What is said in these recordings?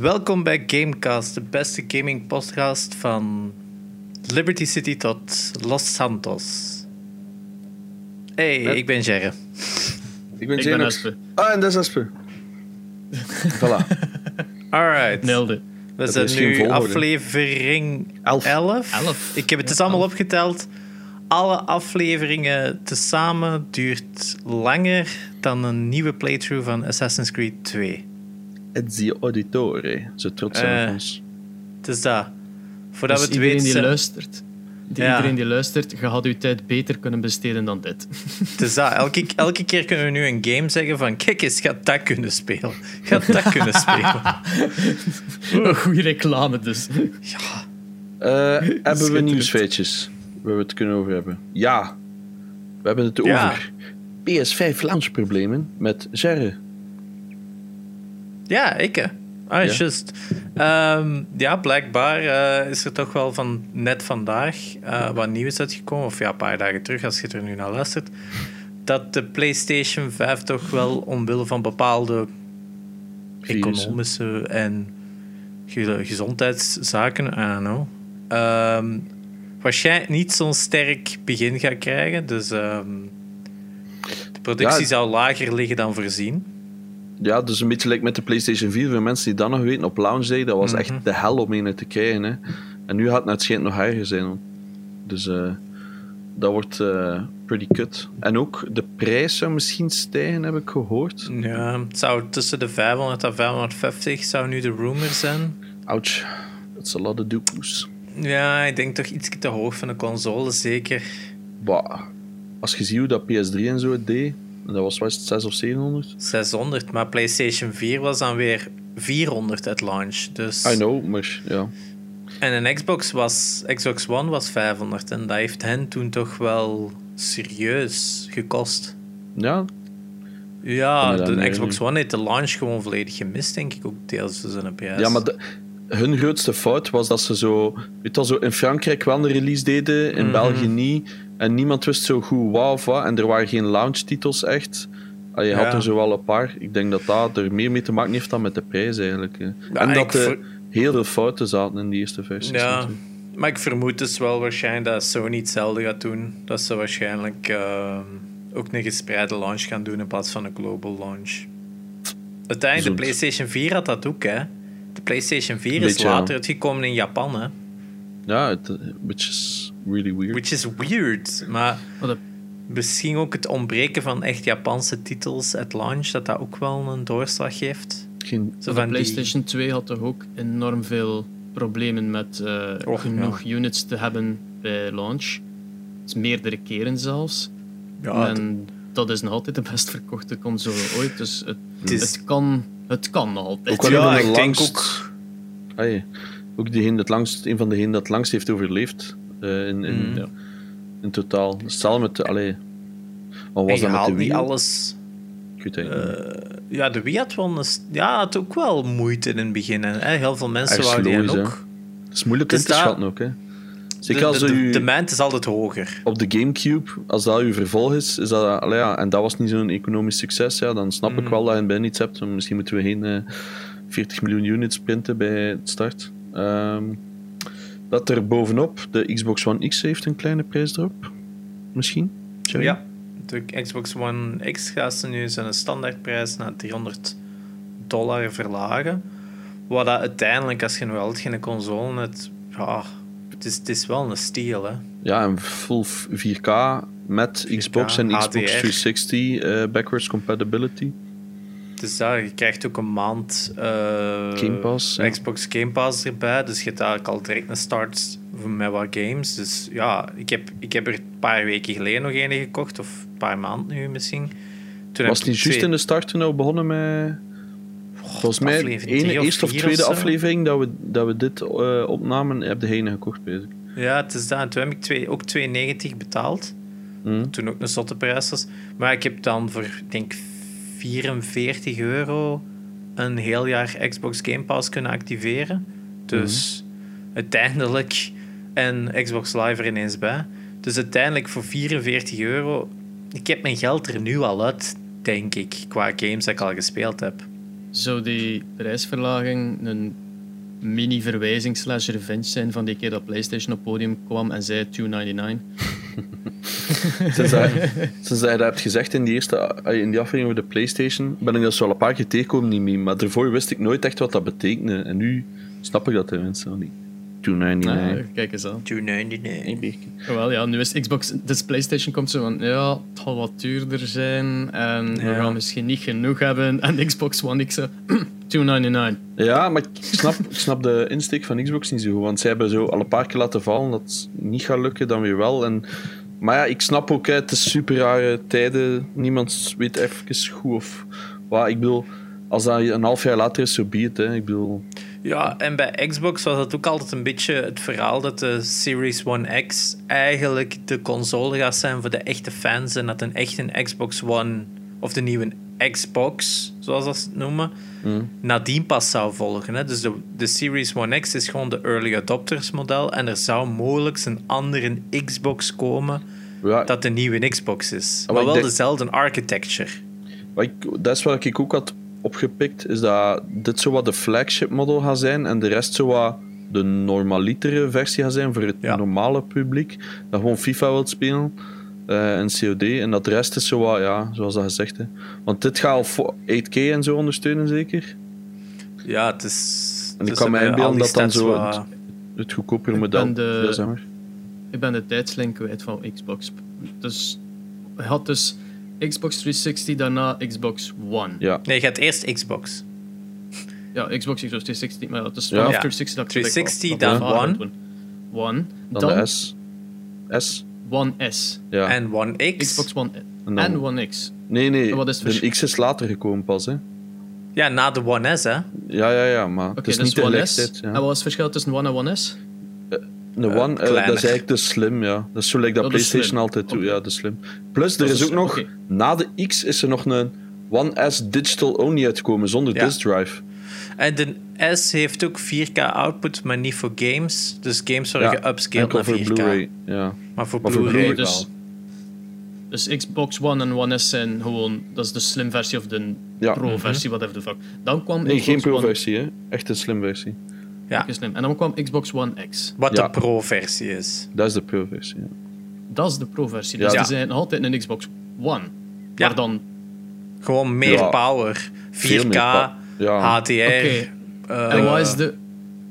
Welkom bij Gamecast, de beste gaming podcast van Liberty City tot Los Santos. Hey, ik ben Jerre. Ik ben Espe. Ah, en dat is Espe. voilà. Alright. Nelde. We Dat zijn nu aflevering Elf. 11. Elf. Ik heb het dus Ja, allemaal elf. opgeteld. Alle afleveringen tezamen duurt langer dan een nieuwe playthrough van Assassin's Creed 2. Ezio Auditore. Zo trots zijn Eh, op ons. Het is dat. Voordat Dus we het iedereen weten... die luistert, die, Ja. iedereen die luistert, je had uw tijd beter kunnen besteden dan dit. Het is dat. Elke, elke keer kunnen we nu een game zeggen van kijk eens, gaat dat kunnen spelen. Gaat dat kunnen spelen. Een goede reclame dus. Ja. Eh, hebben we Schitterend. nieuwsfeitjes waar we het kunnen over hebben? Ja. We hebben het Ja. over PS5 launchproblemen met Jerre. Ja, ik hè. Ah, Ja. juist. Ehm, ja, blijkbaar eh, is er toch wel van net vandaag eh, wat nieuws uitgekomen, of ja, een paar dagen terug als je er nu naar luistert, dat de PlayStation 5 toch wel omwille van bepaalde economische en ge- gezondheidszaken, I don't know, ehm, waarschijnlijk niet zo'n sterk begin gaat krijgen. Dus ehm, de productie Ja. zou lager liggen dan voorzien. Ja, dus een beetje like met de PlayStation 4. Voor mensen die dat nog weten, op launch day, dat was echt de hel om een te krijgen. Hè. En nu gaat het net schijnt nog erger zijn. hoor. Dus eh, dat wordt eh, pretty cut. En ook de prijs zou misschien stijgen, heb ik gehoord. Ja, het zou tussen de 500 en 550 zou nu de rumor zijn. Ouch, that's a lot of doekoes. Ja, ik denk toch iets te hoog van de console, zeker. Bah, als je ziet hoe dat PS3 en zo het deed, dat was was het 6 of 700. 600, maar PlayStation 4 was dan weer 400 at launch. Dus... I know, maar ja. En een Xbox, was, Xbox One was 500 en dat heeft hen toen toch wel serieus gekost. Ja, Ja, de Xbox? One heeft de launch gewoon volledig gemist, denk ik ook deels voor zijn prijs. ja maar de- hun grootste fout was dat ze zo, weet je zo in Frankrijk wel een release deden, in Mhm. België niet. En niemand wist zo goed wat of wat. En er waren geen launchtitels echt. Je had er zo wel een paar. Ik denk dat dat er meer mee te maken heeft dan met de prijs eigenlijk. Ja, en dat er ver- heel veel fouten zaten in die eerste versies. Ja, natuurlijk. maar ik vermoed dus wel waarschijnlijk dat Sony hetzelfde gaat doen. Dat ze waarschijnlijk ehm, ook een gespreide launch gaan doen in plaats van een global launch. Uiteindelijk, de. PlayStation 4 had dat ook, hè. De PlayStation 4 is Beetje, ja. later uitgekomen in Japan, hè. Ja, het, eh, which is really weird. Which is weird, maar misschien ook het ontbreken van echt Japanse titels at launch, dat dat ook wel een doorslag geeft. Geen, Zo de van die- PlayStation 2 had toch ook enorm veel problemen met eh, Och, genoeg units te hebben bij launch. Dus meerdere keren zelfs. Ja, en dat is nog altijd de best verkochte console ooit. Dus het, Het is- het, kan, het kan nog altijd. Ook Ja, ik denk ook- Ai, ook diegene dat langst, een van degenen dat langst heeft overleefd. Eh, in, in, Mhm. ja, in totaal. Stel met de. Allee, wat was dat met de Wii? alles... Ik weet het eigenlijk niet. Eh, ja, de Wii had wel een, ja, had ook wel moeite in het begin. Hè. Heel veel mensen wouden die ook. Het is moeilijk dus in te schatten ook. Hè. Zeker De, als de, u de is altijd hoger. op de Gamecube, als dat uw vervolg is, is dat, allee, ja, en dat was niet zo'n economisch succes, ja, dan snap ik Mm. wel dat je bijna iets hebt. Misschien moeten we geen eh, 40 miljoen units printen bij het start. Ehm, dat er bovenop, de Xbox One X heeft een kleine prijsdrop. Misschien? Ja, de Xbox One X gaat ze nu zijn standaardprijs naar 300 dollar verlagen. Wat dat uiteindelijk, als je nog altijd geen console hebt, ja, het is, het is wel een steal. Hè. Ja, en full 4K met Xbox en Xbox HDR. 360 eh, backwards compatibility. Dus daar, je krijgt ook een maand Game Pass, ja. Xbox Game Pass erbij. Dus je hebt eigenlijk al direct een start met wat games. Dus ja, ik heb, ik heb er een paar weken geleden nog een gekocht. Of een paar maanden nu misschien. Toen Was het ik niet juist twee- in de start toen we begonnen met... Volgens mij, of eerste of tweede of aflevering dat we, dat we dit eh, opnamen, heb de heen gekocht, bezig. Ja, het is dat. En toen heb ik twee, ook 2,90 betaald. Hm. Toen ook een zotte prijs was. Maar ik heb dan voor, ik denk 44 euro een heel jaar Xbox Game Pass kunnen activeren. Dus uiteindelijk... En Xbox Live er ineens bij. Dus uiteindelijk voor 44 euro... Ik heb mijn geld er nu al uit, denk ik, qua games dat ik al gespeeld heb. zou die prijsverlaging een mini-verwijzing slash revenge zijn van die keer dat PlayStation op podium kwam en zei 2,99? Sinds dat, sinds dat je dat hebt gezegd in die, eerste, eh, in die aflevering over de PlayStation, ben ik dat zo al een paar keer tegengekomen, niet. Maar daarvoor wist ik nooit echt wat dat betekende. En nu snap ik dat tenminste wel niet. 299. Ah, kijk eens aan. 299. Wel ja, nu is Xbox, dus PlayStation komt zo van, ja, het zal wat duurder zijn en we gaan misschien niet genoeg hebben. En Xbox One X, zo, 299. Ja, maar ik snap, ik snap de insteek van Xbox niet zo goed. Want zij hebben zo al een paar keer laten vallen dat het niet gaat lukken, dan weer wel. En, maar ja, ik snap ook, hè, het is super rare tijden. Niemand weet even goed of wat. Ik bedoel, als dat een half jaar later is, zo be it, hè. Ik bedoel, Ja, en bij Xbox was het ook altijd een beetje het verhaal dat de Series One X eigenlijk de console gaat zijn voor de echte fans en dat een echte Xbox One of de nieuwe Xbox, zoals dat ze het noemen, nadien pas zou volgen. Hè. Dus de, de Series One X is gewoon de early adopters model en er zou mogelijk een andere Xbox komen ja, dat de nieuwe Xbox is. Maar wel denk- dezelfde architecture. ik, dat is wat ik ook had opgepikt, is dat dit zo wat de flagship model gaat zijn en de rest zo wat de normalietere versie gaat zijn voor het Ja. normale publiek. Dat gewoon FIFA wilt spelen eh, en COD. En dat de rest is zo wat, ja, zoals dat gezegd. Hè. Want dit gaat al voor 8K en zo ondersteunen, zeker? Ja, het is... En ik kan me hebben al inbeelden dat dan zo wat- het, het model de- ja, zeg maar. Ik ben de tijdslijn kwijt van Xbox. Dus je had dus Xbox 360, daarna Xbox One. Ja, Nee, je gaat eerst Xbox. Ja, Xbox, Xbox 360, maar dat is Ja. vanaf Ja. 360 dat ik 360, dat ik dan One. One. dan, Dan, de S. S, One S. ja. En One X. Xbox One En One X. nee, nee, En wat is de? X is later gekomen pas, hè. Ja, na de One S, hè. Ja, ja, ja, maar Oké, het is dus niet One S. tegelijkertijd. En Ja. wat is het verschil tussen One en One S? De Eh, One, eh, dat is eigenlijk de Slim, ja. Dat is zo like dat Dat is PlayStation altijd doet, Oké. ja, de Slim. Plus, Dat er is is ook slim, nog, na de X is er nog een One S Digital Only uitgekomen, zonder Ja. disk drive. En de S heeft ook 4K output, maar niet voor games. Dus games worden Ja, geupscaled naar voor 4K. Blu-ray, ja. Maar voor Maar voor Blu-ray dus- wel. Dus Xbox One en One S zijn gewoon, dat is de slim versie of de Ja. pro versie, whatever the fuck. Dan kwam Nee, Xbox geen One pro-versie, hè. Echt een slim versie. Ja, Oké, slim. En dan kwam Xbox One X. wat Ja. de pro-versie is. Dat is de pro-versie, ja. Dat is de pro-versie. Dus Ja. die zijn nog altijd een Xbox One. Ja. Maar dan, Gewoon meer Ja. power. 4K, Veel meer pa- ja. HDR. Oké. eh, en wat is, de,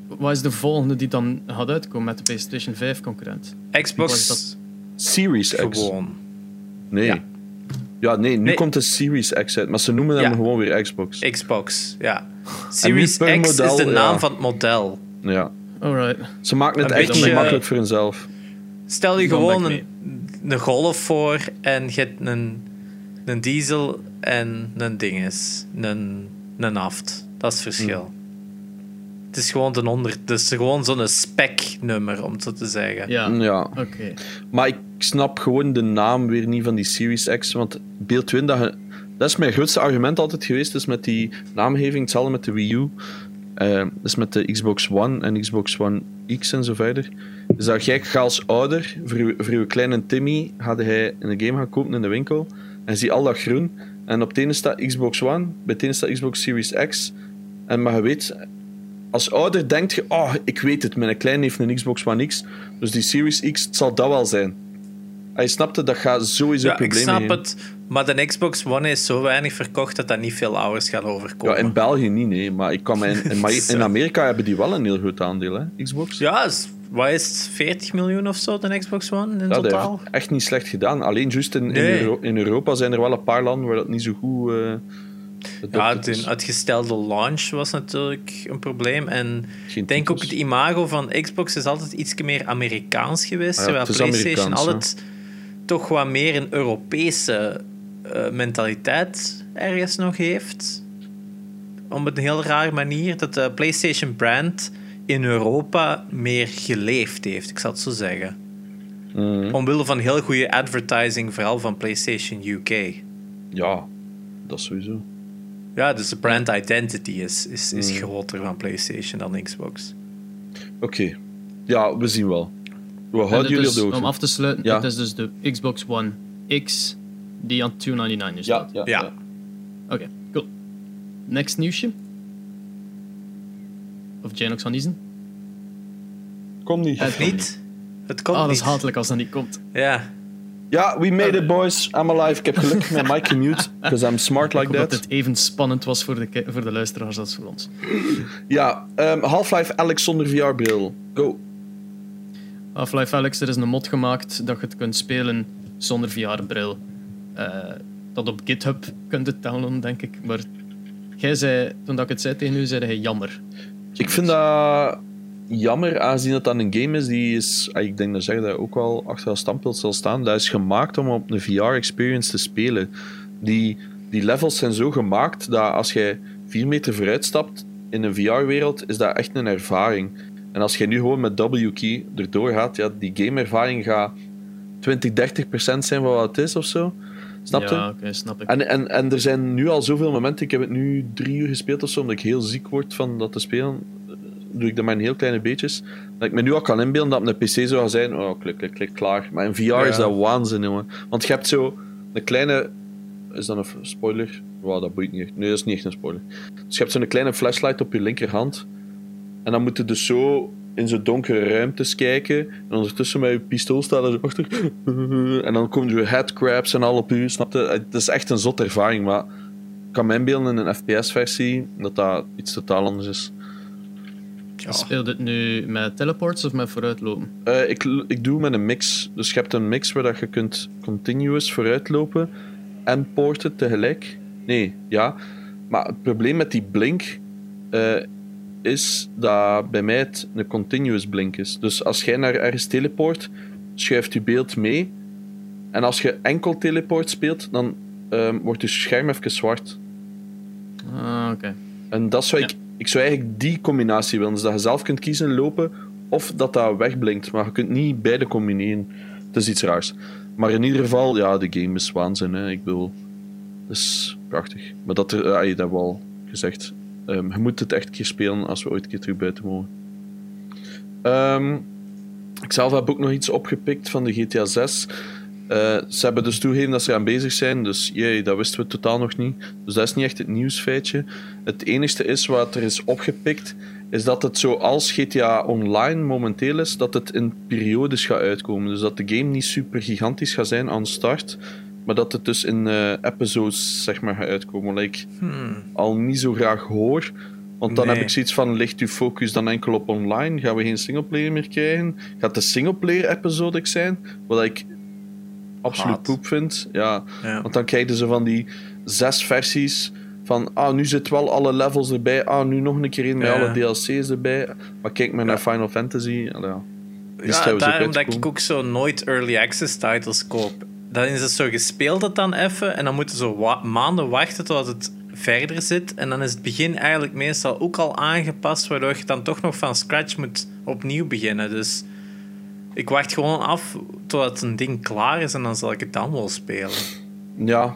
wat is de volgende die dan gaat uitkomen met de PlayStation 5 concurrent? Xbox wat is dat? Series X. gewoon. Nee. Ja. Ja. nee, nu Nee. komt de Series X uit, maar ze noemen hem Ja. gewoon weer Xbox. Xbox, ja. Series X model, is de naam ja. van het model. Ja. Alright. Ze maken het Een echt beetje- niet makkelijk voor hunzelf. Stel je Dan gewoon een, een golf voor en je hebt een, een diesel en een dinges. Een, een aft. Dat is het verschil. Het is gewoon, onder, het is gewoon zo'n spec-nummer, om het zo te zeggen. Ja, Ja. oké. Maar ik snap gewoon de naam weer niet van die Series X. Want beeld Twin, dat, je- dat is mijn grootste argument altijd geweest. Dus met die naamgeving, hetzelfde met de Wii U. eh, dus met de Xbox One en Xbox One X en zo verder. Dus dat gaat als ouder, voor je kleine Timmy, gaat hij een game gaan kopen in de winkel. En zie al dat groen. En op het ene staat Xbox One, bij het ene staat Xbox Series X. En maar je weet, als ouder denk je, oh, ik weet het, mijn kleine heeft een Xbox One X. Dus die Series X, het zal dat wel zijn. Hij snapte, dat gaat sowieso Ja, ik snap het. Maar de Xbox One is zo weinig verkocht dat dat niet veel ouders gaat overkomen. Ja, in België niet, nee. Maar, ik kan in, in, maar in Amerika hebben die wel een heel groot aandeel, hè, Xbox. Ja, is- wat is het? 40 miljoen of zo, de Xbox One in Ja, dat totaal? echt niet slecht gedaan. Alleen juist in, in, Nee. Euro- in Europa zijn er wel een paar landen waar dat niet zo goed... eh Ja, de is. uitgestelde launch was natuurlijk een probleem. En ik denk ook het imago van Xbox is altijd iets meer Amerikaans geweest. Ah ja, terwijl het PlayStation altijd toch wat meer een Europese eh, mentaliteit ergens nog heeft. Op een heel rare manier. Dat de PlayStation brand in Europa meer geleefd heeft, ik zal het zo zeggen. Mhm. Omwille van heel goede advertising, vooral van PlayStation UK. Ja, dat sowieso. Ja, dus de brand identity is, is, is Mm. groter van PlayStation dan Xbox. Oké. Ja, we zien wel. We En houden het jullie is, op de hoogte. om af te sluiten, Ja. het is dus de Xbox One X die aan 299 is. Ja, ja, Ja. ja. Oké, cool. next nieuwsje? Of Janox van Isen? Kom niet. Of niet? Het komt Ah, dat is niet. hatelijk als dat niet komt. Ja. Ja, we made it, boys. I'm alive. Ik heb gelukkig mijn mic gemute, because I'm smart like Ik hoop dat that. het even spannend was voor de, voor de luisteraars als voor ons. Ja, ehm, Half-Life Alex zonder VR-bril. Go. Half-Life er is een mod gemaakt dat je het kunt spelen zonder VR-bril. Eh, dat op GitHub kunt het downloaden, denk ik. Maar jij zei, toen dat ik het zei tegen u, zei hij jammer. Ik vind dat jammer, aangezien het dan een game is die is, ah, ik denk dat zeg dat ook wel achter dat zal staan, dat is gemaakt om op een VR-experience te spelen. Die, die levels zijn zo gemaakt dat als jij vier meter vooruit stapt in een VR-wereld, is dat echt een ervaring. En als jij nu gewoon met W-key erdoor gaat, ja, die game-ervaring gaat 20, 30 procent zijn van wat het is of zo. Snap je? Ja, oké, snap ik. En, en, en er zijn nu al zoveel momenten. Ik heb het nu drie uur gespeeld of zo, omdat ik heel ziek word van dat te spelen. Doe ik dat maar in heel kleine beetjes. Dat ik me nu al kan inbeelden dat op een PC zo zou zijn. Oh, klik, klik, klik, klaar. Maar in VR is dat waanzin, jongen. Want je hebt zo een kleine. Is dat een spoiler? Wow, dat boeit niet echt. Nee, dat is niet echt een spoiler. Dus je hebt zo'n kleine flashlight op je linkerhand. En dan moet je dus zo in zo'n donkere ruimtes kijken. En ondertussen met je pistool staat er zo achter. En dan komen er headcrabs en al op u. Snap je? Het is echt een zot ervaring. Maar ik kan me inbeelden in een FPS-versie dat dat iets totaal anders is. Ja. Speelt het nu met teleports of met vooruitlopen? Eh, ik, ik doe met een mix. Dus je hebt een mix waar dat je kunt continuous vooruitlopen en porten tegelijk. Nee, ja. Maar het probleem met die blink eh, is dat bij mij het een continuous blink is. Dus als jij naar ergens teleport, schuift je beeld mee. En als je enkel teleport speelt, dan ehm, wordt je scherm even zwart. Ah, oké. En dat zou Ja. ik, ik zou eigenlijk die combinatie willen. Dus dat je zelf kunt kiezen lopen of dat dat wegblinkt. Maar je kunt niet beide combineren. Het is iets raars. Maar in ieder geval, ja, de game is waanzin. Hè. Ik bedoel, het is prachtig. Maar dat, je dat wel al gezegd. Ehm, je moet het echt een keer spelen als we ooit een keer terug buiten mogen. Ehm, ik zelf heb ook nog iets opgepikt van de GTA 6. Eh, ze hebben dus toegegeven dat ze aan bezig zijn, dus jee, dat wisten we totaal nog niet. Dus dat is niet echt het nieuwsfeitje. Het enigste is wat er is opgepikt, is dat het zoals GTA Online momenteel is, dat het in periodes gaat uitkomen. Dus dat de game niet super gigantisch gaat zijn aan start, maar dat het dus in eh, episodes zeg maar, gaat uitkomen. Wat ik Hmm. al niet zo graag hoor. Want dan Nee. heb ik zoiets van, ligt uw focus dan enkel op online? Gaan we geen singleplayer meer krijgen? Gaat de singleplayer episodic zijn? Wat ik absoluut Haat. poep vind. Ja, Ja. want dan krijg je zo van die zes versies van, ah, nu zit wel alle levels erbij. Ah, nu nog een keer een met Ja. alle DLC's erbij. Maar kijk maar naar Final Fantasy. Ja. Daarom dat ik ook zo nooit early access titles koop. Dan is het zo, je speelt het dan even en dan moeten ze wa- maanden wachten tot het verder zit. En dan is het begin eigenlijk meestal ook al aangepast, waardoor je dan toch nog van scratch moet opnieuw beginnen. Dus ik wacht gewoon af totdat een ding klaar is en dan zal ik het dan wel spelen. Ja.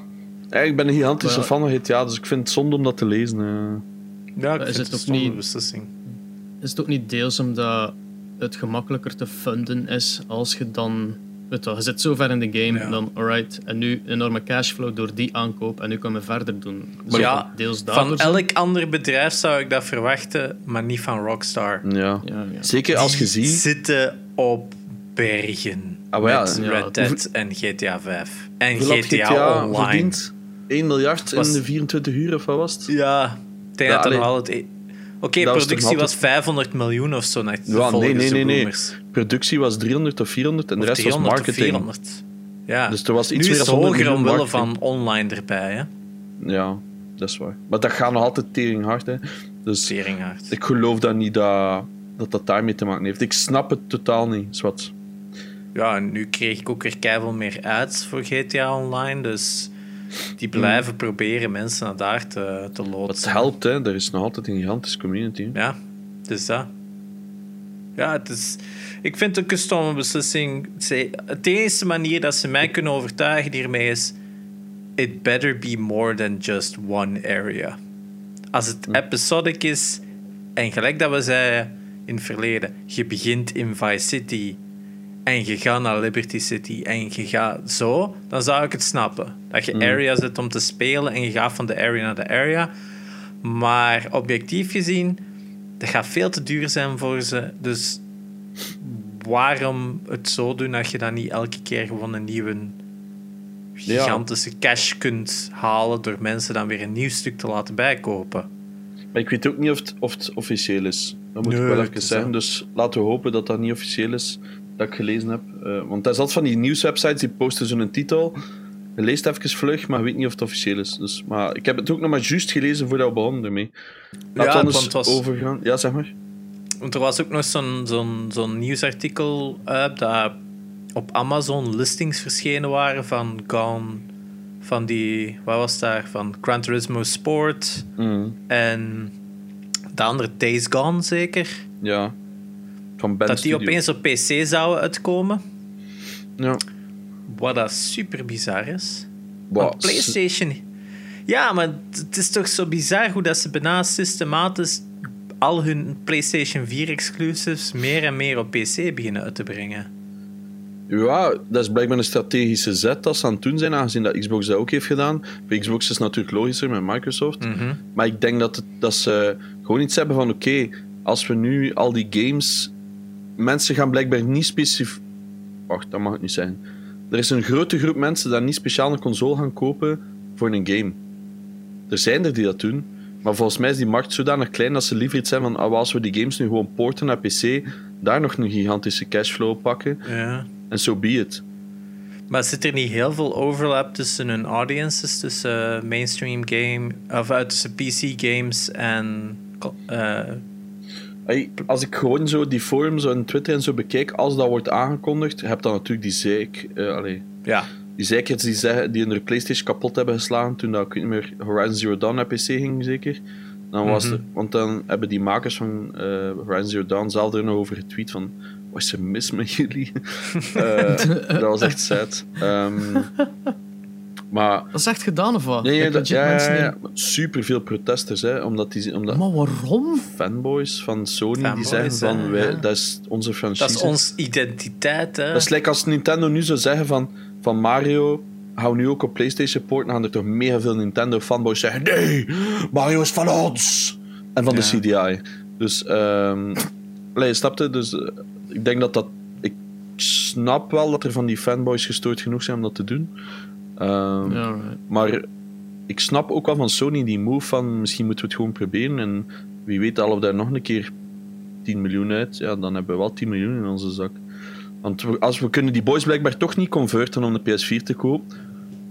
Ik ben een gigantische Maar- fan van GTA, dus ik vind het zonde om dat te lezen. eh. Ja, ik Is vind het het ook een stomme niet- beslissing. Is het ook niet deels omdat het gemakkelijker te funden is als je dan... Weet je, wel, je zit zo ver in de game, Ja. dan alright, en nu enorme cashflow door die aankoop, en nu kunnen we verder doen. Maar ja, dat deels Van elk ander bedrijf zou ik dat verwachten, maar niet van Rockstar. Ja. Ja, ja. Zeker als je ziet... zitten op bergen. Ah, met Red Dead en GTA 5. En GTA, GTA Online. verdiend? 1 miljard in de 24 uur of wat was het? Ja, ik denk Ja, dat er nog altijd... Oké, was productie altijd- was 500 miljoen of zo. Naar Ja, nee, nee, nee. Productie was 300 of 400 en de rest was 300 of marketing. 400. Ja. Dus er was iets nu is het 100 hoger omwille van online erbij, hè. Ja, dat is waar. Maar dat gaat nog altijd tering hard, hè. Dus Teringhard. ik geloof dat niet dat, dat dat daarmee te maken heeft. Ik snap het totaal niet, zwart. Ja, en nu kreeg ik ook weer keihard meer ads voor GTA Online, dus die blijven proberen mensen naar daar te, te Het loodsen. helpt, hè. Er is nog altijd een gigantische community. Ja, dus dat. Ja, het is... Ik vind het ook een stomme beslissing. Het enige manier dat ze mij kunnen overtuigen hiermee is... It better be more than just one area. Als het episodic is... En gelijk dat we zeiden in het verleden... Je begint in Vice City... En je gaat naar Liberty City en je gaat zo, dan zou ik het snappen. Dat je area zit om te spelen en je gaat van de area naar de area. Maar objectief gezien, dat gaat veel te duur zijn voor ze. Dus waarom het zo doen dat je dan niet elke keer gewoon een nieuwe gigantische cash kunt halen door mensen dan weer een nieuw stuk te laten bijkopen? Maar ik weet ook niet of het, of het officieel is. Dat moet Nee, ik wel even zeggen. Dus laten we hopen dat dat niet officieel is. Dat ik gelezen heb. Eh, want dat is altijd van die nieuwswebsites die posten zo'n titel. Je leest even vlug, maar weet niet of het officieel is. Dus, maar ik heb het ook nog maar juist gelezen voordat we begonnen ermee. We Ja, anders was- overgaan. Ja, zeg maar. Want er was ook nog zo'n zo'n zo'n nieuwsartikel uit dat op Amazon listings verschenen waren van Gone, van die, wat was daar, van Gran Turismo Sport Mm, en de andere Days Gone zeker. ja. Van Ben dat die Studio. opeens op PC zouden uitkomen. Ja. Wat dat super bizar is. Wow, PlayStation. Ja, maar het is toch zo bizar hoe dat ze bijna systematisch al hun PlayStation 4 exclusives meer en meer op PC beginnen uit te brengen. Ja, dat is blijkbaar een strategische zet dat ze aan het doen zijn, aangezien dat Xbox dat ook heeft gedaan. Bij Xbox is het natuurlijk logischer met Microsoft. Mhm. Maar ik denk dat, het, dat ze gewoon iets hebben van: oké, als we nu al die games. Mensen gaan blijkbaar niet specifiek. Wacht, dat mag het niet zijn. Er is een grote groep mensen die niet speciaal een console gaan kopen voor een game. Er zijn er die dat doen. Maar volgens mij is die markt zodanig klein dat ze liever iets zijn van: ah, als we die games nu gewoon porten naar PC, daar nog een gigantische cashflow pakken. Ja. En so be it. Maar zit er niet heel veel overlap tussen hun audiences, tussen mainstream game, of uh, tussen PC games en. eh, als ik gewoon zo die forums en Twitter en zo bekijk, als dat wordt aangekondigd, heb dan natuurlijk die zeik, eh allee, ja. die zeikers die, zeggen, die hun PlayStation kapot hebben geslagen toen dat, ik weet niet meer, Horizon Zero Dawn naar PC ging, zeker. Dan was Mhm. er, want dan hebben die makers van eh, Horizon Zero Dawn zelf er nog over getweet van wat is er mis met jullie? Eh, dat was echt sad. Ehm, maar Dat is echt gedaan of wat? nee, dat, ja, ja, super veel protesters, hè, omdat, die, omdat Maar waarom? fanboys van Sony die Fanboys, zeggen van hè, wij, ja. dat is onze franchise. Dat is onze identiteit, hè? Dat is like als Nintendo nu zou zeggen van, van Mario, we nu ook op PlayStation porten, dan gaan er toch mega veel Nintendo-fanboys zeggen: nee, Mario is van ons! En van de CDI. Dus, ehm allee, je snapte? Dus eh, ik denk dat dat. Ik snap wel dat er van die fanboys gestoord genoeg zijn om dat te doen. Ehm. Maar ik snap ook wel van Sony die move van misschien moeten we het gewoon proberen. En wie weet halen we daar nog een keer 10 miljoen uit. Ja, dan hebben we wel 10 miljoen in onze zak. Want we, als we kunnen die boys blijkbaar toch niet converten om de PS4 te kopen.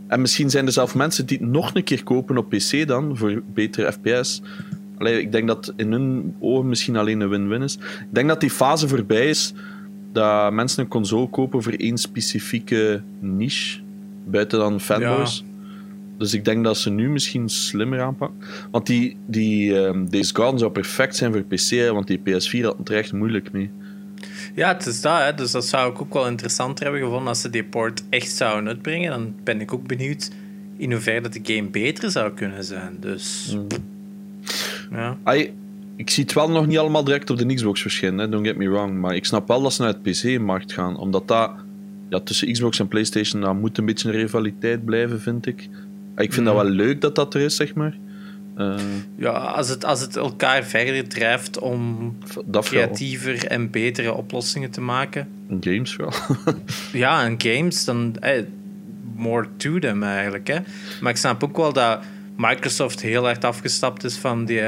En misschien zijn er zelf mensen die het nog een keer kopen op PC dan, voor betere FPS. Allee, ik denk dat in hun ogen misschien alleen een win-win is. Ik denk dat die fase voorbij is dat mensen een console kopen voor één specifieke niche, buiten dan fanboys. Dus ik denk dat ze nu misschien slimmer aanpakken. Want die, die ehm Days Gone zou perfect zijn voor PC, hè, want die PS4 had het er echt moeilijk mee. Ja, het is dat. Hè. Dus dat zou ik ook wel interessanter hebben gevonden als ze die port echt zouden uitbrengen. Dan ben ik ook benieuwd in hoeverre dat de game beter zou kunnen zijn. Dus Mm. ja. Ik zie het wel nog niet allemaal direct op de Xbox verschijnen, hè, don't get me wrong. Maar ik snap wel dat ze naar het PC-markt gaan. Omdat dat ja, tussen Xbox en PlayStation moet een beetje een rivaliteit blijven, vind ik. Ik vind dat wel leuk dat dat er is, zeg maar. Eh, ja, als het, als het elkaar verder drijft om creatiever en betere oplossingen te maken. Games wel. Ja, en games, dan eh, more to them eigenlijk. Hè. Maar ik snap ook wel dat Microsoft heel hard afgestapt is van die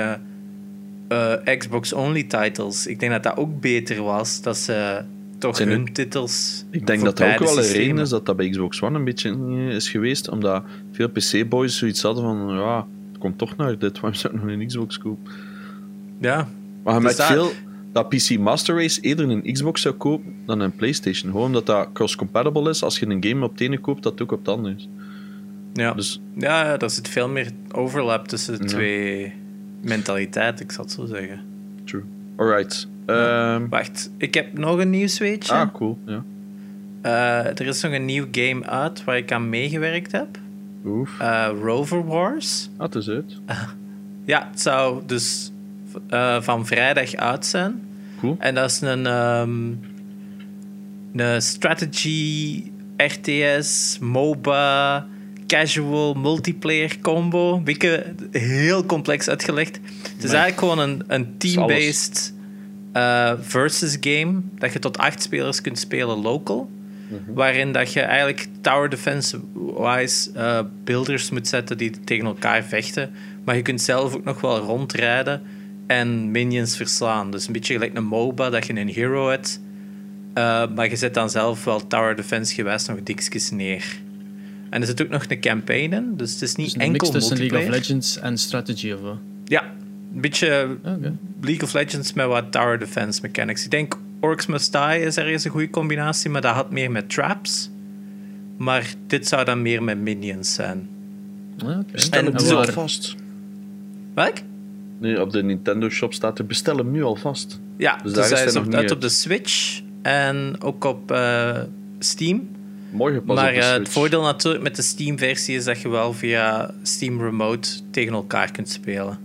eh, Xbox-only titles. Ik denk dat dat ook beter was, dat ze toch Zijn hun titels. Ik denk dat dat ook wel een reden is dat dat bij Xbox One een beetje is geweest. Omdat veel PC-boys zoiets hadden van, ja, het komt toch naar dit, waarom zou ik nog een Xbox kopen? Ja, Maar je merkt dat- veel dat PC Master Race eerder een Xbox zou kopen dan een PlayStation. Gewoon omdat dat cross-compatible is. Als je een game op het ene koopt, dat het ook op het andere is. ja. Dus ja, er zit veel meer overlap tussen de Ja. twee mentaliteiten, ik zal het zo zeggen. true. Alright. Ehm, Wacht, ik heb nog een nieuwsweetje. ah, cool. Ja. Eh, er is nog een nieuw game uit waar ik aan meegewerkt heb. Oef. Eh, Rover Wars. Ah, het is uit. Ja, het zou dus eh, van vrijdag uit zijn. Cool. En dat is een, ehm, een strategy, RTS, MOBA casual multiplayer combo. Beetje heel complex uitgelegd. Het is eigenlijk gewoon een, een team-based uh, versus game dat je tot acht spelers kunt spelen local. Waarin dat je eigenlijk tower defense-wise uh, builders moet zetten die tegen elkaar vechten. Maar je kunt zelf ook nog wel rondrijden en minions verslaan. Dus een beetje gelijk een MOBA dat je een hero hebt. Uh, maar je zet dan zelf wel tower defense gewijs nog dikjes neer. En er zit ook nog een campaign in, dus het is niet Dus een enkel mix tussen multiplayer. League of Legends en strategy of wat? Ja, een beetje. League of Legends met wat tower defense mechanics. Ik denk Orcs Must Die is ergens een goede combinatie, maar dat had meer met traps. Maar dit zou dan meer met minions zijn. Ah, oké. Bestel hem nu al waar- vast. Welk? Nee, op de Nintendo Shop staat er bestel hem nu al vast. Ja, Dus dus, daar is hij is nog uit op de Switch en ook op eh, Steam. Morgen pas maar op de eh, het voordeel natuurlijk met de Steam-versie is dat je wel via Steam Remote tegen elkaar kunt spelen.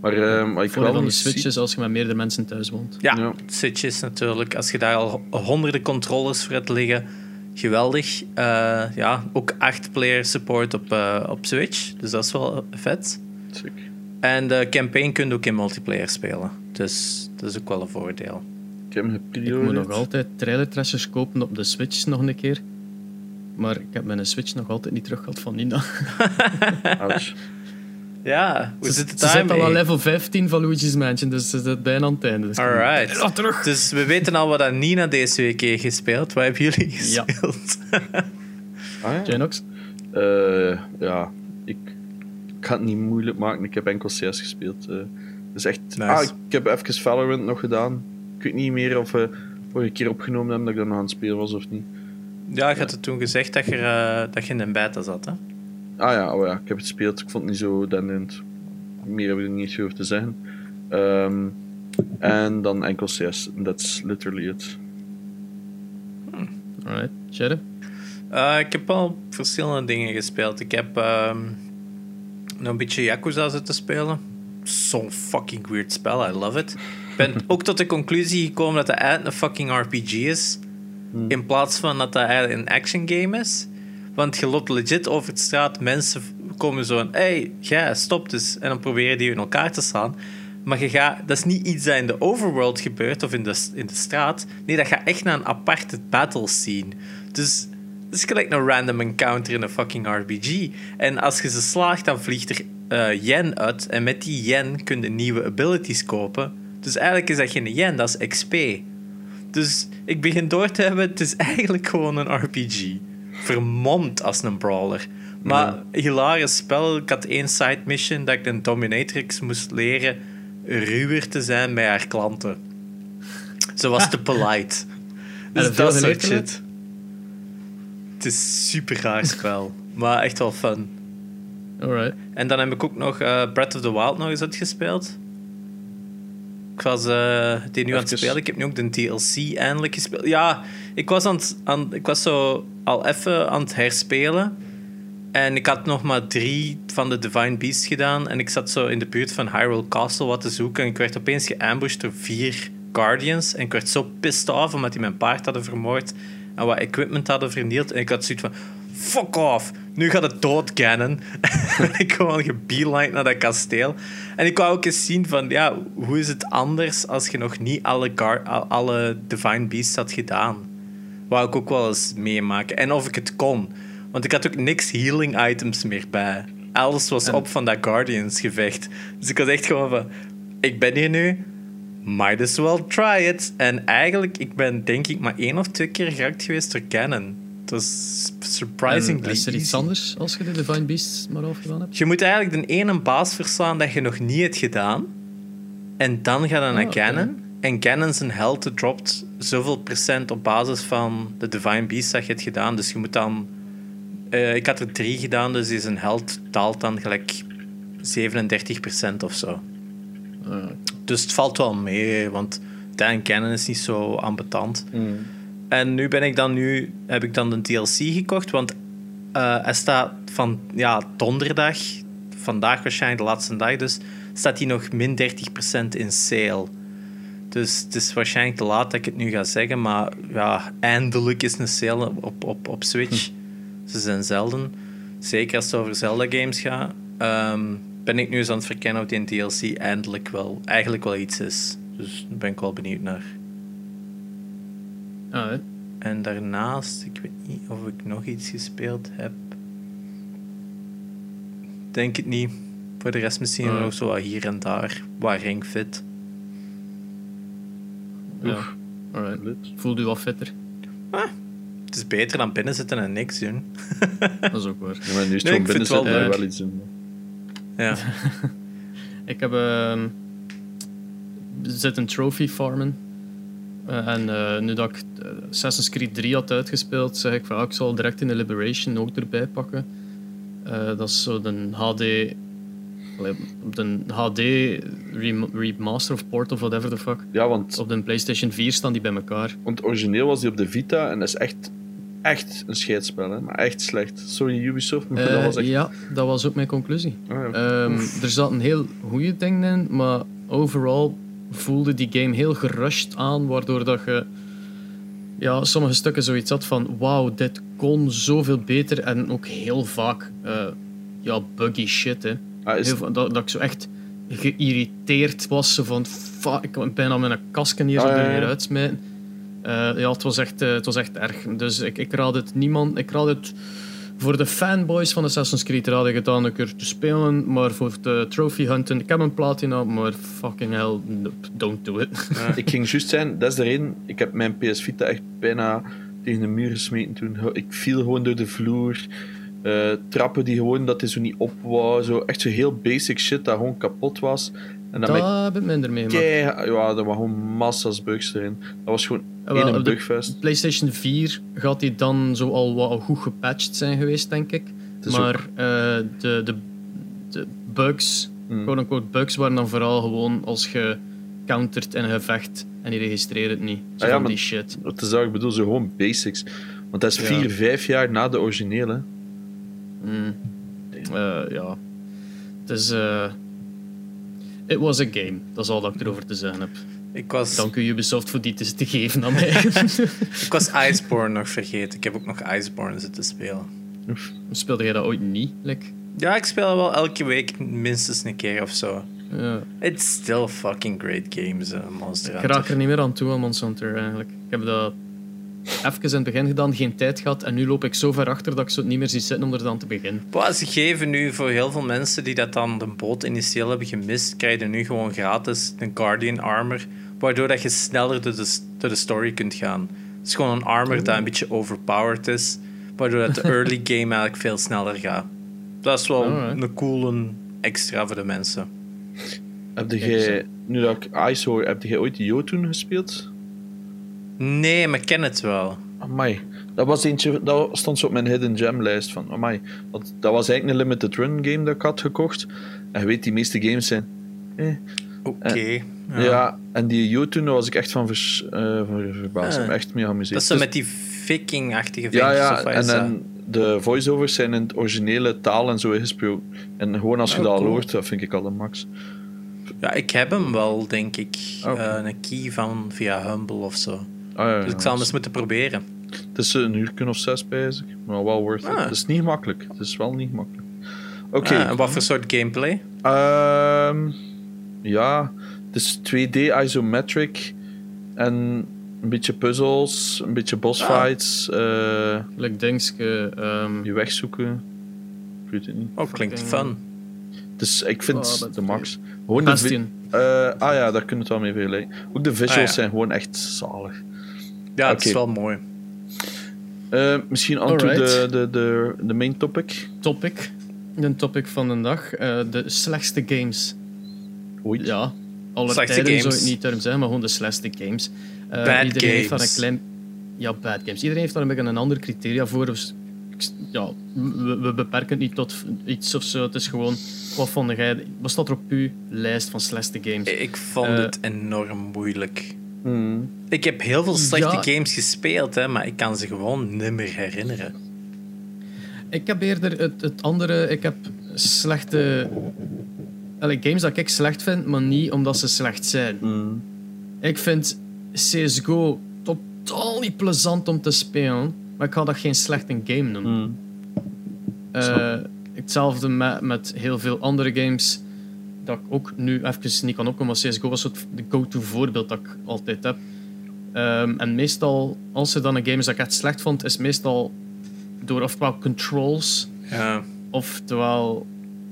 Maar wat ik wel van de Switch is als je met meerdere mensen thuis woont. Ja, Ja. Switch is natuurlijk, als je daar al honderden controllers voor hebt liggen, geweldig. Eh, ja, ook 8-player support op, eh, op Switch, dus dat is wel vet. Sick. En de campaign kun je ook in multiplayer spelen, dus dat is ook wel een voordeel. Ik Ik moet nog altijd trailer trashers kopen op de Switch nog een keer. Maar ik heb mijn Switch nog altijd niet terug gehad van Nina. Ja, hoe ze zit het ze zit al aan level 15 van Luigi's Mansion, dus ze zit bijna aan het einde. Dus Alright. Ja, terug! Dus we weten al wat aan Nina deze week heeft gespeeld. Wat hebben jullie Ja. gespeeld? Ah, ja. Eh, ja, ik, ik ga het niet moeilijk maken. Ik heb enkel CS gespeeld. eh. dus echt... Nice. Ah, ik heb even Valorant nog gedaan. Ik weet niet meer of we vorige keer opgenomen hebben dat ik dan nog aan het spelen was of niet. Ja, ik had het toen gezegd dat je, eh, dat je in een beta zat, hè? Ah ja, oh ja, ik heb het gespeeld. Ik vond het niet zo dendend. Meer heb ik er niet zo over te zeggen. Ehm, en dan enkel CS. That's literally it. Alright. Sherry? Eh, ik heb al verschillende dingen gespeeld. Ik heb ehm, nog een beetje Yakuza zitten spelen. Zo'n fucking weird spel, I love it. Ik ben ook tot de conclusie gekomen dat het eigenlijk een fucking RPG is. In plaats van dat dat eigenlijk een action game is. Want je loopt legit over de straat, mensen komen zo van... hey, jij, stop dus. En dan proberen die in elkaar te slaan. Maar je gaat, dat is niet iets dat in de overworld gebeurt of in de, in de straat. Nee, dat gaat echt naar een aparte battle scene. Dus het is gelijk een random encounter in een fucking RPG. En als je ze slaagt, dan vliegt er eh, yen uit. En met die yen kun je nieuwe abilities kopen. Dus eigenlijk is dat geen yen, dat is XP. Dus ik begin door te hebben, het is eigenlijk gewoon een RPG. Vermomd als een brawler. Maar hilarisch spel. Ik had één side mission dat ik een dominatrix moest leren ruwer te zijn bij haar klanten. Ze was te polite. je Dus dat soort shit. Het is super raar spel. maar echt wel fun. Alright. En dan heb ik ook nog eh, Breath of the Wild nog eens uitgespeeld. Ik was eh, die nu aan het spelen. Ik heb nu ook de DLC eindelijk gespeeld. Ja, ik was, aan het, aan, ik was zo al even aan het herspelen. En ik had nog maar drie van de Divine Beasts gedaan. En ik zat zo in de buurt van Hyrule Castle wat te zoeken. En ik werd opeens geambushed door vier Guardians. En ik werd zo pissed off omdat die mijn paard hadden vermoord. En wat equipment hadden vernield. En ik had zoiets van... Fuck off! Nu gaat het dood, Ganon. en ik gewoon naar dat kasteel. En ik wou ook eens zien van... Ja, hoe is het anders als je nog niet alle, alle Divine Beasts had gedaan? Wou ik ook wel eens meemaken. En of ik het kon. Want ik had ook niks healing items meer bij. Alles was op van dat Guardians gevecht. Dus ik was echt gewoon van... Ik ben hier nu. Might as well try it. En eigenlijk, ik ben denk ik maar één of twee keer geraakt geweest door Canon. Het was surprisingly En is er iets anders als je de Divine Beasts maar afgedaan hebt? Je moet eigenlijk de ene baas verslaan dat je nog niet hebt gedaan. En dan ga je naar Ah, oké. Ganon. En Ganon zijn health dropt zoveel procent op basis van de Divine Beast dat je hebt gedaan. Dus je moet dan... eh, ik had er drie gedaan, dus zijn health daalt dan gelijk 37% of zo. Ah, Dus het valt wel mee, want Dan Cannon is niet zo ambetant. En nu ben ik dan nu, heb ik dan de DLC gekocht, want eh hij staat van ja, donderdag, vandaag waarschijnlijk de laatste dag, dus staat hij nog min 30% in sale. Dus het is waarschijnlijk te laat dat ik het nu ga zeggen, maar ja, eindelijk is een sale op, op, op Switch. Ze zijn zelden. Zeker als het over Zelda-games gaat. Ehm, ben ik nu eens aan het verkennen of die DLC eindelijk wel, eigenlijk wel iets is. Dus daar ben ik wel benieuwd naar. Ah, hè. En daarnaast, ik weet niet of ik nog iets gespeeld heb. Denk het niet. Voor de rest misschien Ah. nog zo wat hier en daar. Waar Ring fit. ja. Alright. Voelt u wat fitter? Het is beter dan binnen zitten en niks doen. Dat is ook waar. Ja, maar nu is het Nee, gewoon ik binnen vind het wel zitten en wel iets doen. Ja. Ik heb ehm zitten trophy farmen. Eh, en eh, nu dat ik eh, Assassin's Creed 3 had uitgespeeld, zeg ik van ah, ik zal direct in de Liberation ook erbij pakken. Dat is zo de HD. Op de HD rem- remaster of port of whatever the fuck. Ja, want, Op de PlayStation 4 staan die bij elkaar. want origineel was die op de Vita en dat is echt, echt een scheidspel, hè? maar echt slecht. Sorry Ubisoft, maar dat was echt... Ja, dat was ook mijn conclusie. Ah, ja. Ehm, er zaten heel goede dingen in, maar overal voelde die game heel gerushed aan, waardoor dat je ja, sommige stukken zoiets had van wauw, dit kon zoveel beter en ook heel vaak eh, ja, buggy shit. Hè. Ah, is, Heel dat, dat ik zo echt geïrriteerd was, zo van fuck, ik kan bijna mijn kasken hier Ah, zo ja, ja. uitsmijten. Eh, ja, het was, echt, eh, het was echt erg. Dus ik, ik raad het niemand. Ik raad het voor de fanboys van Assassin's Creed raad ik het aan een keer te spelen. Maar voor de trophy hunten, ik heb een platina, maar fucking hell, nope, don't do it. ik ging juist zijn, dat is de reden, ik heb mijn PS Vita echt bijna tegen de muur gesmeten toen. Ik viel gewoon door de vloer. Eh, trappen die gewoon, dat hij zo niet op wou. Zo, echt zo heel basic shit dat gewoon kapot was. En dat heb ik minder mee. kei... Ja, er waren gewoon massa's bugs erin. Dat was gewoon Ah, wel, één op de bugfest. PlayStation 4 gaat die dan zo al wat goed gepatcht zijn geweest, denk ik. Maar ook- eh, de, de, de bugs, Hmm. quote-unquote bugs, waren dan vooral gewoon als je countert in een gevecht en die registreert het niet. Zo Ah ja, die shit. Dat is ik bedoel, zo gewoon basics. Want dat is Ja. vier, vijf jaar na de originele. Mm. Eh, ja. Het is... eh, it was a game. Dat is al dat ik erover te zeggen heb. Ik was, Dank u Ubisoft voor die te, geven aan mij. ik was Iceborne nog vergeten. Ik heb ook nog Iceborne zitten spelen. Speelde jij dat ooit niet? Like, Ja, ik speel wel elke week minstens een keer of zo. ja. It's still fucking great games, uh, Monster Ik Hunter. raak er niet meer aan toe aan Monster Hunter eigenlijk. Ik heb dat even in het begin gedaan, geen tijd gehad. En nu loop ik zo ver achter dat ik zo niet meer zie zitten om er dan te beginnen. Boah, ze geven nu voor heel veel mensen die dat dan de boot initieel hebben gemist, krijg je nu gewoon gratis een Guardian Armor, waardoor dat je sneller door de, door de story kunt gaan. Het is gewoon een armor dat een beetje overpowered is, waardoor dat de early game eigenlijk veel sneller gaat. Dat is wel Alright. een coole extra voor de mensen. Heb jij, nu dat ik Ice hoor, heb jij ooit Jotun gespeeld? Nee, maar ik ken het wel. Amai. Dat was eentje, dat stond zo op mijn hidden gem lijst van, amai. Want dat was eigenlijk een limited run game dat ik had gekocht. En je weet, die meeste games zijn... Eh. Oké. Ja. en die daar was ik echt van, vers, eh, verbaasd. Me echt mee geamuseerd. Dat is Dus- met die viking-achtige Ja, ja, en dan de voiceovers zijn in het originele taal en zo gesproken. En gewoon als je Oh, dat al cool. hoort, dat vind ik al de max. Ja, ik heb hem wel, denk ik. Oké. Eh, een key van via Humble of zo. Ah, ja, Dus ik zal hem eens moeten proberen. Het is een uur of zes, bezig, maar wel worth it. Ah. Het is niet gemakkelijk. Het is wel niet gemakkelijk. Oké. Ah, en wat voor soort gameplay? Ehm, ja, het is 2D isometric en een beetje puzzels, een beetje boss Ah. fights, eh, Like Dingske, ehm, je weg zoeken. Ik weet het niet. Oh, klinkt fun. Dus ik vind Oh, de max. Gewoon de eh, ah ja, daar kunnen we het wel mee vergelijken. Ook de visuals Ah, ja. zijn gewoon echt zalig. Ja, het is wel mooi. Eh, misschien aan toe de, de, de, de main topic. Topic. Een topic van de dag. eh, de slechtste games. Ooit. Ja, alle Slechtste tijden zou games. ik niet term zeggen, maar gewoon de slechtste games. Eh, Bad iedereen heeft daar een klein... Ja, bad games. Iedereen heeft daar een beetje een ander criteria voor. Dus, ja, we, we beperken het niet tot iets of zo. Het is gewoon, wat vond jij... Wat staat er op uw lijst van slechtste games? Ik vond het enorm moeilijk. Hmm. Ik heb heel veel slechte Ja. games gespeeld, hè, maar ik kan ze gewoon niet meer herinneren. Ik heb eerder het, het andere. Ik heb slechte. Allee, games dat ik slecht vind, maar niet omdat ze slecht zijn. Hmm. Ik vind CSGO totaal niet plezant om te spelen, maar ik ga dat geen slechte game noemen. Hmm. Uh, hetzelfde met, met heel veel andere games dat ik ook nu even niet kan opkomen. Maar CSGO was het go-to voorbeeld dat ik altijd heb. Um, en meestal, als er dan een game is dat ik echt slecht vond, is meestal door ofwel controls, ja. oftewel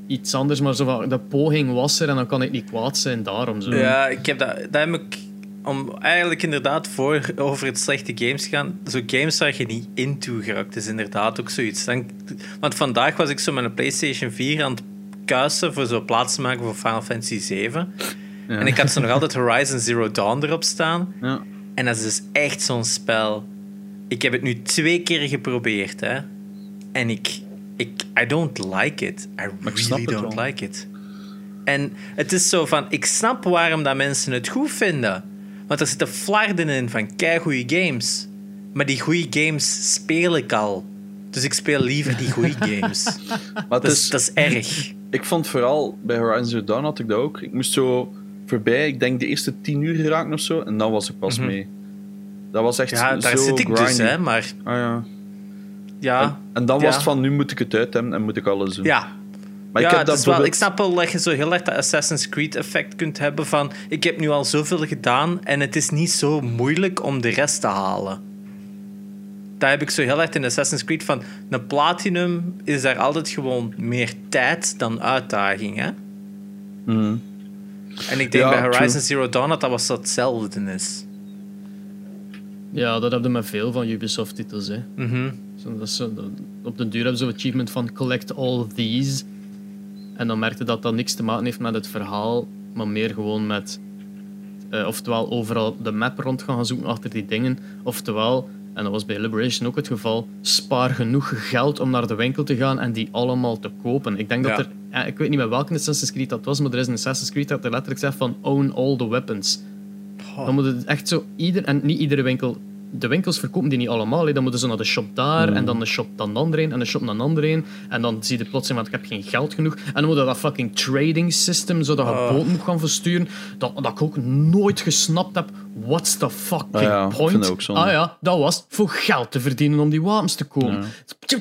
iets anders. Maar zo de poging was er en dan kan ik niet kwaad zijn daarom. Zo. Ja, ik heb dat, dat heb ik om eigenlijk inderdaad voor over het slechte games te gaan. Zo games waar je niet into geraakt is inderdaad ook zoiets. Dan, want vandaag was ik zo met een PlayStation 4 aan het kuisen voor zo plaats te maken voor Final Fantasy 7. En ik had zo nog altijd Horizon Zero Dawn erop staan. Ja. En dat is dus echt zo'n spel. Ik heb het nu twee keer geprobeerd, hè. En ik... ik I don't like it. I really don't like it. En het is zo van... Ik snap waarom dat mensen het goed vinden. Want er zitten flarden in van goede games. Maar die goede games speel ik al. Dus ik speel liever die goede games. maar dat, is, dat is erg. Ik vond vooral bij Horizon Zero Dawn had ik dat ook. Ik moest zo voorbij, ik denk de eerste tien uur geraken of zo, en dan was ik pas mhm. mee. Dat was echt ja, daar zit ik dus, hè, maar... Ah ja. Ja. En, dan was het van, nu moet ik het uit hebben en moet ik alles doen. Ja, maar ja, ik, heb dat wel, ik snap wel dat je zo heel erg dat Assassin's Creed effect kunt hebben van ik heb nu al zoveel gedaan en het is niet zo moeilijk om de rest te halen. Dat heb ik zo heel erg in Assassin's Creed van een platinum is daar altijd gewoon meer tijd dan uitdaging. Hè? Mhm. En ik denk bij Horizon Zero Dawn dat dat was hetzelfde is. Ja, dat hebben we met veel van Ubisoft-titels. Mm zo, op de duur hebben ze een achievement van collect all these. En dan merkte dat dat niks te maken heeft met het verhaal, maar meer gewoon met uh, oftewel overal de map rond gaan zoeken achter die dingen, oftewel, en dat was bij Liberation ook het geval, spaar genoeg geld om naar de winkel te gaan en die allemaal te kopen. Ik denk dat er, ja, ik weet niet met welke Assassin's Creed dat was, maar er is een Assassin's Creed dat er letterlijk zegt van own all the weapons. Dan moet het echt zo, ieder, en niet iedere winkel de winkels verkopen die niet allemaal. Dan moeten ze naar de shop daar, en dan de shop dan de andere en de shop dan de andere een. En dan zie je plotseling, want ik heb geen geld genoeg. En dan moet je dat fucking trading system, zodat je oh. boten moet gaan versturen. Dat, dat ik ook nooit gesnapt heb. What's the fucking ah ja, point? Ah ja, dat was voor geld te verdienen om die wapens te kopen.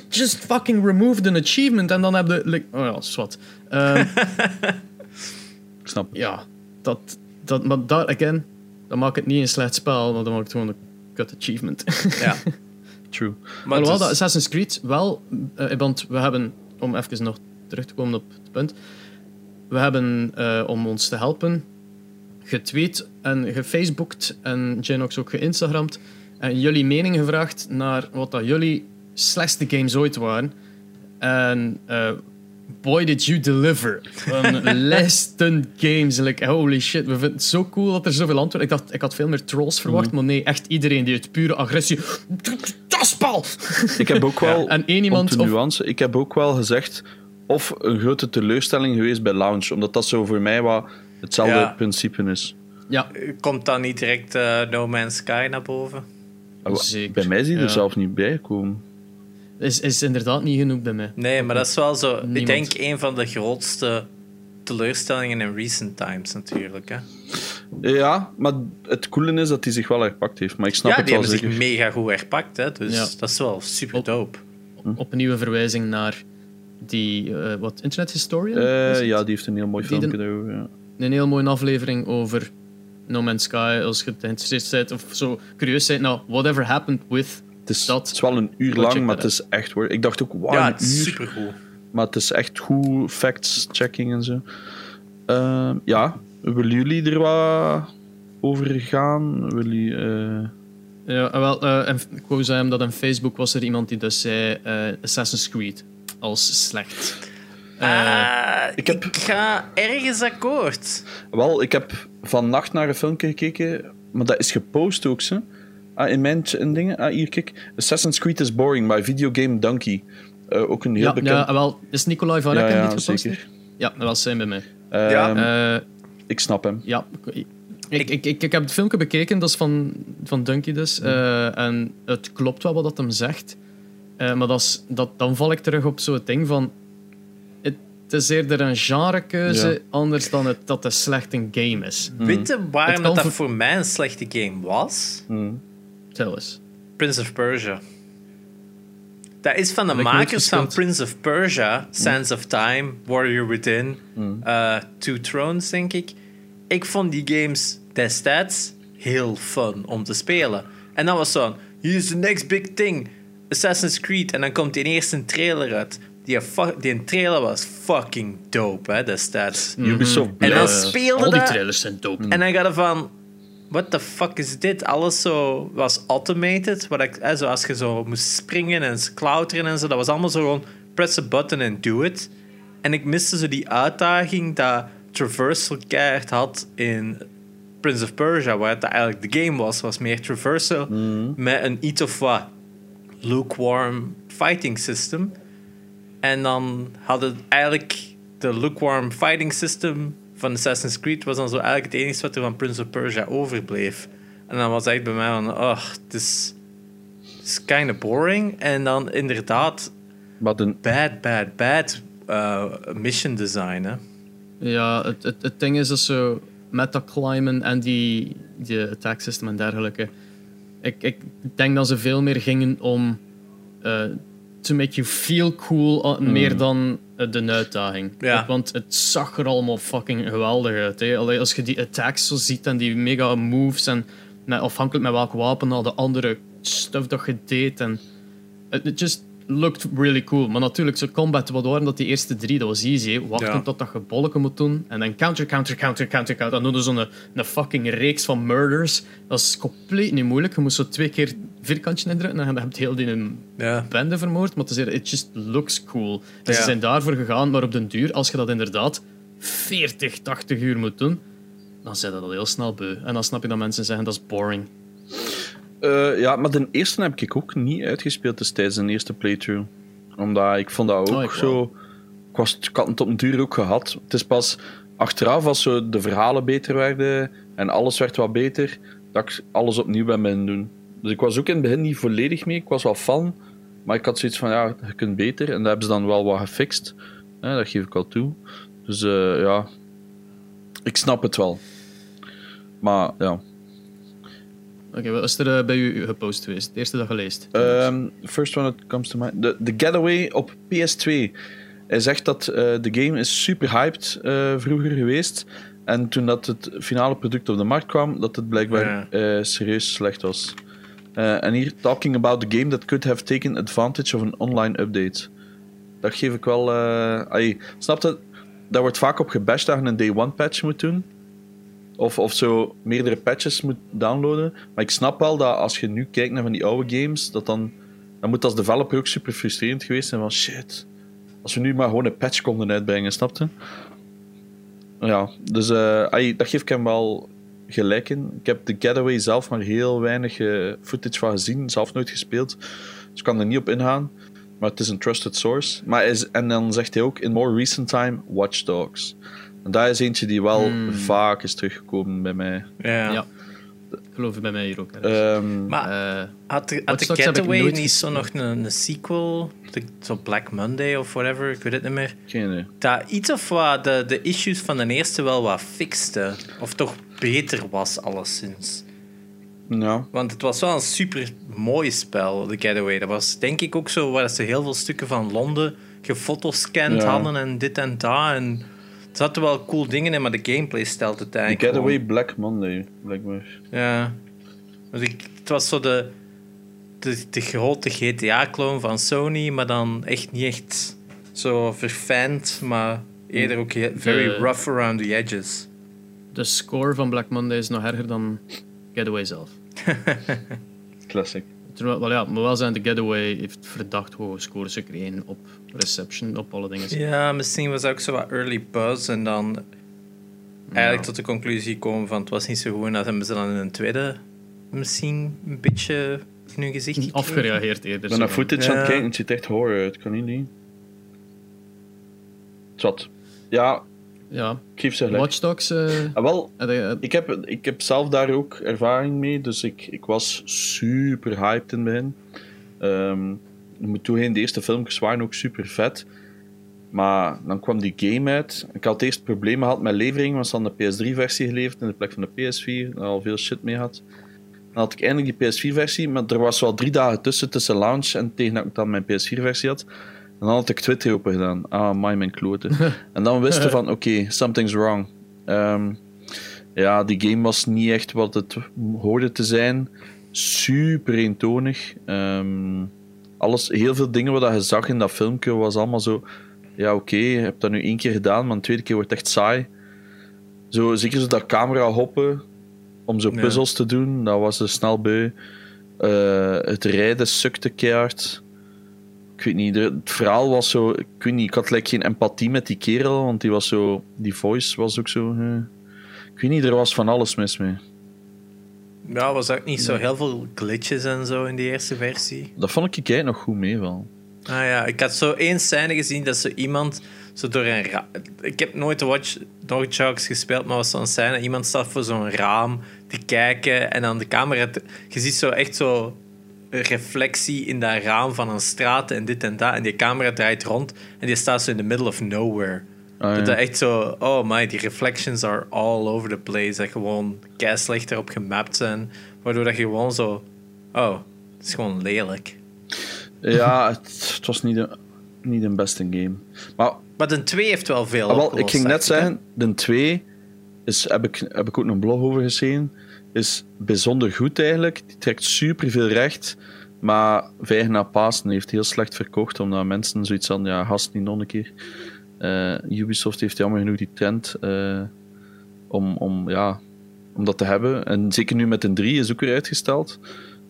Just fucking remove the achievement en dan heb je... Like, oh ja, zwart. Um, ik snap Ja, dat... dat maar daar, again, dan maakt het niet een slecht spel, maar dan maakt het gewoon cut achievement. Ja, true. Maar Alhoewel dat Assassin's Creed wel, uh, want we hebben, om even nog terug te komen op het punt, we hebben uh, om ons te helpen getweet en gefacebooked en Genox ook geïnstagramd en jullie mening gevraagd naar wat dat jullie slechtste games ooit waren. En uh, boy did you deliver. Een lijsten games. Like, holy shit, we vinden het zo cool dat er zoveel antwoorden... Ik dacht, ik had veel meer trolls verwacht, mhm. maar nee, echt iedereen die uit pure agressie... Daspal! Ik heb ook wel... en één iemand... nuance, ik heb ook wel gezegd... Of een grote teleurstelling geweest bij Lounge. Omdat dat zo voor mij wat hetzelfde principe is. Ja. Komt dan niet direct uh, No Man's Sky naar boven? Zeker. Bij mij zie je er zelf niet bij komen is, is inderdaad niet genoeg bij mij. Nee, maar dat is wel zo. Ik denk een van de grootste teleurstellingen in recent times natuurlijk. Hè. Ja, maar het coole is dat hij zich wel herpakt heeft. Maar ik snap ja, het wel zeker. die hebben zich mega goed herpakt. Hè, dus dat is wel super dope. Op, op een nieuwe verwijzing naar die, uh, wat, Internet Historian? Uh, ja, die heeft een heel mooi filmpje daarover. Ja. Een heel mooie aflevering over No Man's Sky. Als je geïnteresseerd bent of zo curieus bent, nou, whatever happened with het is, dat, het is wel een uur lang, maar het is echt hoor. Ik dacht ook, wow, ja, het is super cool. Maar het is echt goed facts-checking en zo. Uh, ja, willen jullie er wat over gaan? Willen jullie, uh... Ja, wel, uh, ik wou zeggen dat op Facebook was er iemand die dus zei uh, Assassin's Creed als slecht. Uh, ik, heb... ik ga ergens akkoord. Wel, ik heb vannacht naar een filmpje gekeken, maar dat is gepost ook. Zo. Ah, in mijn in dingen. Ah, hier, kijk. Assassin's Creed is boring by Videogame Donkey. Uh, ook een heel ja, bekend... Ja, wel, is Nicolai van Rekken ja, niet gepost? Zeker. Ja, dat was zijn bij mij. Uh, ja. Uh, ik snap hem. Ja, ik, ik, ik, ik, heb het filmpje bekeken, dat is van, van Donkey dus. Uh, en het klopt wel wat dat hem zegt. maar dat is, dat, dan val ik terug op zo'n ding van... Het is eerder een genrekeuze, ja. anders dan het, dat het slecht een game is. Weet je waarom dat, dat voor mij een slechte game was? Hmm. Tell us. Prince of Persia. Dat is van de makers van. Prince of Persia, Sands of Time, Warrior Within, eh, Two Thrones, denk ik. Ik vond die games destijds heel fun om te spelen. En dan was zo, here's the next big thing, Assassin's Creed. En dan komt die eerste trailer uit. Die, die trailer was fucking dope, hè, destijds. Ubisoft En dan speelde Al die dat- trailers zijn dope. En dan gaat er van, what the fuck is dit? Alles zo was automated. Wat ik, hè, zo als je zo moest springen en klauteren en zo, dat was allemaal zo gewoon press a button and do it. En ik miste zo die uitdaging dat traversal keihard had in Prince of Persia, waar het eigenlijk de game was, was meer traversal met een iets of wat lukewarm fighting system. En dan hadden eigenlijk de lukewarm fighting system van Assassin's Creed was dan zo eigenlijk het enige wat er van Prince of Persia overbleef. En dan was echt bij mij van, oh, het is, het is kind of boring. En dan inderdaad, Maar de, bad, bad, bad uh, mission design, hè. Ja, het, het, het ding is dat zo metaclimben en die, die attack system en dergelijke. Ik, ik denk dat ze veel meer gingen om eh to make you feel cool, uh, meer dan eh, de uitdaging. Ja. Want het zag er allemaal fucking geweldig uit. Hè. Allee, als je die attacks zo ziet en die mega moves en met, afhankelijk met welk wapen al de andere stuff dat je deed en it just looked really cool. Maar natuurlijk, zo combat, wat waren dat die eerste drie? Dat was easy. hè. Wachten Ja. tot dat je bolken moet doen. En dan counter, counter, counter, counter, counter. Dan doen zo'n een fucking reeks van murders. Dat is compleet niet moeilijk. Je moet zo twee keer vierkantje indrukken en dan heb je heel die een Ja. bende vermoord. Maar het is, it just looks cool. En ze zijn daarvoor gegaan. Maar op den duur, als je dat inderdaad 40, 80 uur moet doen, dan zijn dat al heel snel beu. En dan snap je dat mensen zeggen dat is boring. eh, ja, maar de eerste heb ik ook niet uitgespeeld dus tijdens de eerste playthrough. Omdat ik vond dat ook Oh, zo... Ik, was, ik had het op een duur ook gehad. Het is pas achteraf, als zo de verhalen beter werden en alles werd wat beter, dat ik alles opnieuw ben beginnen doen. Dus ik was ook in het begin niet volledig mee. Ik was wel fan, maar ik had zoiets van, ja, je kunt beter. En dat hebben ze dan wel wat gefixt. Hè, dat geef ik al toe. Dus eh, ja, ik snap het wel. Maar ja, Oké, wat is er eh, bij u gepost geweest? Het eerste dat je leest. Um, first one that comes to mind. The, the Getaway op PS2. Hij zegt dat eh, de game is super hyped eh, vroeger geweest. En toen dat het finale product op de markt kwam, dat het blijkbaar eh, serieus slecht was. Eh, En hier, talking about the game that could have taken advantage of an online update. Dat geef ik wel... eh ai, snap je? Daar wordt vaak op gebashed dat je een day one patch moet doen. Of, of zo meerdere patches moet downloaden. Maar ik snap wel dat als je nu kijkt naar van die oude games, dat dan, dan moet als developer ook super frustrerend geweest zijn van shit. Als we nu maar gewoon een patch konden uitbrengen, snapte? Ja, dus eh, ai, dat geef ik hem wel gelijk in. Ik heb de Getaway zelf maar heel weinig eh, footage van gezien, zelf nooit gespeeld. Dus ik kan er niet op ingaan. Maar het is een trusted source. Maar is, en dan zegt hij ook, in more recent time, Watch Dogs. En dat is eentje die wel Hmm. vaak is teruggekomen bij mij. Ja. Ja. Ik geloof je bij mij hier ook. Ehm, Maar Eh, had de, had de ik Getaway nooit niet zo nog een, een sequel? Zo Black Monday of whatever, ik weet het niet meer. geen idee. dat iets of wat de, de issues van de eerste wel wat fixte. Of toch beter was, alleszins. Ja. Want het was wel een super mooi spel, The Getaway. Dat was denk ik ook zo waar ze heel veel stukken van Londen gefotoscand Ja. hadden en dit en dat. En er zaten wel cool dingen in, maar de gameplay stelt het The eigenlijk Getaway gewoon. Black Monday, blijkbaar. Ja. Dus ik, het was zo de, de, de grote GTA-clone van Sony, maar dan echt niet echt zo verfijnd, maar eerder ook he- very rough around the edges. De score van Black Monday is nog erger dan Getaway zelf. Classic. Terwijl, wel ja, maar wel zijn de Getaway heeft verdacht hoge scores gekregen op reception, op alle dingen. Ja, misschien was dat ook zo wat early buzz en dan eigenlijk tot de conclusie gekomen van het was niet zo goed en dat hebben ze dan in een tweede misschien een beetje in hun gezicht gekregen. Afgereageerd eerder. Ben naar footage aan het Ja. kijken, het ziet echt horror uit. Kan niet niet. Zat. Ja, Ja. Watch Dogs. eh, Ah, wel, ik heb, ik heb zelf daar ook ervaring mee, dus ik, ik was super hyped in het begin. Ehm, ik moet toegeven, de eerste filmpjes waren ook super vet. Maar dan kwam die game uit. Ik had eerst problemen gehad met levering, want ze hadden de PS3-versie geleverd in de plek van de PS4. Daar al veel shit mee had. Dan had ik eindelijk die PS4-versie, maar er was wel drie dagen tussen, tussen launch en tegen dat ik dan mijn PS4-versie had. En dan had ik Twitter open gedaan. Ah, my mijn kloten. en dan wisten van, oké, something's wrong. Ehm, ja, die game was niet echt wat het hoorde te zijn. Super eentonig. Ehm, alles, heel veel dingen wat je zag in dat filmpje was allemaal zo... Ja, oké, je hebt dat nu één keer gedaan, maar een tweede keer wordt het echt saai. Zo, zeker zo dat camera hoppen om zo Ja. puzzels te doen, dat was er snel beu. Eh, het rijden sukte keihard. Ik weet niet, het verhaal was zo... Ik weet niet, ik had like, geen empathie met die kerel, want die was zo... Die voice was ook zo... eh, ik weet niet, er was van alles mis mee. Ja, was ook niet zo heel veel glitches en zo in die eerste versie. Dat vond ik eigenlijk nog goed mee wel. Ah ja, ik had zo één scène gezien dat zo iemand zo door een raam... Ik heb nooit Watch Dogs gespeeld, maar was zo'n scène. Iemand staat voor zo'n raam te kijken en dan de camera... te- Je ziet zo echt zo reflectie in dat raam van een straat en dit en dat. En die camera draait rond en die staat zo in the middle of nowhere. Ah, Dat ja. dat echt zo... Oh my, die reflections are all over the place. Dat gewoon kei slecht erop gemapt zijn. Waardoor dat je gewoon zo... Oh, het is gewoon lelijk. Ja, het, het was niet de, niet de beste game. Maar Maar de 2 heeft wel veel Ah, wel, ik ging net zeggen, de 2 is, heb, ik, heb ik ook een blog over geschreven, is bijzonder goed eigenlijk. Die trekt super veel recht, maar vijf na Pasen heeft heel slecht verkocht, omdat mensen zoiets hadden, ja, gast niet nog een keer. Eh, Ubisoft heeft jammer genoeg die trend eh, om, om, ja, om dat te hebben. En zeker nu met een 3 is ook weer uitgesteld.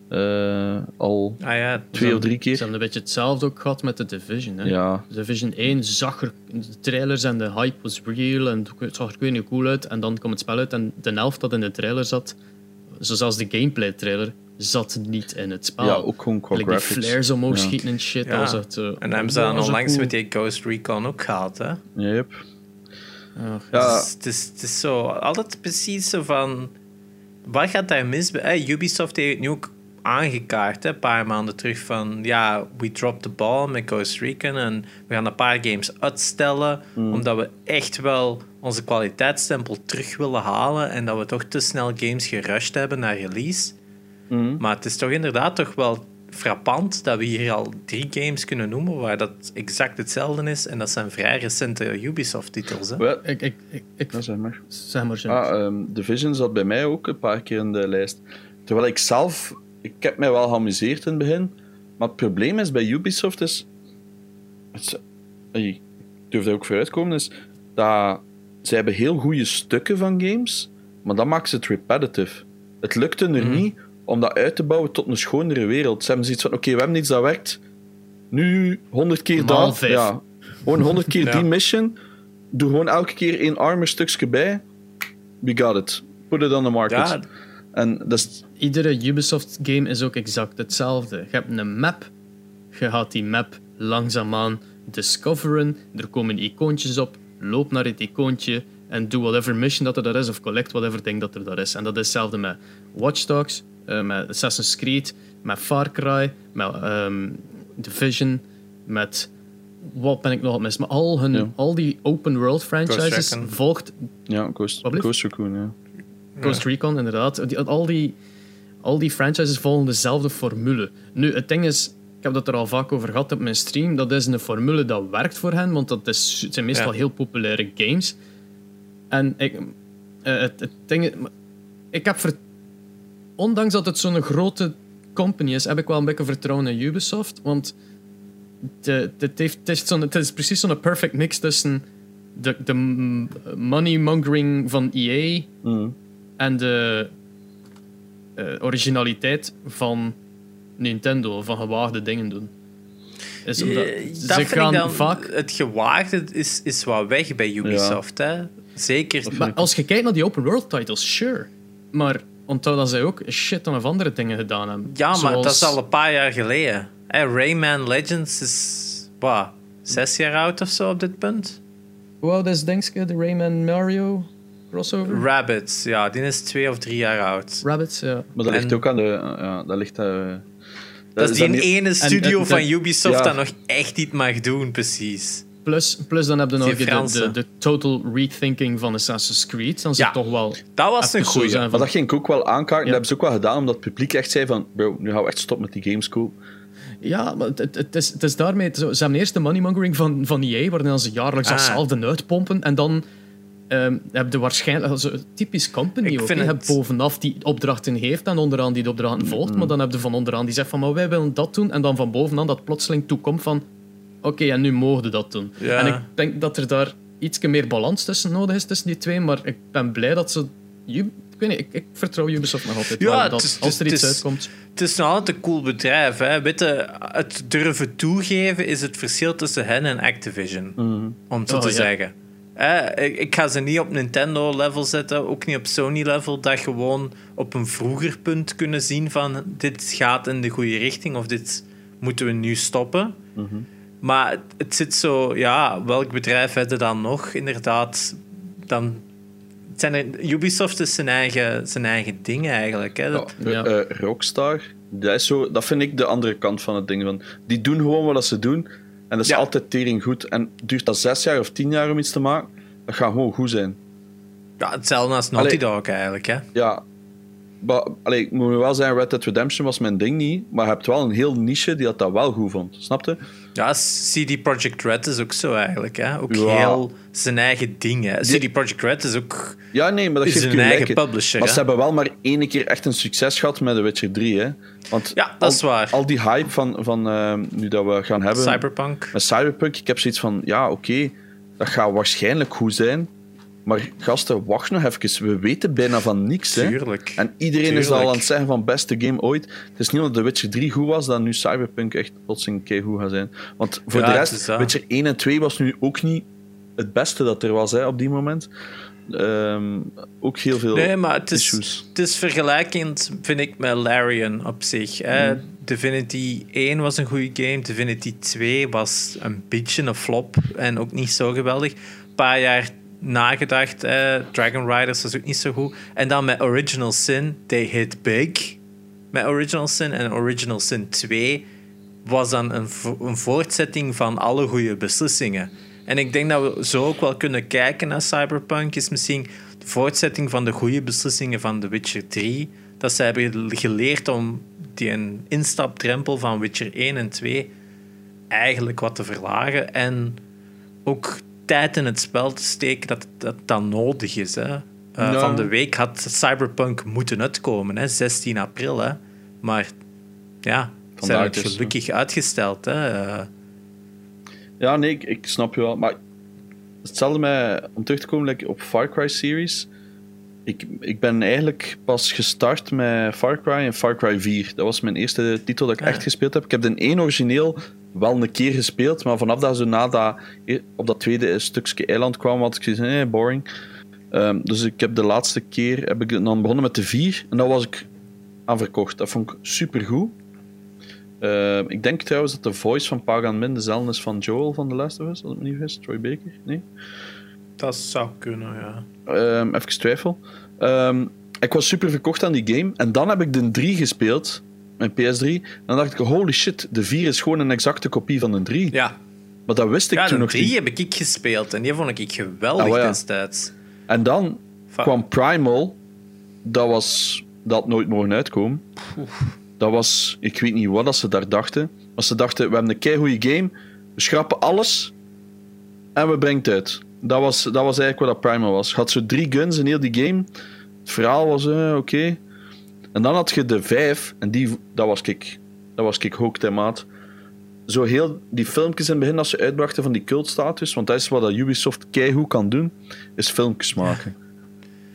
Eh, al Ah ja, twee of drie Ze keer. hebben een beetje hetzelfde ook gehad met de Division. Hè? Ja, Division 1 zag er, de trailers en de hype was real en het zag er ik weet niet cool uit. En dan kwam het spel uit en de helft dat in de trailer zat, zoals de gameplay trailer, zat niet in het spel. ja, ook gewoon qua Like die graphics. flares omhoog Ja. schieten en shit. Ja. Dat was zo- En hebben ze dan onlangs cool. met die Ghost Recon ook gehad, hè? Yep. Ja. Ja, Het, is, het, is, het is zo, altijd precies zo van... Wat gaat daar mis bij? Eh, Ubisoft heeft nu ook aangekaart, hè, een paar maanden terug, van... Ja, we dropped the ball met Ghost Recon en we gaan een paar games uitstellen, omdat we echt wel onze kwaliteitsstempel terug willen halen en dat we toch te snel games gerushed hebben naar release. Mhm. Maar het is toch inderdaad toch wel frappant dat we hier al drie games kunnen noemen waar dat exact hetzelfde is. En dat zijn vrij recente Ubisoft-titels. hè. Wel, Ik, ik, ik, ik, ja, zeg maar. zeg maar zo. Ah, ehm Division zat bij mij ook een paar keer in de lijst. Terwijl ik zelf... Ik heb mij wel geamuseerd in het begin. Maar het probleem is bij Ubisoft is... Het, ik durf daar ook vooruit komen, is dat ze hebben heel goede stukken van games, maar dan maken ze het repetitive. Het lukte er Mhm. niet om dat uit te bouwen tot een schonere wereld. Ze hebben zoiets van, oké, we hebben iets dat werkt. Nu 100 keer dat. Ja, gewoon 100 keer Ja. die mission. Doe gewoon elke keer één armor stukje bij. We got it. Put it on the market. Ja, En dat is... Iedere Ubisoft game is ook exact hetzelfde. Je hebt een map, je gaat die map langzaamaan discoveren, er komen icoontjes op, loop naar het icoontje en doe whatever mission dat er daar is of collect whatever ding dat er daar is. En dat is hetzelfde met Watch Dogs, eh, met Assassin's Creed, met Far Cry, met ehm, Division, met... Wat ben ik nog mis? Maar al, hun, Ja. al die open world franchises volgt Ja, Ghost, Recon, ja. Ghost Recon, inderdaad. Die, al, die, al die franchises volgen dezelfde formule. Nu, het ding is, ik heb dat er al vaak over gehad op mijn stream, dat is een formule dat werkt voor hen, want dat is, het zijn meestal Ja. heel populaire games. En ik, eh, het, het ding ik heb ver, ondanks dat het zo'n grote company is, heb ik wel een beetje vertrouwen in Ubisoft, want de, het, heeft, het, is zo'n- het is precies zo'n perfect mix tussen de, de money mongering van EA Mhm. en de eh, originaliteit van Nintendo, van gewaagde dingen doen. Is omdat, Eh, dat ze vind gaan ik dan, vaak. Het gewaagde is, is wat weg bij Ubisoft. Hè? Zeker. Maar als je kijkt naar die open world titles, sure. Maar onthoud dat zij ook een shit ton of andere dingen gedaan hebben. Ja, maar dat is al een paar jaar geleden. Hè, Rayman Legends is wat, zes jaar oud of zo op dit punt. Hoe oud is Dingske, de Rayman Mario crossover? Rabbits, ja, die is twee of drie jaar oud. Rabbits, ja. Maar dat En- ligt ook aan de... Ja, dat ligt... eh, Dat is die niet- ene studio en- van Ubisoft ja. dat nog echt iets mag doen, precies. Plus, plus dan heb je nog de, de, de total rethinking van Assassin's Creed. Dan zit Ja. toch wel... Dat was een goeie. zijn Maar van- dat ging ik ook wel aankaarten. Ja. Dat hebben ze ook wel gedaan, omdat het publiek echt zei van... Bro, nu gaan we echt stoppen met die gameschool. Ja, maar het, is, het is daarmee... Zo, ze hebben eerst de moneymongering van, van EA, waarin dan ze jaarlijks Ah. datzelfde uitpompen. En dan ehm heb je waarschijnlijk... Zo, typisch company Ik ook. vind Je het- hebt bovenaf die opdrachten heeft en onderaan die de opdrachten volgt. Maar dan heb je van onderaan die zegt van, maar wij willen dat doen. En dan van bovenaan dat plotseling toekomt van... Oké, en nu mogen we dat doen. Ja. En ik denk dat er daar iets meer balans tussen nodig is tussen die twee. Maar ik ben blij dat ze... Ik weet niet, ik, ik vertrouw Ubisoft nog altijd. Ja, dat is- als er het iets is- uitkomt... Het is nog altijd een cool bedrijf. Hè. Weet je, het durven toegeven is het verschil tussen hen en Activision. Om het zo Oh, te ja. zeggen. Hè, ik, ik ga ze niet op Nintendo-level zetten, ook niet op Sony-level, dat gewoon op een vroeger punt kunnen zien van dit gaat in de goede richting of dit moeten we nu stoppen. Maar het, het zit zo, ja, welk bedrijf hebben dan nog? Inderdaad, dan zijn er, Ubisoft is zijn eigen, zijn eigen ding eigenlijk. Hè. Dat- Ja, Ja. eh, Rockstar, dat, is zo, dat vind ik de andere kant van het ding. Van, die doen gewoon wat ze doen. En dat is Ja. altijd tering goed. En duurt dat zes jaar of tien jaar om iets te maken, dat gaat gewoon goed zijn. Ja, hetzelfde als Naughty Allee. Dog eigenlijk. Hè. Ja, maar, allee, ik moet wel zeggen, Red Dead Redemption was mijn ding niet. Maar je hebt wel een heel niche die dat, dat wel goed vond. Snapte? Ja, CD Projekt Red is ook zo eigenlijk. Hè. Ook Ja. heel zijn eigen ding. Hè. CD Projekt Red is ook Ja, nee, maar dat is geeft je eigen publisher. Maar hè. ze hebben wel maar één keer echt een succes gehad met The Witcher 3. Hè? Want Ja, dat al, is waar. Al die hype van, van ehm, nu dat we gaan hebben Cyberpunk. met Cyberpunk, ik heb zoiets van, ja, oké, dat gaat waarschijnlijk goed zijn. Maar gasten, wacht nog even. We weten bijna van niks. Hè? Tuurlijk. En iedereen is al aan het zeggen van beste game ooit. Het is niet omdat The Witcher 3 goed was, dat nu Cyberpunk echt plotseling goed gaat zijn. Want voor Ja, de rest. Witcher 1 en 2 was nu ook niet het beste dat er was hè, op die moment. Ehm, ook heel veel Nee, maar het is, issues. het is vergelijkend, vind ik, met Larian op zich. Hè. Mm. Divinity 1 was een goede game. Divinity 2 was een beetje een flop en ook niet zo geweldig. Een paar jaar nagedacht, hè. Dragon Riders was ook niet zo goed. En dan met Original Sin, they hit big. Met Original Sin en Original Sin 2 was dan een voortzetting van alle goede beslissingen. En ik denk dat we zo ook wel kunnen kijken naar Cyberpunk. Is misschien de voortzetting van de goede beslissingen van The Witcher 3. Dat ze hebben geleerd om die een instapdrempel van Witcher 1 en 2 eigenlijk wat te verlagen. En ook tijd in het spel te steken dat dat, dan nodig is. Hè. Eh. Van de week had Cyberpunk moeten uitkomen, hè, 16 april. Hè. Maar ja, ze hebben het dus, gelukkig uitgesteld. Hè. Eh, Ja, nee, ik, ik snap je wel. Maar hetzelfde met, om terug te komen like, op Far Cry series. Ik, ik ben eigenlijk pas gestart met Far Cry en Far Cry 4. Dat was mijn eerste titel dat ik Ah. echt gespeeld heb. Ik heb de één origineel wel een keer gespeeld, maar vanaf dat ze na dat, op dat tweede stukje eiland kwamen, had ik van, eh, boring. Ehm, dus ik heb de laatste keer heb ik dan begonnen met de 4 en dat was ik aan verkocht. Dat vond ik supergoed. Ehm, ik denk trouwens dat de voice van Pagan Min dezelfde is van Joel van The Last of Us, als ik me niet vergis. Troy Baker? Nee? Dat zou kunnen, ja. Ehm, even twijfel. Ehm, ik was super verkocht aan die game. En dan heb ik de 3 gespeeld, mijn PS3. En dan dacht ik, holy shit, de 4 is gewoon een exacte kopie van de 3. Ja, Maar dat wist ik ja toen de nog 3 niet. heb ik gespeeld en die vond ik geweldig Ah, ja. destijds. En dan Va- kwam Primal. Dat was... Dat had nooit mogen uitkomen. Dat was... Ik weet niet wat dat ze daar dachten. Maar ze dachten, we hebben een keigoede game. We schrappen alles. En we brengen het uit. Dat was, dat was eigenlijk wat dat Primal was. Je had zo drie guns in heel die game. Het verhaal was eh, oké. En dan had je de vijf. En die, dat was ik. Dat was ik hooked en maat. Zo heel die filmpjes in het begin dat ze uitbrachten van die cultstatus. Want dat is wat dat Ubisoft keigoed kan doen. Is filmpjes maken.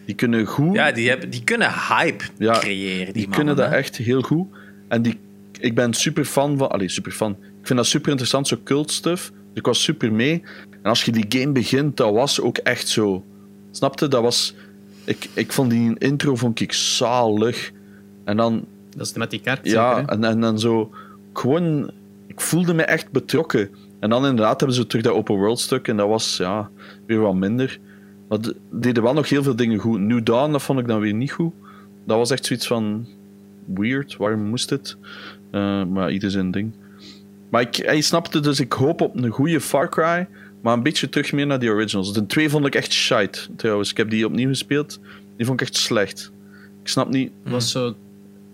Die kunnen goed... Ja, die, hebben, die kunnen hype Ja, creëren. Die, Die mannen, kunnen dat hè. echt heel goed. En die, ik ben super fan van. Allee, super fan. Ik vind dat super interessant, zo cult stuff. Ik was super mee. En als je die game begint, dat was ook echt zo. Snapte? Dat was. Ik, ik vond die intro vond ik zalig. En dan, Dat is met die kerk. ja, zeker, hè? en, en dan zo. Gewoon. Ik voelde me echt betrokken. En dan inderdaad hebben ze terug dat open world stuk. En dat was ja, weer wat minder. Maar de- deden wel nog heel veel dingen goed. New Dawn, dat vond ik dan weer niet goed. Dat was echt zoiets van. Weird, waarom moest het? Eh, maar ieder zijn ding. Maar ik, hij snapte dus, ik hoop op een goede Far Cry. Maar een beetje terug meer naar die originals. De twee vond ik echt shite, trouwens. Ik heb die opnieuw gespeeld. Die vond ik echt slecht. Ik snap niet... Wat zou,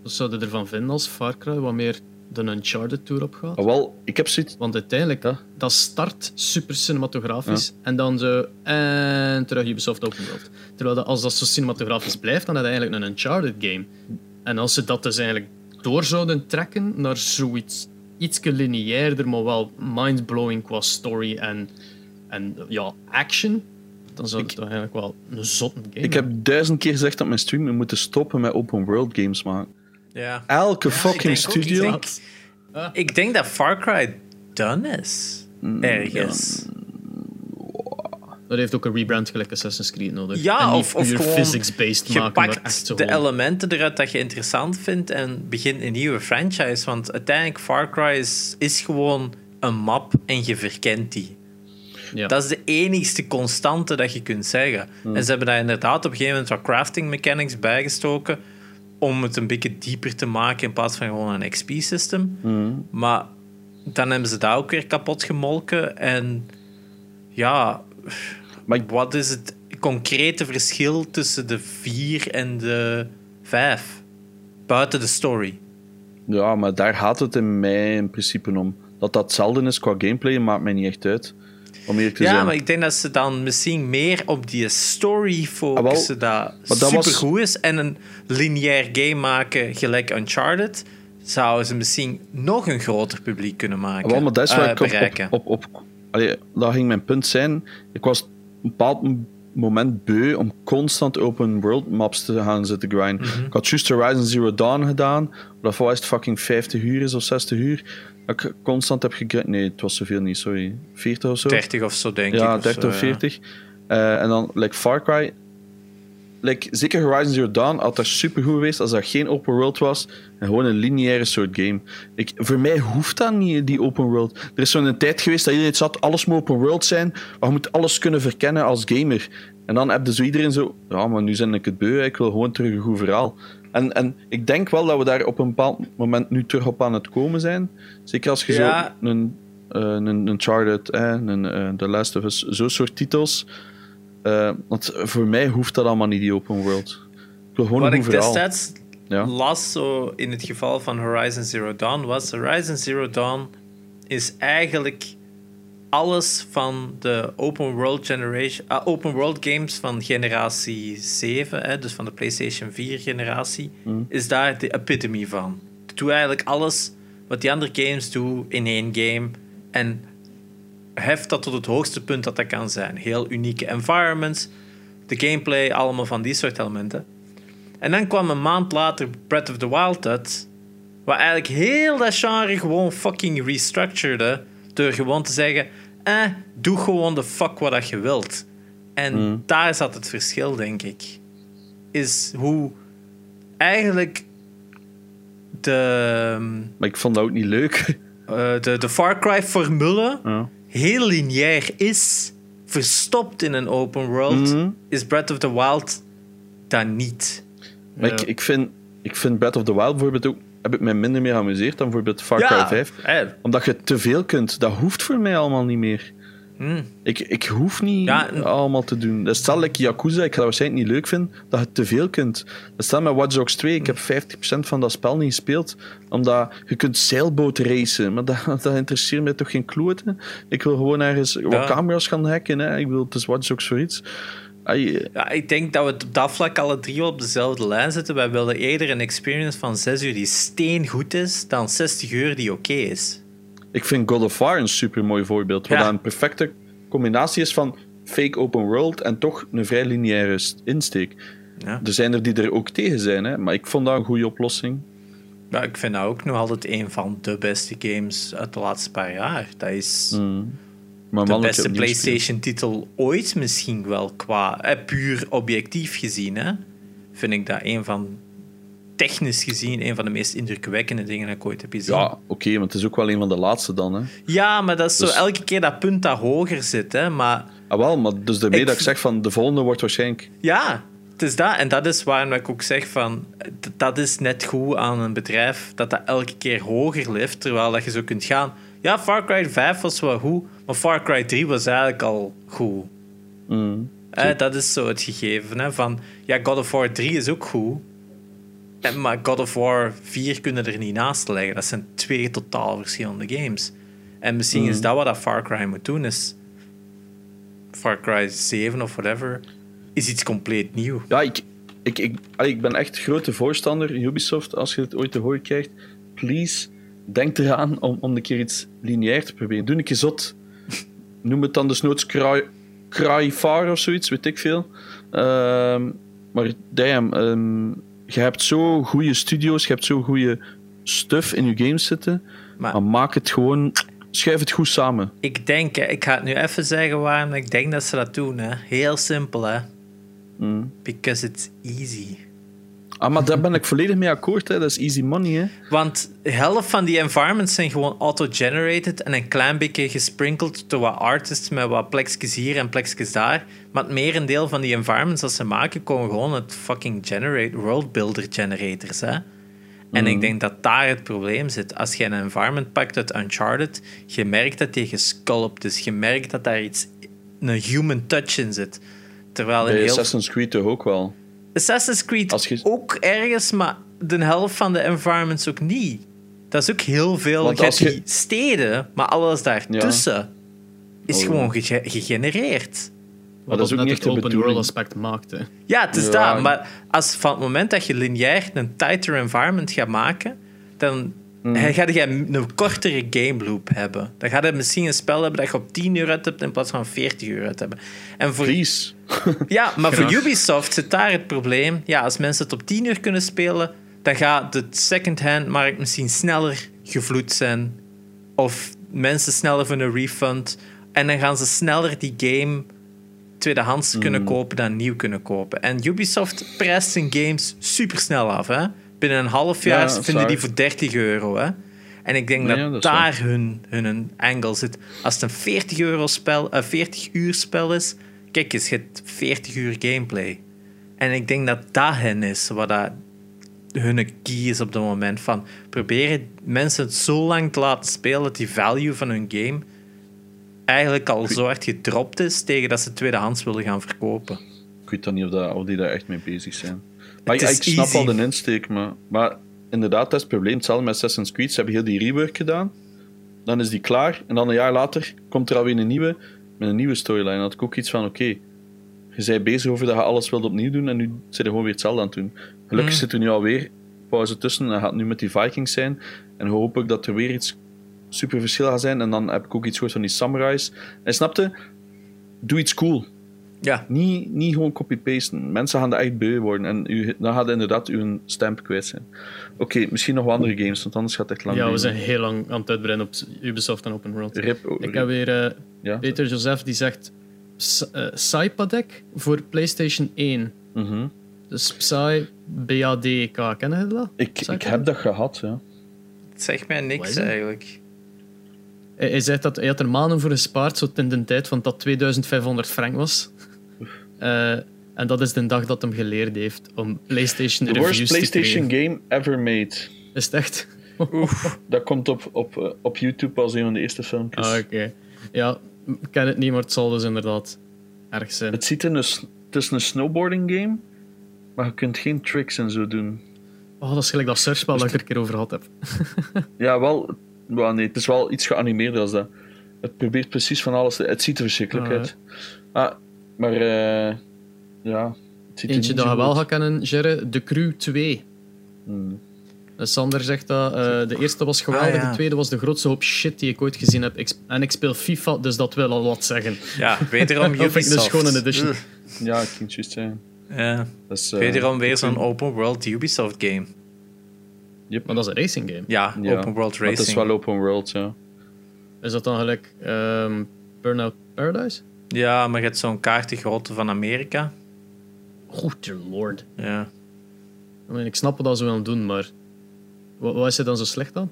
wat zou je ervan vinden als Far Cry wat meer de Uncharted Tour op gaat? Ah, wel, ik heb zoiets... Want uiteindelijk, Ja. dat start super cinematografisch en dan zo en terug Ubisoft Open World. Terwijl dat, als dat zo cinematografisch blijft, dan is het eigenlijk een Uncharted game. En als ze dat dus eigenlijk door zouden trekken naar zoiets iets lineairder, maar wel mindblowing qua story en, en ja, action, dan zou het toch eigenlijk wel een zotte game Ik heb duizend keer gezegd op mijn stream, we moeten stoppen met open world games maken. Ja. Elke Ik fucking ook- studio... Ik denk, ik denk dat Far Cry done is. Mm, Ergens. Dat heeft ook een rebrand gelijk Assassin's Creed nodig. Ja, of- of physics-based Je maken, echt pakt de gewoon- elementen eruit dat je interessant vindt en begint een nieuwe franchise. Want uiteindelijk, Far Cry is, is gewoon een map en je verkent die. Ja. Dat is de enigste constante dat je kunt zeggen. Hmm. En ze hebben daar inderdaad op een gegeven moment wat crafting mechanics bijgestoken om het een beetje dieper te maken in plaats van gewoon een XP-system. Hmm. Maar dan hebben ze dat ook weer kapot gemolken. En ja, Maar wat is het concrete verschil tussen de 4 en de 5? Buiten de story. Ja, maar daar gaat het in mij in principe om. Dat dat hetzelfde is qua gameplay maakt mij niet echt uit. Om Ja, zijn. maar ik denk dat ze dan misschien meer op die story focussen dat, Ah, maar dat was- supergoed is. En een lineair game maken gelijk Uncharted zouden ze misschien nog een groter publiek kunnen maken. Wel, maar dat is waar eh, ik op, op, op, op allee, dat ging mijn punt zijn. Ik was bepaald moment beu om constant open world maps te gaan zitten grinden. Mhm. Ik had juist Horizon Zero Dawn gedaan, dat was het fucking 50 uur is of 60 uur. Dat ik constant heb gegrind. Nee, het was zoveel niet, sorry. 40 of zo. 30 of zo, denk ik. ja, of 30 zo, of ja. 40. Eh, en dan, like Far Cry. Like, zeker Horizon Zero Dawn had daar super goed geweest als dat geen open world was en gewoon een lineaire soort game. Ik, voor mij hoeft dat niet, die open world. Er is zo'n tijd geweest dat iedereen zat, alles moet open world zijn, maar je moet alles kunnen verkennen als gamer. En dan heb je zo iedereen zo, ja, maar nu ben ik het beu, ik wil gewoon terug een goed verhaal. En, en ik denk wel dat we daar op een bepaald moment nu terug op aan het komen zijn. Zeker als je Ja. zo een, eh, een Uncharted, eh, een The Last of Us, zo'n soort titels. Eh, want voor mij hoeft dat allemaal niet, die open world. Ik wil gewoon Wat een ik verhaal. destijds Ja. las zo in het geval van Horizon Zero Dawn was... Horizon Zero Dawn is eigenlijk alles van de open world, generation, ah, open world games van generatie 7, hè, dus van de PlayStation 4 generatie, Hmm. is daar de epitome van. Doet eigenlijk alles wat die andere games doen in één game en heft dat tot het hoogste punt dat dat kan zijn. Heel unieke environments, de gameplay, allemaal van die soort elementen. En dan kwam een maand later Breath of the Wild uit, waar eigenlijk heel dat genre gewoon fucking restructureerde door gewoon te zeggen, eh, doe gewoon de fuck wat je wilt. En daar zat het verschil, denk ik. Is hoe eigenlijk de, Maar ik vond dat ook niet leuk. eh, de, de Far Cry-formule ja. Heel lineair is, verstopt in een open world, Mhm. is Breath of the Wild dan niet. Maar Ja. ik, ik, vind, ik vind Breath of the Wild bijvoorbeeld ook... Heb ik mij minder mee geamuseerd dan bijvoorbeeld Far Cry 5. eh, Omdat je te veel kunt. Dat hoeft voor mij allemaal niet meer. Ik, ik hoef niet Ja, en- allemaal te doen. Dat stel ik Yakuza, ik ga dat waarschijnlijk niet leuk vinden, dat je te veel kunt. Dat stel met Watch Dogs 2, ik heb 50% van dat spel niet gespeeld, omdat je kunt zeilboot racen, maar dat, dat interesseert mij toch geen klote. Ik wil gewoon ergens wat Ja. camera's gaan hacken, hè. ik wil, het is Watch Dogs voor iets. Ja, ik denk dat we op dat vlak alle drie op dezelfde lijn zitten. Wij willen eerder een experience van 6 uur die steengoed is, dan 60 uur die oké is. Ik vind God of War een super mooi voorbeeld, wat Ja. een perfecte combinatie is van fake open world en toch een vrij lineaire insteek. Ja. Er zijn er die er ook tegen zijn, hè, maar ik vond dat een goede oplossing. Ja, ik vind dat ook nog altijd een van de beste games uit de laatste paar jaar. Dat is Mm. Maar de beste. PlayStation-titel ooit misschien wel qua eh, puur objectief gezien. Hè? Vind ik dat een van technisch gezien een van de meest indrukwekkende dingen dat ik ooit heb gezien. Ja, oké, maar het is ook wel een van de laatste dan. Hè. Ja, maar dat is zo Dus- elke keer dat punt dat hoger zit. Hè? Maar Ah, wel, maar dus daarmee Ik dat ik zeg van de volgende wordt waarschijnlijk. ja, het is dat. En dat is waarom ik ook zeg van... Dat is net goed aan een bedrijf, dat dat elke keer hoger leeft. Terwijl dat je zo kunt gaan... Ja, Far Cry 5 was wel goed, maar Far Cry 3 was eigenlijk al goed. Mm. Eh, dat is zo het gegeven. Hè, van, ja, God of War 3 is ook goed. En, maar God of War 4 kunnen er niet naast leggen. Dat zijn twee totaal verschillende games. En misschien is dat wat dat Far Cry moet doen. Is Far Cry 7 of whatever is iets compleet nieuw. Ja, ik, ik, ik, ik ben echt grote voorstander, Ubisoft, als je het ooit te horen krijgt. Please, denk eraan om, om een keer iets lineair te proberen. Doe een keer zot. Noem het dan desnoods Cry, Cryfar of zoiets, weet ik veel. Ehm, maar damn, ehm, je hebt zo goede studio's, je hebt zo goede stuff in je games zitten. Maar- Maar maak het gewoon, schuif het goed samen. Ik denk, hè, ik ga het nu even zeggen waarom ik denk dat ze dat doen. Hè. Heel simpel, hè. Mm. Because it's easy. Ah, maar daar ben ik volledig mee akkoord, hè. dat is easy money. Hè. Want de helft van die environments zijn gewoon auto-generated en een klein beetje gesprinkeld door wat artists met wat plekjes hier en plekjes daar. Maar het merendeel van die environments dat ze maken, komen gewoon uit fucking generate, world builder generators. Hè? En ik denk dat daar het probleem zit. Als je een environment pakt uit Uncharted, je merkt dat die gesculpt is. Je merkt dat daar iets, een human touch in zit. Terwijl in Bij heel Assassin's Creed toch ook wel. Assassin's Creed je- ook ergens, maar de helft van de environments ook niet. Dat is ook heel veel. Want Je hebt als je- die steden, maar alles daartussen is Oh, gewoon ge- gegenereerd. Wat dat is ook net niet echt het de open bedoeling. world aspect maakt. Hè. Ja, het is Ja. dat. Maar als van het moment dat je lineair een tighter environment gaat maken, dan Hmm. ga je een kortere game loop hebben. Dan ga je misschien een spel hebben dat je op 10 uur uit hebt in plaats van 40 uur uit hebben. En voor, Please. Ja, maar Graag. voor Ubisoft zit daar het probleem. Ja, als mensen het op 10 uur kunnen spelen, dan gaat de second-hand markt misschien sneller gevloed zijn. Of mensen sneller voor een refund. En dan gaan ze sneller die game tweedehands kunnen kopen dan nieuw kunnen kopen. En Ubisoft prijst zijn games super snel af. Hè? Binnen een half Ja, jaar dat vinden die voor 30 euro. Hè? En ik denk dat, dat daar hun, hun angle zit. Als het een 40, euro spel, eh, 40 uur spel is, kijk eens, je hebt 40 uur gameplay. En ik denk dat dat hen is, wat dat hun key is op het moment. Van proberen mensen het zo lang te laten spelen dat die value van hun game eigenlijk al zo hard gedropt is tegen dat ze tweedehands willen gaan verkopen. Ik weet dan niet of, dat, of die daar echt mee bezig zijn. Maar ik, snap easy. al de insteek, maar, maar inderdaad, dat is het probleem. Hetzelfde met Assassin's Creed. Ze hebben heel die rework gedaan. Dan is die klaar. En dan een jaar later komt er alweer een nieuwe met een nieuwe storyline. Dan had ik ook iets van, oké, je bent bezig over dat je alles wilt opnieuw doen en nu zit je gewoon weer hetzelfde aan het doen. Gelukkig Mm. zit er nu alweer pauze tussen en dat gaat nu met die Vikings zijn. En hoop ik dat er weer iets super verschil gaat zijn. En dan heb ik ook iets gehoord van die samurais. En snapte, doe iets cool. Ja, Niet, niet gewoon copy-pasten. Mensen gaan er echt beu worden. En u, dan gaat inderdaad uw stamp kwijt zijn. Oké, misschien nog wat andere games, want anders gaat het echt lang Ja, we zijn heel lang aan het uitbreiden op Ubisoft en Open World. Rip, oh, Ik rip. heb weer eh, ja? Peter Joseph die zegt Psy- eh, Psypadec voor PlayStation 1. Mhm. Dus Psy BADK, kennen jullie dat? ik, ik heb dat gehad, ja. het zegt mij niks is het? eigenlijk. Hij, hij zegt dat hij had er maanden voor gespaard, zo in de tijd van dat 2500 frank was. Eh, en dat is de dag dat hem geleerd heeft om PlayStation The reviews worst te PlayStation game ever made. Is het echt? Dat komt op, op, eh, op YouTube als een van de eerste filmpjes. Ah, oké. Ja, ik ken het niet, maar het zal dus inderdaad erg zijn. Het, ziet in een, het is een snowboarding game, maar je kunt geen tricks en zo doen. Oh, dat is gelijk dat surfspel dat ik er een keer over gehad heb. Ja, wel, wel nee, het is wel iets geanimeerder als dat. Het probeert precies van alles. te- Het ziet er verschrikkelijk Ah, uit. Ah, maar eh, ja. Het ziet Eentje dat je wel gaat kennen, Gerre, De Crew 2. Hmm. Eh, Sander zegt dat eh, de eerste was geweldig, Ah, ja. de tweede was de grootste hoop shit die ik ooit gezien heb. Ik, en ik speel FIFA, dus dat wil al wat zeggen. Ja, wederom Of ik Ubisoft. dus gewoon een edition. Ja, ik kan het juist zeggen. Ja, Dat is, eh, wederom weer ik zo'n open world Ubisoft game. Maar dat is een racing game. Ja, Ja, open world racing. Het is wel open world, ja. Is dat dan gelijk ehm, Burnout Paradise? Ja, maar je hebt zo'n kaartengrootte van Amerika. Dear lord. Ja. I mean, ik snap wat dat ze willen doen, maar... Wat, wat is er dan zo slecht aan?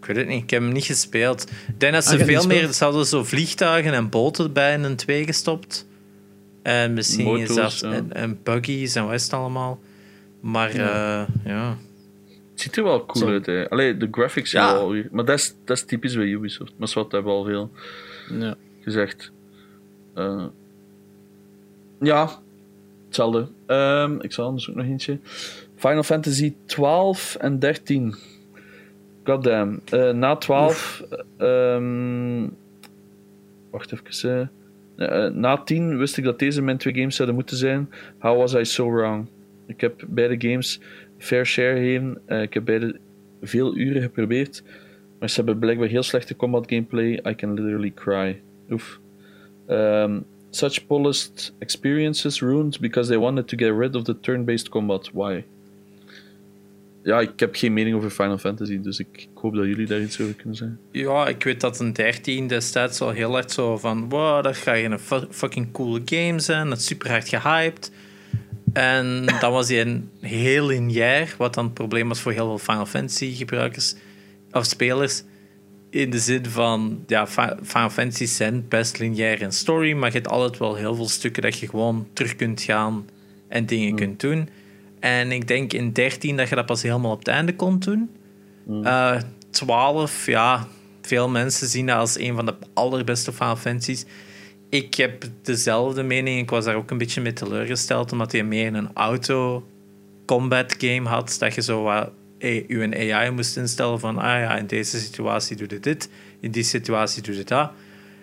Ik weet het niet, ik heb hem niet gespeeld. Ik denk dat Ah, ze veel meer... Ze hadden zo vliegtuigen en boten bij in een twee gestopt. En misschien Moto's, zelfs ja. en, en buggies en wat is het allemaal. Maar Ja. ja, ja. Het ziet er wel cool Zo. uit. Hè. Allee, de graphics Ja. wel. Maar dat is, dat is typisch bij Ubisoft. Maar wat hebben we al veel Ja. gezegd. Eh, ja, hetzelfde. Ehm, ik zal anders ook nog eentje. Final Fantasy 12 en 13. Goddamn. Eh na 12. ehm, wacht even. eh, na 10 wist ik dat deze mijn twee games zouden moeten zijn. How was I so wrong? Ik heb beide games fair share. Eh, ik heb beide veel uren geprobeerd. Maar ze hebben blijkbaar heel slechte combat gameplay. I can literally cry. Oef. Um, such polished experiences ruined because they wanted to get rid of the turn-based combat. Why? Ja, ik heb geen mening over Final Fantasy, dus ik, ik hoop dat jullie daar iets over kunnen zeggen. Ja, ik weet dat een 13 destijds al heel erg zo van... Wow, dat gaat een fu- fucking coole game zijn. Dat is super hard gehyped. En dan was hij een heel lineair, wat dan het probleem was voor heel veel Final Fantasy gebruikers of spelers. In de zin van, ja, Fi- Final Fantasy zijn best lineair in story, maar je hebt altijd wel heel veel stukken dat je gewoon terug kunt gaan en dingen kunt doen. En ik denk in 13 dat je dat pas helemaal op het einde kon doen. Eh 12, ja, veel mensen zien dat als een van de allerbeste Final Fantasies. Ik heb dezelfde mening. Ik was daar ook een beetje mee teleurgesteld, omdat hij meer een auto-combat game had. Dat je zo wat eh, je AI moest instellen van, ah ja, in deze situatie doe je dit, in die situatie doe je dat.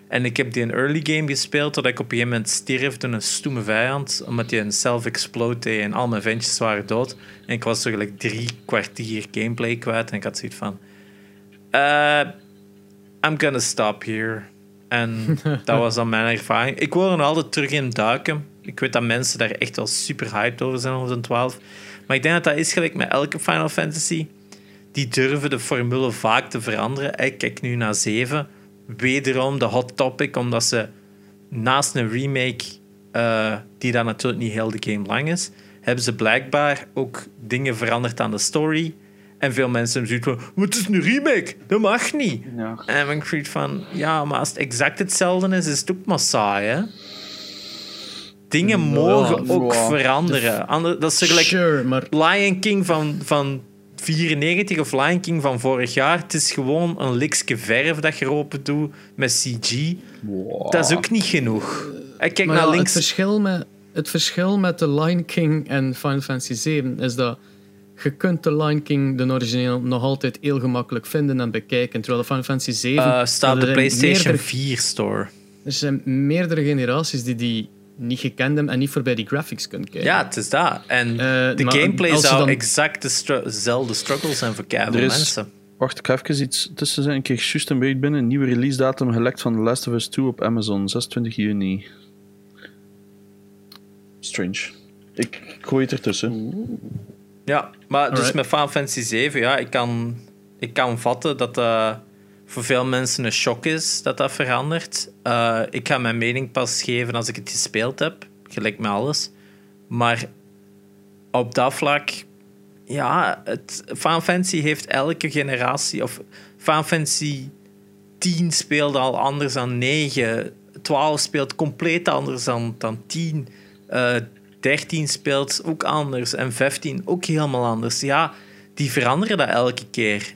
En ik heb die een early game gespeeld, totdat ik op een gegeven moment stierf door een stoeme vijand, omdat hij een self-explode deed en al mijn ventjes waren dood. En ik was zo gelijk drie kwartier gameplay kwijt en ik had zoiets van... eh, I'm gonna stop here. En dat was dan mijn ervaring. Ik wil er nog altijd terug in duiken. Ik weet dat mensen daar echt wel super hyped over zijn over de 12. Maar ik denk dat dat is gelijk met elke Final Fantasy. Die durven de formule vaak te veranderen. Ik kijk nu naar 7. Wederom de hot topic, omdat ze naast een remake, eh, die dan natuurlijk niet heel de game lang is, hebben ze blijkbaar ook dingen veranderd aan de story. En veel mensen hebben zoiets van, "Maar het is een remake, dat mag niet. Ja. En ik zoiets van, ja, maar als het exact hetzelfde is, is het ook maar saai, hè? Dingen mogen ook veranderen. Ander, dat is gelijk Sure, maar Lion King van, van 94 of Lion King van vorig jaar. Het is gewoon een likske verf dat je erop doet met CG. Wow. Dat is ook niet genoeg. Ik kijk Maar naar ja, links. Het verschil, met, het verschil met The Lion King en Final Fantasy 7 is dat je kunt The Lion King, de origineel, nog altijd heel gemakkelijk vinden en bekijken. Terwijl de Final Fantasy 7... eh, staat op de er PlayStation meerdere- 4 store. Er zijn meerdere generaties die die niet gekend en niet voorbij die graphics kunnen kijken. Ja, het is dat. En Eh, de gameplay zou dan- exact dezelfde struggle zijn voor is- mensen. Wacht, ik ga even iets tussen zijn. Ik kreeg juist een beetje binnen. Nieuwe release datum gelekt van The Last of Us 2 op Amazon, 26 juni. Strange. Ik, gooi het ertussen. Ja, maar dus met Final Fantasy 7, ja, ik kan, ik kan vatten dat dat voor veel mensen een shock is dat dat verandert. Eh, ik ga mijn mening pas geven als ik het gespeeld heb, gelijk met alles. Maar op dat vlak, ja, het, Final heeft elke generatie, of Final Fantasy 10 speelde al anders dan 9, 12 speelt compleet anders dan, dan 10. Eh 13 speelt ook anders en 15 ook helemaal anders. Ja, die veranderen dat elke keer.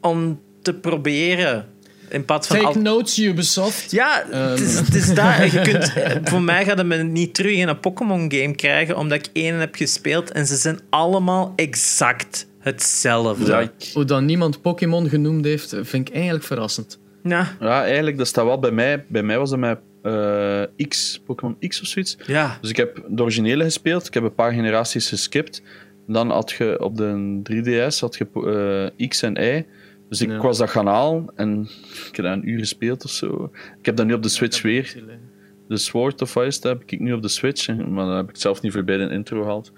Om te proberen. In plaats van. Take al- notes, Ubisoft. ja, Ehm. het is, het is daar. Je kunt, voor mij gaat het me niet terug in een Pokémon-game krijgen, omdat ik één heb gespeeld en ze zijn allemaal exact hetzelfde. Ja, Ja, ik- Hoe dat niemand Pokémon genoemd heeft, vind ik eigenlijk verrassend. ja, ja, eigenlijk, dat staat wel bij mij. Bij mij was dat met eh, X, Pokémon X of zoiets. Dus ik heb de originele gespeeld. Ik heb een paar generaties geskipt. Dan had je op de 3DS had je eh, X en Y. Dus ik Ja. was dat gaan halen en ik heb dat een uur gespeeld of zo. Ik heb dat nu op de Switch weer. De Sword of Ice dat heb ik nu op de Switch. en- Maar dat heb ik zelf niet voorbij de intro gehaald.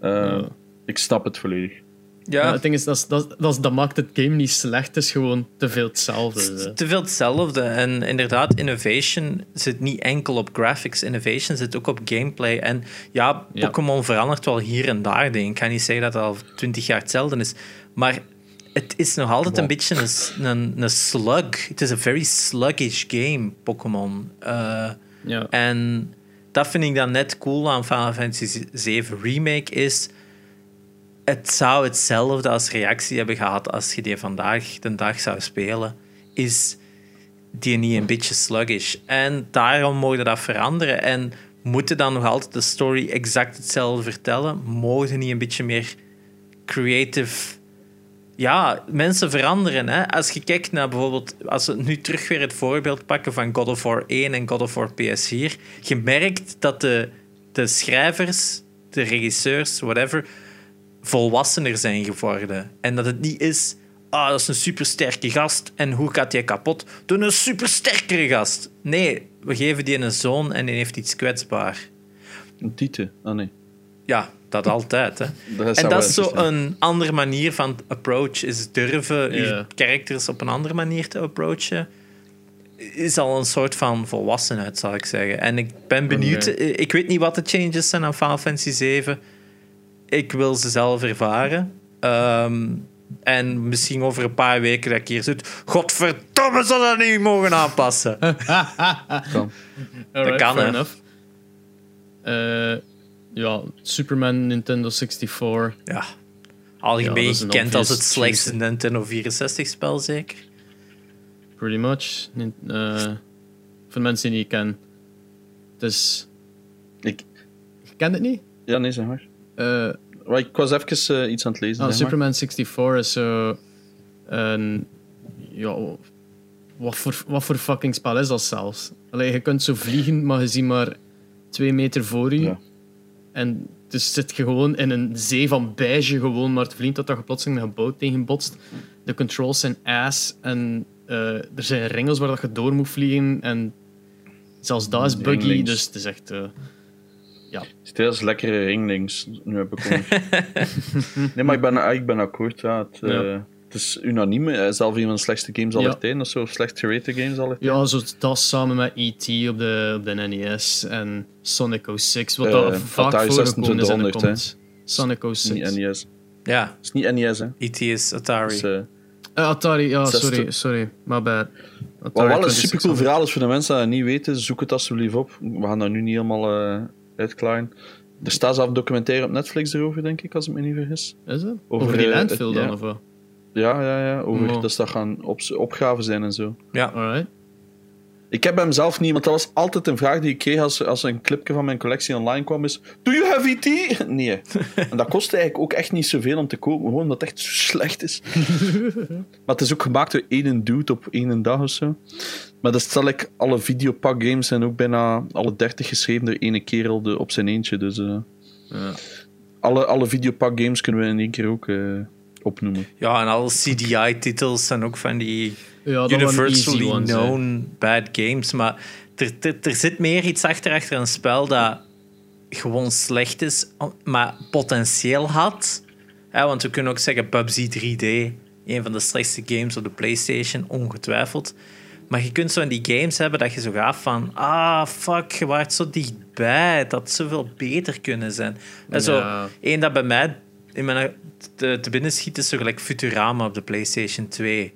Eh, Ja. Ik snap het volledig. Ja, ja. het ding is, dat, dat, dat, maakt het game niet slecht. Het is gewoon te veel hetzelfde. Het is te veel hetzelfde. En inderdaad, innovation zit niet enkel op graphics. Innovation zit ook op gameplay. En ja, Ja. Pokémon verandert wel hier en daar. Denk. ik. Ik ga niet zeggen dat het al twintig jaar hetzelfde is. Maar het is nog altijd een beetje een, een, een slug. Het is een very sluggish game, Pokémon. Eh, ja. en dat vind ik dan net cool aan Final Fantasy 7 Remake is... het zou hetzelfde als reactie hebben gehad als je die vandaag de dag zou spelen. Is die niet een beetje sluggish? En daarom mogen dat veranderen. En moeten dan nog altijd de story exact hetzelfde vertellen? Mogen niet een beetje meer creative ja, mensen veranderen. Hè? Als je kijkt naar bijvoorbeeld, als we nu terug weer het voorbeeld pakken van God of War 1 en God of War PS4, je merkt dat de, de schrijvers, de regisseurs, whatever, volwassener zijn geworden. En dat het niet is, ah, dat is een supersterke gast en hoe gaat hij kapot? Doe een supersterkere gast. Nee, we geven die een zoon en die heeft iets kwetsbaar. Een titel, ah nee. Ja, dat altijd. Hè. Dat en dat is zo een andere manier van approach. Is durven je characters op een andere manier te approachen. Is al een soort van volwassenheid, zal ik zeggen. En ik ben benieuwd. Oké. Ik weet niet wat de changes zijn aan Final Fantasy 7. Ik wil ze zelf ervaren. Ehm, en misschien over een paar weken dat ik hier zit. Godverdomme, zou dat niet mogen aanpassen. Kan. Alright, kan, hè. Ja, Superman Nintendo 64. ja. Ja, Algemeen een gekend als het slechtste Nintendo 64-spel, zeker. Pretty much. Nin- eh, voor mensen die ik ken. Het is... Ik, Je kent het niet? ja, nee, zeg maar. Eh, Maar ik was even eh, iets aan het lezen. ah, zeg maar. Superman 64 is zo... Een... Ja... Wat voor, wat voor fucking spel is dat zelfs? Allee, je kunt zo vliegen, maar je ziet maar twee meter voor je. Ja. En dus zit je gewoon in een zee van beige gewoon maar te vliegen tot je plotseling een gebouw tegenbotst. De controls zijn ass en eh, er zijn ringels waar dat je door moet vliegen en zelfs dat is buggy, dus het is echt... eh, Stil als lekkere ringlings. Nu heb ik nee, maar ik ben, ik ben akkoord. Ja. Het, eh, Ja. Het is unaniem. hè. Zelf een van de slechtste games aller Ja. tijden. Dat is zo slecht gerate games aller tijden. ja, zo dat samen met E.T. op de, op de NES en Sonic 06, wat Eh, dat vaak Atari voorgekomen is in de 2600, hè. comments. Sonic Het is 06. niet NES. Ja, Het is niet NES, hè. E.T. is Atari. Dus, eh, Eh, Atari, ja, sorry, sorry, my bad. wat wel een 2600. supercool verhaal is voor de mensen die het niet weten, zoek het alsjeblieft op. We gaan dat nu niet helemaal eh uitklaren. Er staat zelf een documentaire op Netflix erover, denk ik, als ik me niet vergis. Is het? Over, Over, die eh, landfill dan, ja. of wat? Ja, ja, ja. Over, Wow. Dat gaan op, opgaven zijn en zo. Ja, Alright. Ik heb hem zelf niet, want dat was altijd een vraag die ik kreeg als, als een clipje van mijn collectie online kwam, is Do you have E.T.? Nee. En dat kost eigenlijk ook echt niet zoveel om te kopen, gewoon omdat het echt zo slecht is. maar het is ook gemaakt door één dude op één dag of zo. Maar dat stel ik, alle videopak games zijn ook bijna alle 30 geschreven door ene kerel de, op zijn eentje. Dus eh, Ja. alle, alle videopak games kunnen we in één keer ook eh, opnoemen. ja en alle CDI-titels zijn ook van die Ja, dat universally ones, known bad games. Maar er, er, er zit meer iets achter, achter een spel dat gewoon slecht is, maar potentieel had. Ja, want we kunnen ook zeggen PUBG 3D, een van de slechtste games op de PlayStation, ongetwijfeld. Maar je kunt zo in die games hebben dat je zo gaat van... Ah, fuck, je waart zo dichtbij. Het had zoveel beter kunnen zijn. En zo, Ja. één dat bij mij in mijn, te, te binnen schiet is zo gelijk Futurama op de PlayStation 2.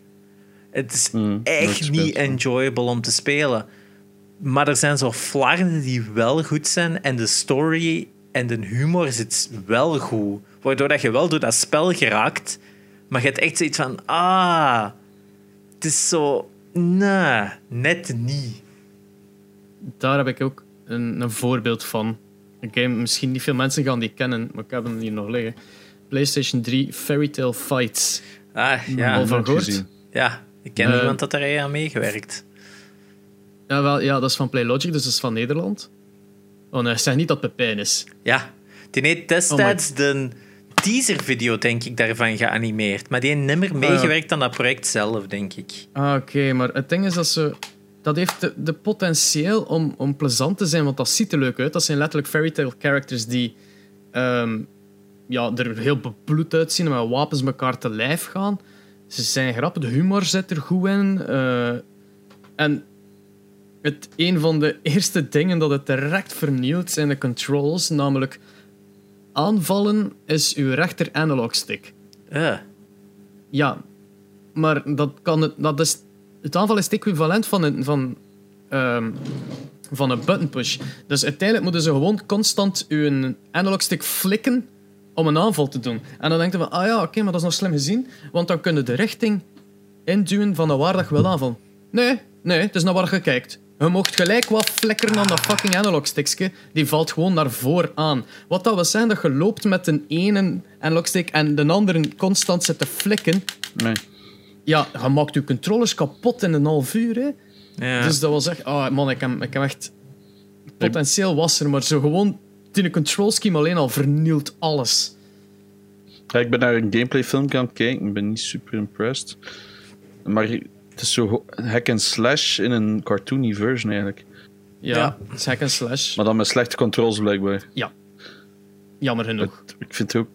Het is Mm, echt niet enjoyable om te spelen. Maar er zijn zo flarden die wel goed zijn. En de story en de humor zit wel goed. Waardoor dat je wel door dat spel geraakt. Maar je hebt echt zoiets van... Ah, het is zo... Nee, net niet. Daar heb ik ook een, een voorbeeld van. Een game, misschien niet veel mensen gaan die kennen, maar ik heb hem hier nog liggen. PlayStation 3 Fairy Tail Fights. Ah, ja. Al van gehoord? Ja, ik ken Eh, iemand dat er aan meegewerkt. Ja, wel, ja, dat is van Playlogic, dus dat is van Nederland. Oh nee, zeg niet dat Pepijn is. Ja, die heeft destijds de teaservideo, denk ik, daarvan geanimeerd. Maar die heeft nimmer meegewerkt aan dat project zelf, denk ik. Ah, oké, maar het ding is dat ze... Dat heeft de, de potentieel om, om plezant te zijn, want dat ziet er leuk uit. Dat zijn letterlijk fairy tale characters die ehm, ja, er heel bebloed uitzien en met wapens elkaar te lijf gaan. Ze zijn grappig, de humor zit er goed in. eh, en het, een van de eerste dingen dat het direct vernieuwt zijn de controls, namelijk aanvallen is uw rechter analog stick. Eh, Ja, maar dat, kan het, dat is, het aanval is het equivalent van een, van, ehm, van een button push. Dus uiteindelijk moeten ze gewoon constant uw analog stick flikken om een aanval te doen. En dan denk je van, ah ja, oké, maar dat is nog slim gezien, want dan kunnen de richting induwen van de waar dat je wil aanvallen. Nee, nee, het is naar waar je kijkt. Je mocht gelijk wat flikkeren aan dat fucking analogstickje. Die valt gewoon naar voor aan. Wat dat wil zijn dat je loopt met een ene analogstick en de andere constant zit te flikken. Nee. Ja, je maakt je controllers kapot in een half uur. Hè. Ja. Dus dat was echt... Oh man, ik heb, ik heb echt... Potentieel was er, maar zo gewoon... Die control scheme alleen al vernielt alles. Ja, ik ben naar een gameplay filmpje aan het kijken. Ik ben niet super impressed. Maar het is zo hack and slash in een cartoony version eigenlijk. Ja, Ja. het is hack and slash. Maar dan met slechte controls blijkbaar. Jammer genoeg. Het- ik vind het ook...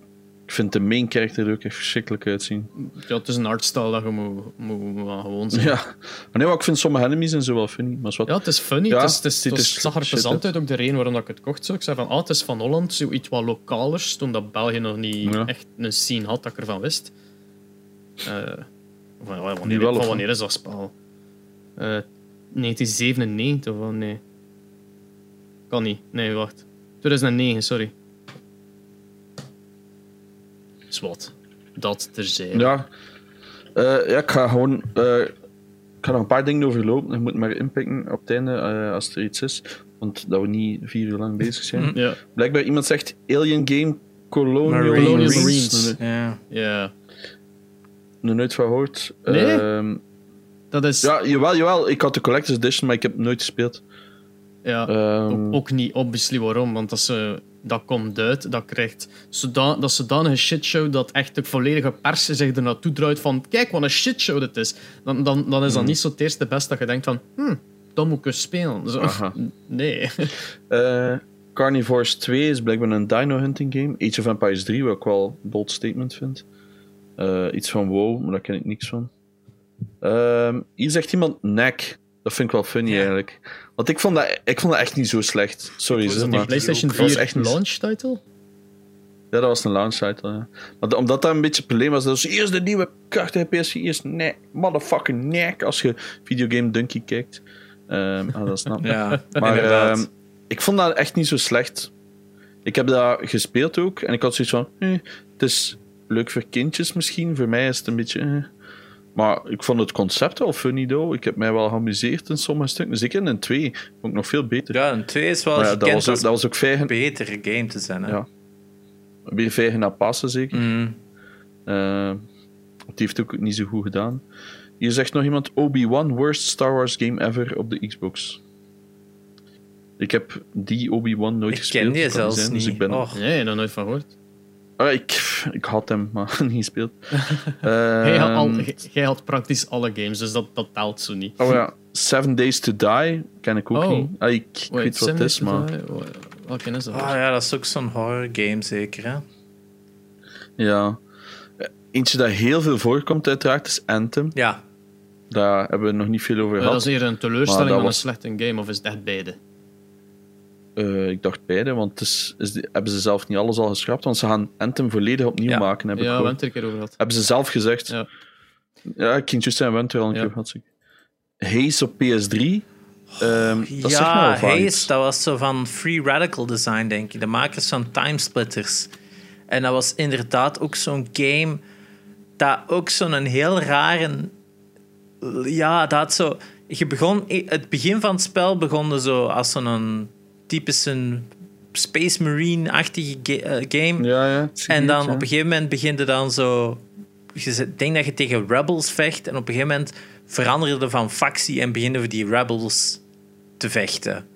Ik vind de main character er ook echt verschrikkelijk uitzien. Ja, het is een artstyle dat je moet, moet, moet gewoon zijn. Ja. Maar nee, maar ik vind sommige enemies en zo wel funny. Maar is wat... Ja, het is funny. Ja, het, is, het, is, het, is is- zag er plezant uit. ook de reden waarom ik het kocht. Zo. Ik zei van, ah, het is van Holland, zoiets wat lokalers, toen dat België nog niet Ja. echt een scene had dat ik ervan wist. Eh, van, wanneer, wel, van wanneer is dat spel? Eh 1997 of? Nee. Kan niet. Nee, wacht. 2009, sorry. Zwat. Dat terzijde. Ja. Eh, ja, ik ga gewoon... eh, ik ga nog een paar dingen overlopen. Je moet maar inpikken op het einde eh, als er iets is. Want dat we niet vier uur lang bezig zijn. Ja. Blijkbaar iemand zegt Alien Game Colonial Marines. Marines. Marines. Nee, Ja. ja. nooit van gehoord. Nee? Ehm, Dat is... ja, jawel, jawel. Ik had de Collector's Edition, maar ik heb het nooit gespeeld. ja. Ehm, Ook, ook niet, obviously waarom, want als ze, dat komt uit, dat krijgt zodan, dat zodanige shitshow dat echt de volledige pers zich er naartoe draait van kijk wat een shitshow dit is. Dan, dan, dan is dat Hmm. niet zo het eerste best dat je denkt van hm, dan moet ik eens spelen. Zo, nee. eh, Carnivores 2 is blijkbaar een dino hunting game. Age of Empires 3, wat ik wel een bold statement vind. Eh, iets van WoW, maar daar ken ik niks van. Ehm, hier zegt iemand Knack. Dat vind ik wel funny Ja. eigenlijk. Want ik vond, dat, ik vond dat echt niet zo slecht. Sorry, Was dat maar. PlayStation Dat was 4 echt niet- launch title? Ja, dat was een launch title. Ja. Maar de- omdat dat een beetje het probleem was, dat was eerst de nieuwe krachtige PS4, eerst nee, motherfucking nek als je Videogame Donkey kijkt. Ehm ah, dat snap ik. Ja, Maar ehm, ik vond dat echt niet zo slecht. Ik heb dat gespeeld ook en ik had zoiets van, eh, het is leuk voor kindjes misschien, voor mij is het een beetje... eh. Maar ik vond het concept wel funny, though. Ik heb mij wel geamuseerd in sommige stukken. Zeker in een 2 vond ik nog veel beter. ja, een 2 is wel ja, dat, was ook, als dat was ook vijgen, een betere game te zijn. Hè? Ja. weer vijgen naar passen, zeker. Mm. Eh, het heeft ook niet zo goed gedaan. Hier zegt nog iemand: Obi-Wan, worst Star Wars game ever op de Xbox. Ik heb die Obi-Wan nooit Ik gespeeld. ken die zelfs zijn, niet. Dus ik, ben, Och. Nee, daar nooit van gehoord. Ah, ik, ik had hem, maar niet gespeeld. Jij had, al, Ehm, jij- had praktisch alle games, dus dat, dat telt zo niet. oh ja, Seven Days to Die ken ik ook Oh. niet. Ah, ik, ik Wait, weet wat het is, maar Die? Wa- Welke is dat? Ah ja, dat is ook zo'n horror game zeker. Hè? ja. Eentje dat heel veel voorkomt, uiteraard, is Anthem. Ja, Daar hebben we nog niet veel over Ja, gehad. dat is eerder een teleurstelling dat dan was- een slechte game, of is echt beide? Eh, ik dacht beide, want het is, is die- hebben ze zelf niet alles al geschrapt. Want ze gaan Anthem volledig opnieuw Ja. maken, heb ik Ja, we gehoord. hebben het er een keer over gehad. Hebben ze zelf gezegd. Ja. Ja, ik ging juist zijn Winter al een Ja. keer gehad. Haze op PS3. Ehm, dat ja Haze, dat was zo van Free Radical Design, denk ik. De makers van Timesplitters. En dat was inderdaad ook zo'n game dat ook zo'n heel rare... Ja, dat had zo... Je begon, het begin van het spel begon zo als zo'n typische Space Marine-achtige ga- eh, game. Ja, ja. het En dan ja. op een gegeven moment begint je dan zo... Je denkt dat je tegen rebels vecht. En op een gegeven moment veranderde van factie en beginnen we die rebels te vechten.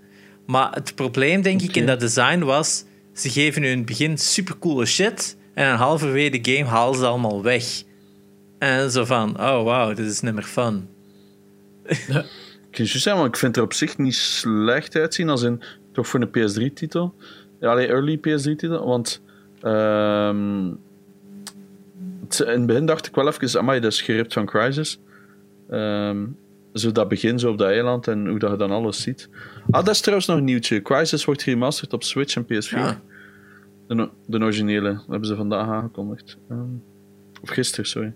Maar het probleem, denk ik, in dat design was... Ze geven in het begin supercoole shit. En dan halverwege de game halen ze allemaal weg. En zo van, oh wow, dit is niet meer fun. Ik kan juist zeggen, maar ik vind er op zich niet slecht uitzien. Als in, toch voor een PS3-titel. Ja, early PS3-titel. Want... ehm, het- in het begin dacht ik wel even... Amai, dat is geript van Crysis. Ehm, zo dat begin zo op dat eiland en hoe dat je dan alles ziet. Ah, dat is trouwens nog een nieuwtje. Crysis wordt geremasterd op Switch en PS4. Ja. De, de originele. Dat hebben ze vandaag aangekondigd. Ehm, of gisteren, sorry.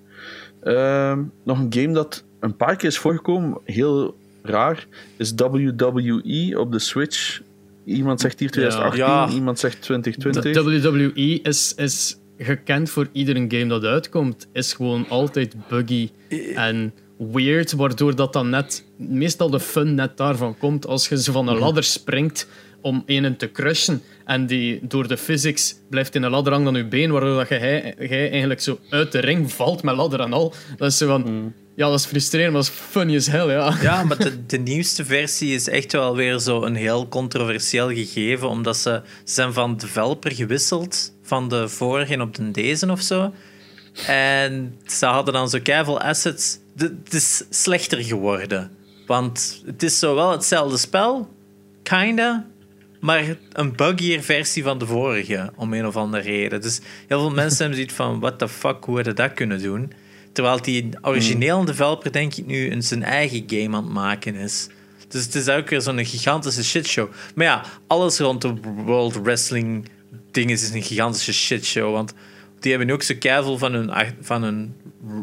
Nog een game dat een paar keer is voorgekomen, heel raar, is WWE op de Switch Iemand zegt hier 2018, Ja. iemand zegt 2020. De WWE is, is gekend voor iedere game dat uitkomt, is gewoon altijd buggy en weird, waardoor dat dan net, meestal de fun net daarvan komt als je zo van een ladder springt om een te crushen en die door de physics blijft in een ladder hangen aan je been, waardoor dat je, eigenlijk zo uit de ring valt met ladder en al. Dat is zo van, ja, dat is frustrerend, maar dat is funny as hell, ja. Ja, maar de, de nieuwste versie is echt wel weer zo een heel controversieel gegeven, omdat ze, ze zijn van developer gewisseld van de vorige op de deze of zo. En ze hadden dan zo keiveel assets. De- Het is slechter geworden. Want het is zo wel hetzelfde spel, kinda, maar een buggier versie van de vorige, om een of andere reden. Dus heel veel mensen hebben zoiets van, what the fuck, hoe hadden dat kunnen doen? Terwijl die originele developer, denk ik, nu een zijn eigen game aan het maken is. Dus het is ook weer zo'n gigantische shitshow. Maar ja, alles rond de World Wrestling dingen is een gigantische shitshow. Want die hebben nu ook zo keiveel van hun, van hun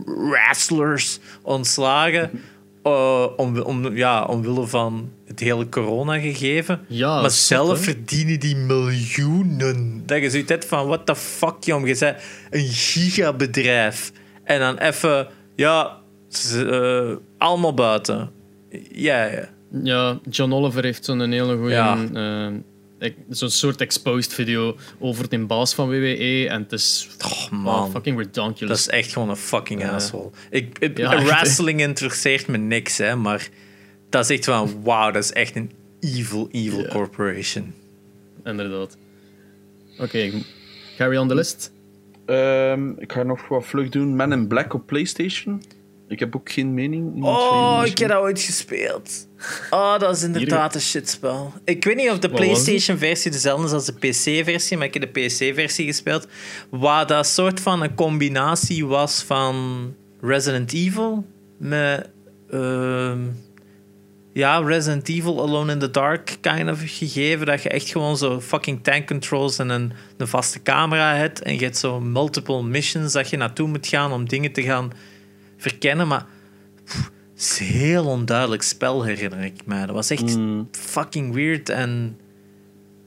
wrestlers ontslagen. eh, om, om, ja, omwille van het hele corona-gegeven. Ja, maar zelf verdienen die miljoenen. Dat je zoiets hebt van, what the fuck, jong. Je bent een gigabedrijf. En dan even, ja, eh, allemaal buiten. Ja, ja. Ja, John Oliver heeft zo'n hele goede. Ja. zo'n soort exposed video over de baas van WWE. En het is Oh, oh, man. fucking redonkulous. Dat is echt gewoon een fucking asshole. Ik, Ja, wrestling interesseert me niks, hè, maar dat is echt van, wauw, dat is echt een evil, evil corporation. Inderdaad. Oké, carry on the list. Ehm, ik ga nog wat vlug doen. Man in Black op PlayStation. Ik heb ook geen mening. Oh, ik heb dat ooit gespeeld. Oh, dat is inderdaad een shitspel. Ik weet niet of de? PlayStation-versie dezelfde is als de PC-versie, maar ik heb de PC-versie gespeeld. Waar dat soort van een combinatie was van Resident Evil met. ehm, ja, Resident Evil Alone in the Dark kind of gegeven. Dat je echt gewoon zo fucking tank controls en een, een vaste camera hebt. En je hebt zo multiple missions dat je naartoe moet gaan om dingen te gaan verkennen. Maar pff, het is een heel onduidelijk spel, herinner ik mij. Dat was echt Mm. fucking weird. En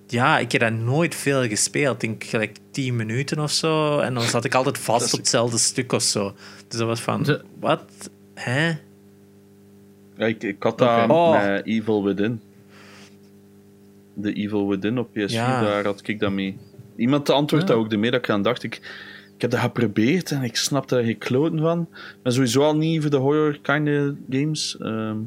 ja, ik heb dat nooit veel gespeeld. Ik denk gelijk 10 minuten of zo. En dan zat ik altijd vast op hetzelfde stuk of zo. Dus dat was van, De- wat? Hè? Ja, ik, ik had dat Oké. Oh. Evil Within. De Evil Within op PS4, Ja. daar had ik dat mee. Iemand antwoordt Ja. dat ook de middag aan dacht ik. Ik heb dat geprobeerd en ik snapte er geen kloten van. Ben sowieso al niet voor de horror kind of games. ehm,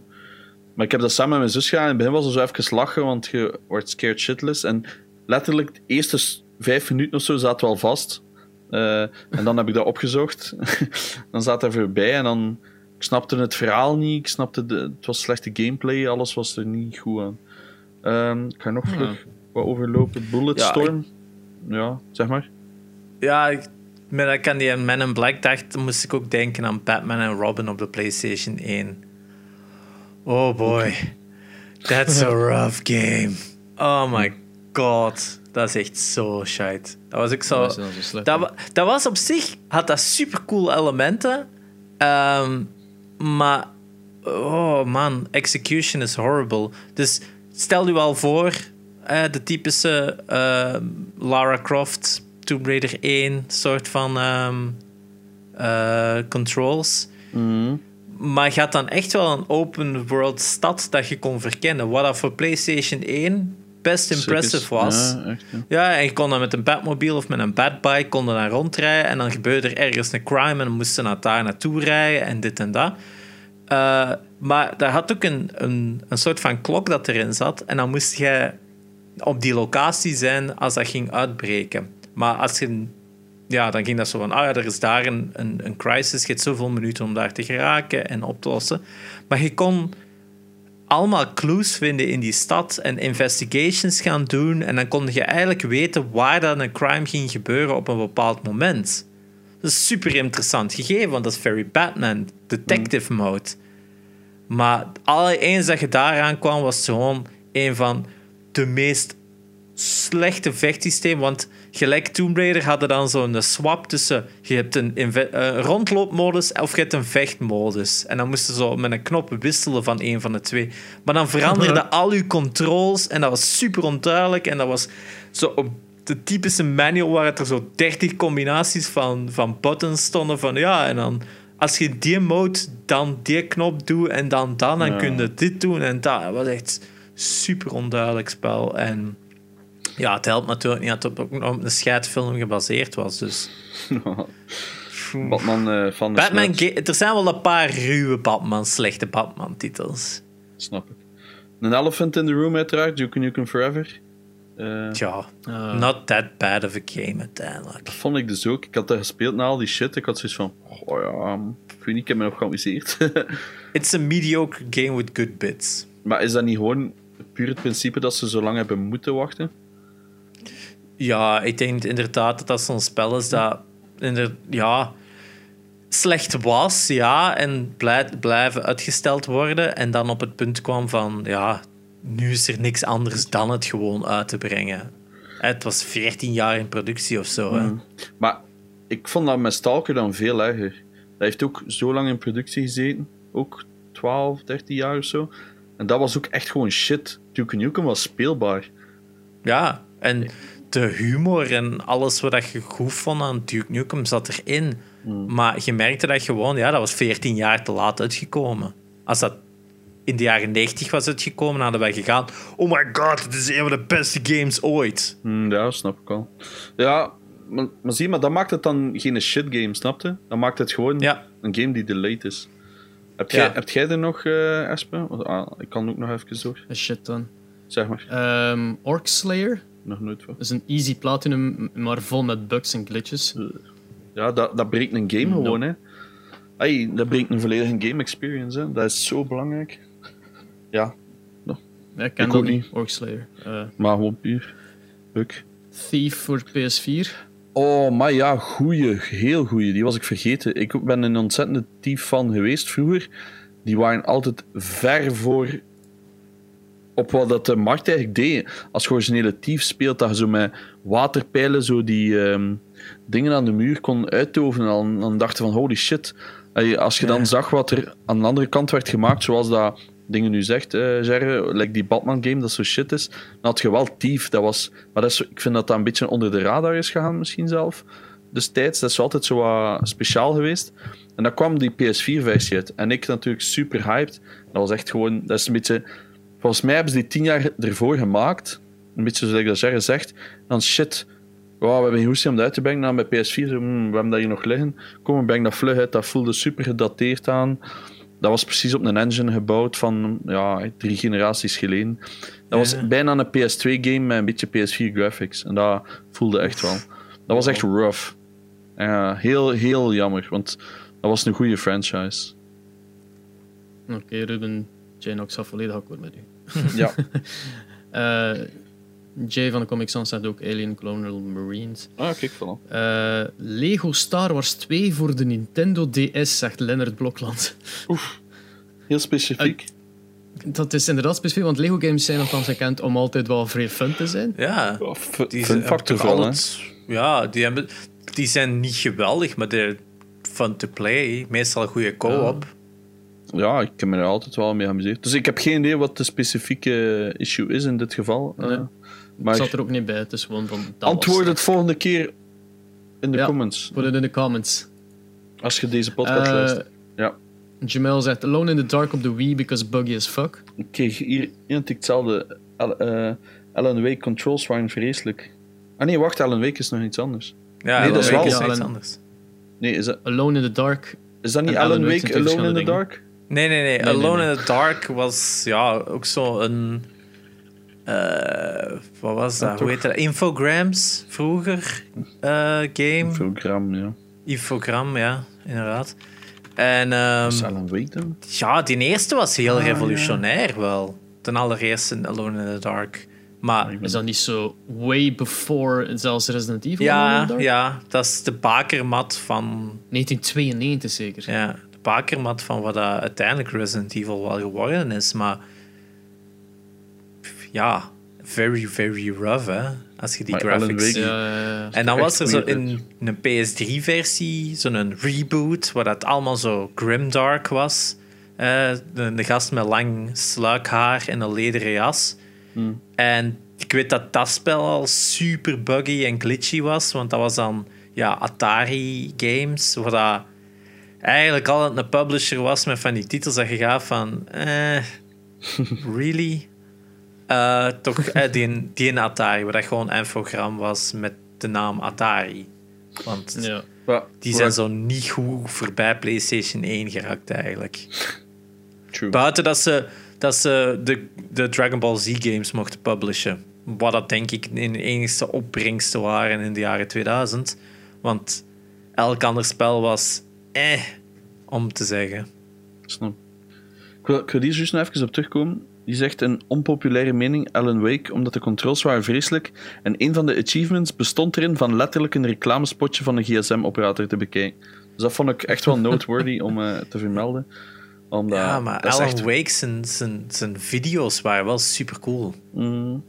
maar ik heb dat samen met mijn zus gedaan. In het begin was het zo even lachen, want je wordt scared shitless. En letterlijk de eerste vijf minuten of zo zaten we al vast. Eh, en dan heb ik dat opgezocht. dan zat er voorbij en dan... Ik snapte het verhaal niet, ik snapte de, het was slechte gameplay, alles was er niet goed aan. Ehm, ik ga nog vlug wat overlopen. Bulletstorm. Ja, zeg maar. Ja, ik, met dat ik aan die Man in Black dacht, moest ik ook denken aan Batman en Robin op de PlayStation 1. Oh boy. That's a rough game. Oh my god. Dat is echt zo shite. Dat was ik zo... Dat zo slecht. Dat, wa- dat was op zich, had dat super cool elementen. Ehm, maar, oh man, execution is horrible. Dus stel u al voor, eh, de typische ehm, Lara Croft, Tomb Raider 1 soort van ehm, eh, controls. Mhm. Maar je had dan echt wel een open world stad dat je kon verkennen. Wat dat voor PlayStation 1 best impressive was. Ja, echt, ja. Ja, en je kon dan met een Batmobile of met een Batbike kon je dan rondrijden. En dan gebeurde er ergens een crime en dan moesten ze naar daar naartoe rijden en dit en dat. Eh, maar daar had ook een, een, een soort van klok dat erin zat. En dan moest je op die locatie zijn als dat ging uitbreken. Maar als je... Ja, dan ging dat zo van... Ah ja, er is daar een, een, een crisis. Je hebt zoveel minuten om daar te geraken en op te lossen. Maar je kon allemaal clues vinden in die stad en investigations gaan doen. En dan kon je eigenlijk weten waar dan een crime ging gebeuren op een bepaald moment. Dat is super interessant gegeven, want dat is very Batman, detective mode. Maar alle eens dat je daaraan kwam, was gewoon een van de meest slechte vechtsysteem. Want gelijk Tomb Raider hadden dan zo'n swap tussen... Je hebt een eh, rondloopmodus of je hebt een vechtmodus. En dan moesten ze zo met een knop wisselen van een van de twee. Maar dan veranderden al uw controls en dat was super onduidelijk. En dat was zo op de typische manual waar het er zo 30 combinaties van, van buttons stonden. Van ja, en dan als je die mode, dan die knop doet en dan dan, dan Ja. kun je dit doen en dat. Het was echt super onduidelijk spel. En ja, het helpt natuurlijk niet dat het ook nog op een scheidfilm gebaseerd was. Dus Batman eh, van de Batman, er zijn wel een paar ruwe Batman, slechte Batman-titels. snap ik. Een Elephant in the Room uiteraard, Duke Nukem Forever. Eh, Tja, Ah. not that bad of a game uiteindelijk. dat vond ik dus ook. Ik had dat gespeeld na al die shit. Ik had zoiets van, oh ja, ik weet niet, ik heb me nog geamuseerd. It's a mediocre game with good bits. maar is dat niet gewoon puur het principe dat ze zo lang hebben moeten wachten? Ja, ik denk inderdaad dat dat zo'n spel is dat inder, ja, slecht was, ja, en blij, blijven uitgesteld worden. En dan op het punt kwam van, ja, nu is er niks anders dan het gewoon uit te brengen. Het was 14 jaar in productie of zo. Hè? Maar ik vond dat met Stalker dan veel erger. Dat heeft ook zo lang in productie gezeten. Ook 12, 13 jaar of zo. En dat was ook echt gewoon shit. Duke Nukem was speelbaar. Ja, en de humor en alles wat je goed vond aan Duke Nukem zat erin. Maar je merkte dat gewoon, ja, dat was 14 jaar te laat uitgekomen. Als dat in de jaren 90 was uitgekomen, hadden wij gegaan. Oh my god, het is een van de beste games ooit. Hm, ja, snap ik al. Ja, maar, maar zie, maar dat maakt het dan geen shit game, snapte? Dan maakt het gewoon Ja. een game die delayed is. Heb Ja. jij, hebt jij er nog, eh Espen? Ah, ik kan ook nog even door. Shit dan. Zeg maar. Ehm Orc Slayer Nog nooit van. is een easy platinum, maar vol met bugs en glitches. Ja, dat, dat breekt een game gewoon, hè. Hey, dat breekt een volledige game experience, hè. Dat is zo belangrijk. Ja, Ja, ik ken Ik dat ook niet, niet. Orc Slayer. Eh, maar gewoon puur. Thief voor PS4. Oh, maar ja, goeie. Heel goeie. Die was ik vergeten. Ik ben een ontzettende Thief fan geweest vroeger. Die waren altijd ver voor op wat dat de markt eigenlijk deed. Als je originele Thief speelt, dat je zo met waterpijlen zo die ehm, dingen aan de muur kon uittoveren. Dan, dan dacht je van, holy shit. Als je dan Ja. zag wat er aan de andere kant werd gemaakt, zoals dat dingen nu zegt, eh Gerre, like die Batman game, dat zo shit is, dan had je wel Thief. Dat was, maar dat is, ik vind dat dat een beetje onder de radar is gegaan, misschien zelf. Destijds, dat is altijd zo wat speciaal geweest. En dan kwam die PS4-versie uit. En ik natuurlijk super hyped. Dat was echt gewoon, dat is een beetje, volgens mij hebben ze die tien jaar ervoor gemaakt. Een beetje zoals ik dat Gerre zegt. Dan shit, wow, we hebben geen om dat uit te brengen. Dan bij PS4, zo, hmm, we hebben dat hier nog liggen. Kom, we brengen dat vlug uit. Dat voelde super gedateerd aan. Dat was precies op een engine gebouwd van ja, drie generaties geleden. Dat was Ja. bijna een PS2-game met een beetje PS4 graphics. En dat voelde echt wel. Dat was echt rough. Heel, heel jammer, want dat was een goede franchise. Oké, Ruben, Janox gaat volledig akkoord met u. Ja, Eh, Jay van de Comic Sans zegt ook Alien Colonial Marines. ah, kijk van Eh, Lego Star Wars 2 voor de Nintendo DS, zegt Lennart Blokland. Heel specifiek. Dat is inderdaad specifiek, want Lego games zijn althans gekend om altijd wel vrij fun te zijn. Ja, Oh, f- die fun factor altijd- Ja, die, hebben, die zijn niet geweldig, maar they're fun to play. Meestal goede co-op. Ja, ik heb me er altijd wel mee geamuseerd. Dus ik heb geen idee wat de specifieke issue is in dit geval. Nee. Eh, Het maar zat er ook niet bij, het is gewoon van... dat antwoord het volgende keer in de Ja. comments. Put it in de comments. Als je deze podcast Eh, luistert. Ja. Jamel zegt Alone in the Dark op de Wii because buggy as fuck. Ik kreeg hier iemand hetzelfde. Eh, Alan Wake controls waren vreselijk. Ah nee, wacht, Alan Wake is nog iets anders. Ja, Nee, dat is wel- is iets anders. Nee, is dat, Alone in the Dark. is dat niet Alan, Alan Wake Alone in the Dark? Nee, nee, nee. Alone nee. in the Dark was ja, ook zo een... eh, wat was dat? Ja, Hoe heet dat? Infograms vroeger eh, game. Program, ja. Infogram, ja, inderdaad. En ehm, Alan Wake dan? ja, die eerste was heel Ah, revolutionair wel. Ten allereerste Alone in the Dark. Maar Is dat niet zo way before zelfs Resident Evil? Ja, ja, dat is de bakermat van 1992 zeker. Ja, bakermat van wat dat uiteindelijk Resident Evil wel geworden is. Maar ja, very, very rough, hè. Als je die Maar graphics. Ja, ja, ja. En dan was er zo in een PS3-versie zo'n reboot, waar dat allemaal zo grimdark was. Eh, de, de gast met lang sluikhaar en een lederen jas. Hmm. En ik weet dat dat spel al super buggy en glitchy was, want dat was dan ja, Atari Games, waar dat eigenlijk altijd een publisher was met van die titels dat je gaf van... Eh, really? Eh, toch eh, die, die in Atari, waar dat gewoon een infogram was met de naam Atari. Want Ja. Die zijn zo niet goed voorbij PlayStation 1 geraakt eigenlijk. True. Buiten dat ze, dat ze de, de Dragon Ball Z games mochten publishen. Wat dat denk ik in de enigste opbrengsten waren in de jaren 2000. Want elk ander spel was eh, om te zeggen. Snap. Ik wil, ik wil hier juist nog even op terugkomen. Die zegt een onpopulaire mening, Alan Wake, omdat de controls waren vreselijk. En een van de achievements bestond erin van letterlijk een reclamespotje van een gsm-operator te bekijken. Dus dat vond ik echt wel noteworthy om eh, te vermelden. Omdat, ja, maar Alan echt- Wake zijn, zijn, zijn video's waren wel super cool. Mm,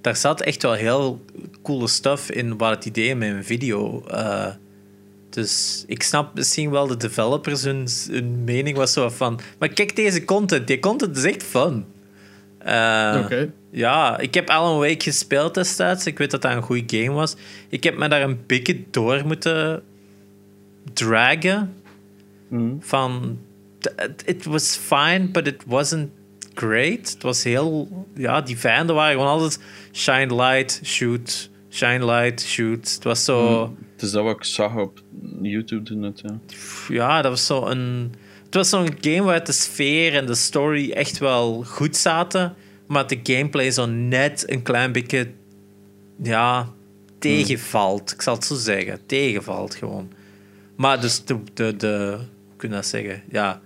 Daar zat echt wel heel coole stuff in wat het idee met een video. eh, dus ik snap misschien wel de developers hun, hun mening was zo van. Maar kijk deze content, die content is echt fun. Eh, Oké. Ja, ik heb Alan Wake gespeeld destijds. Ik weet dat dat een goede game was. Ik heb me daar een beetje door moeten dragen. mm. Van, it- was fine, but it wasn't great. Het was heel, ja, die vijanden waren gewoon altijd shine light, shoot, shine light, shoot. Het was zo, Het is dat wat ik zag op YouTube toen net, ja. ja, dat was zo een, het was zo'n game waar de sfeer en de story echt wel goed zaten, maar de gameplay zo net een klein beetje, ja, tegenvalt. Ik zal het zo zeggen, tegenvalt gewoon. Maar dus de, de, de hoe kun je dat zeggen? Ja,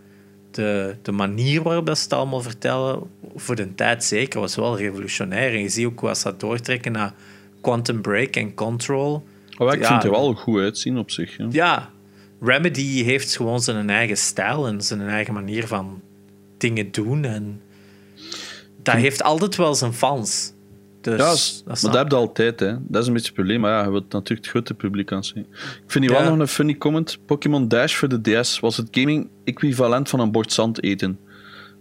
de, de manier waarop dat ze het allemaal vertellen, voor de tijd zeker, was wel revolutionair. En je ziet ook hoe ze dat doortrekken naar Quantum Break en Control. Maar ik Ja. vind het er wel goed uitzien op zich. Ja. Ja, Remedy heeft gewoon zijn eigen stijl en zijn eigen manier van dingen doen. En dat heeft altijd wel zijn fans. Dus, Ja, dat maar dat heb je altijd, hè. Dat is een beetje het probleem. Maar ja, je wilt natuurlijk het grote publiek aan zien. Ik vind hier Ja. wel nog een funny comment. Pokémon Dash voor de DS was het gaming equivalent van een bord zand eten.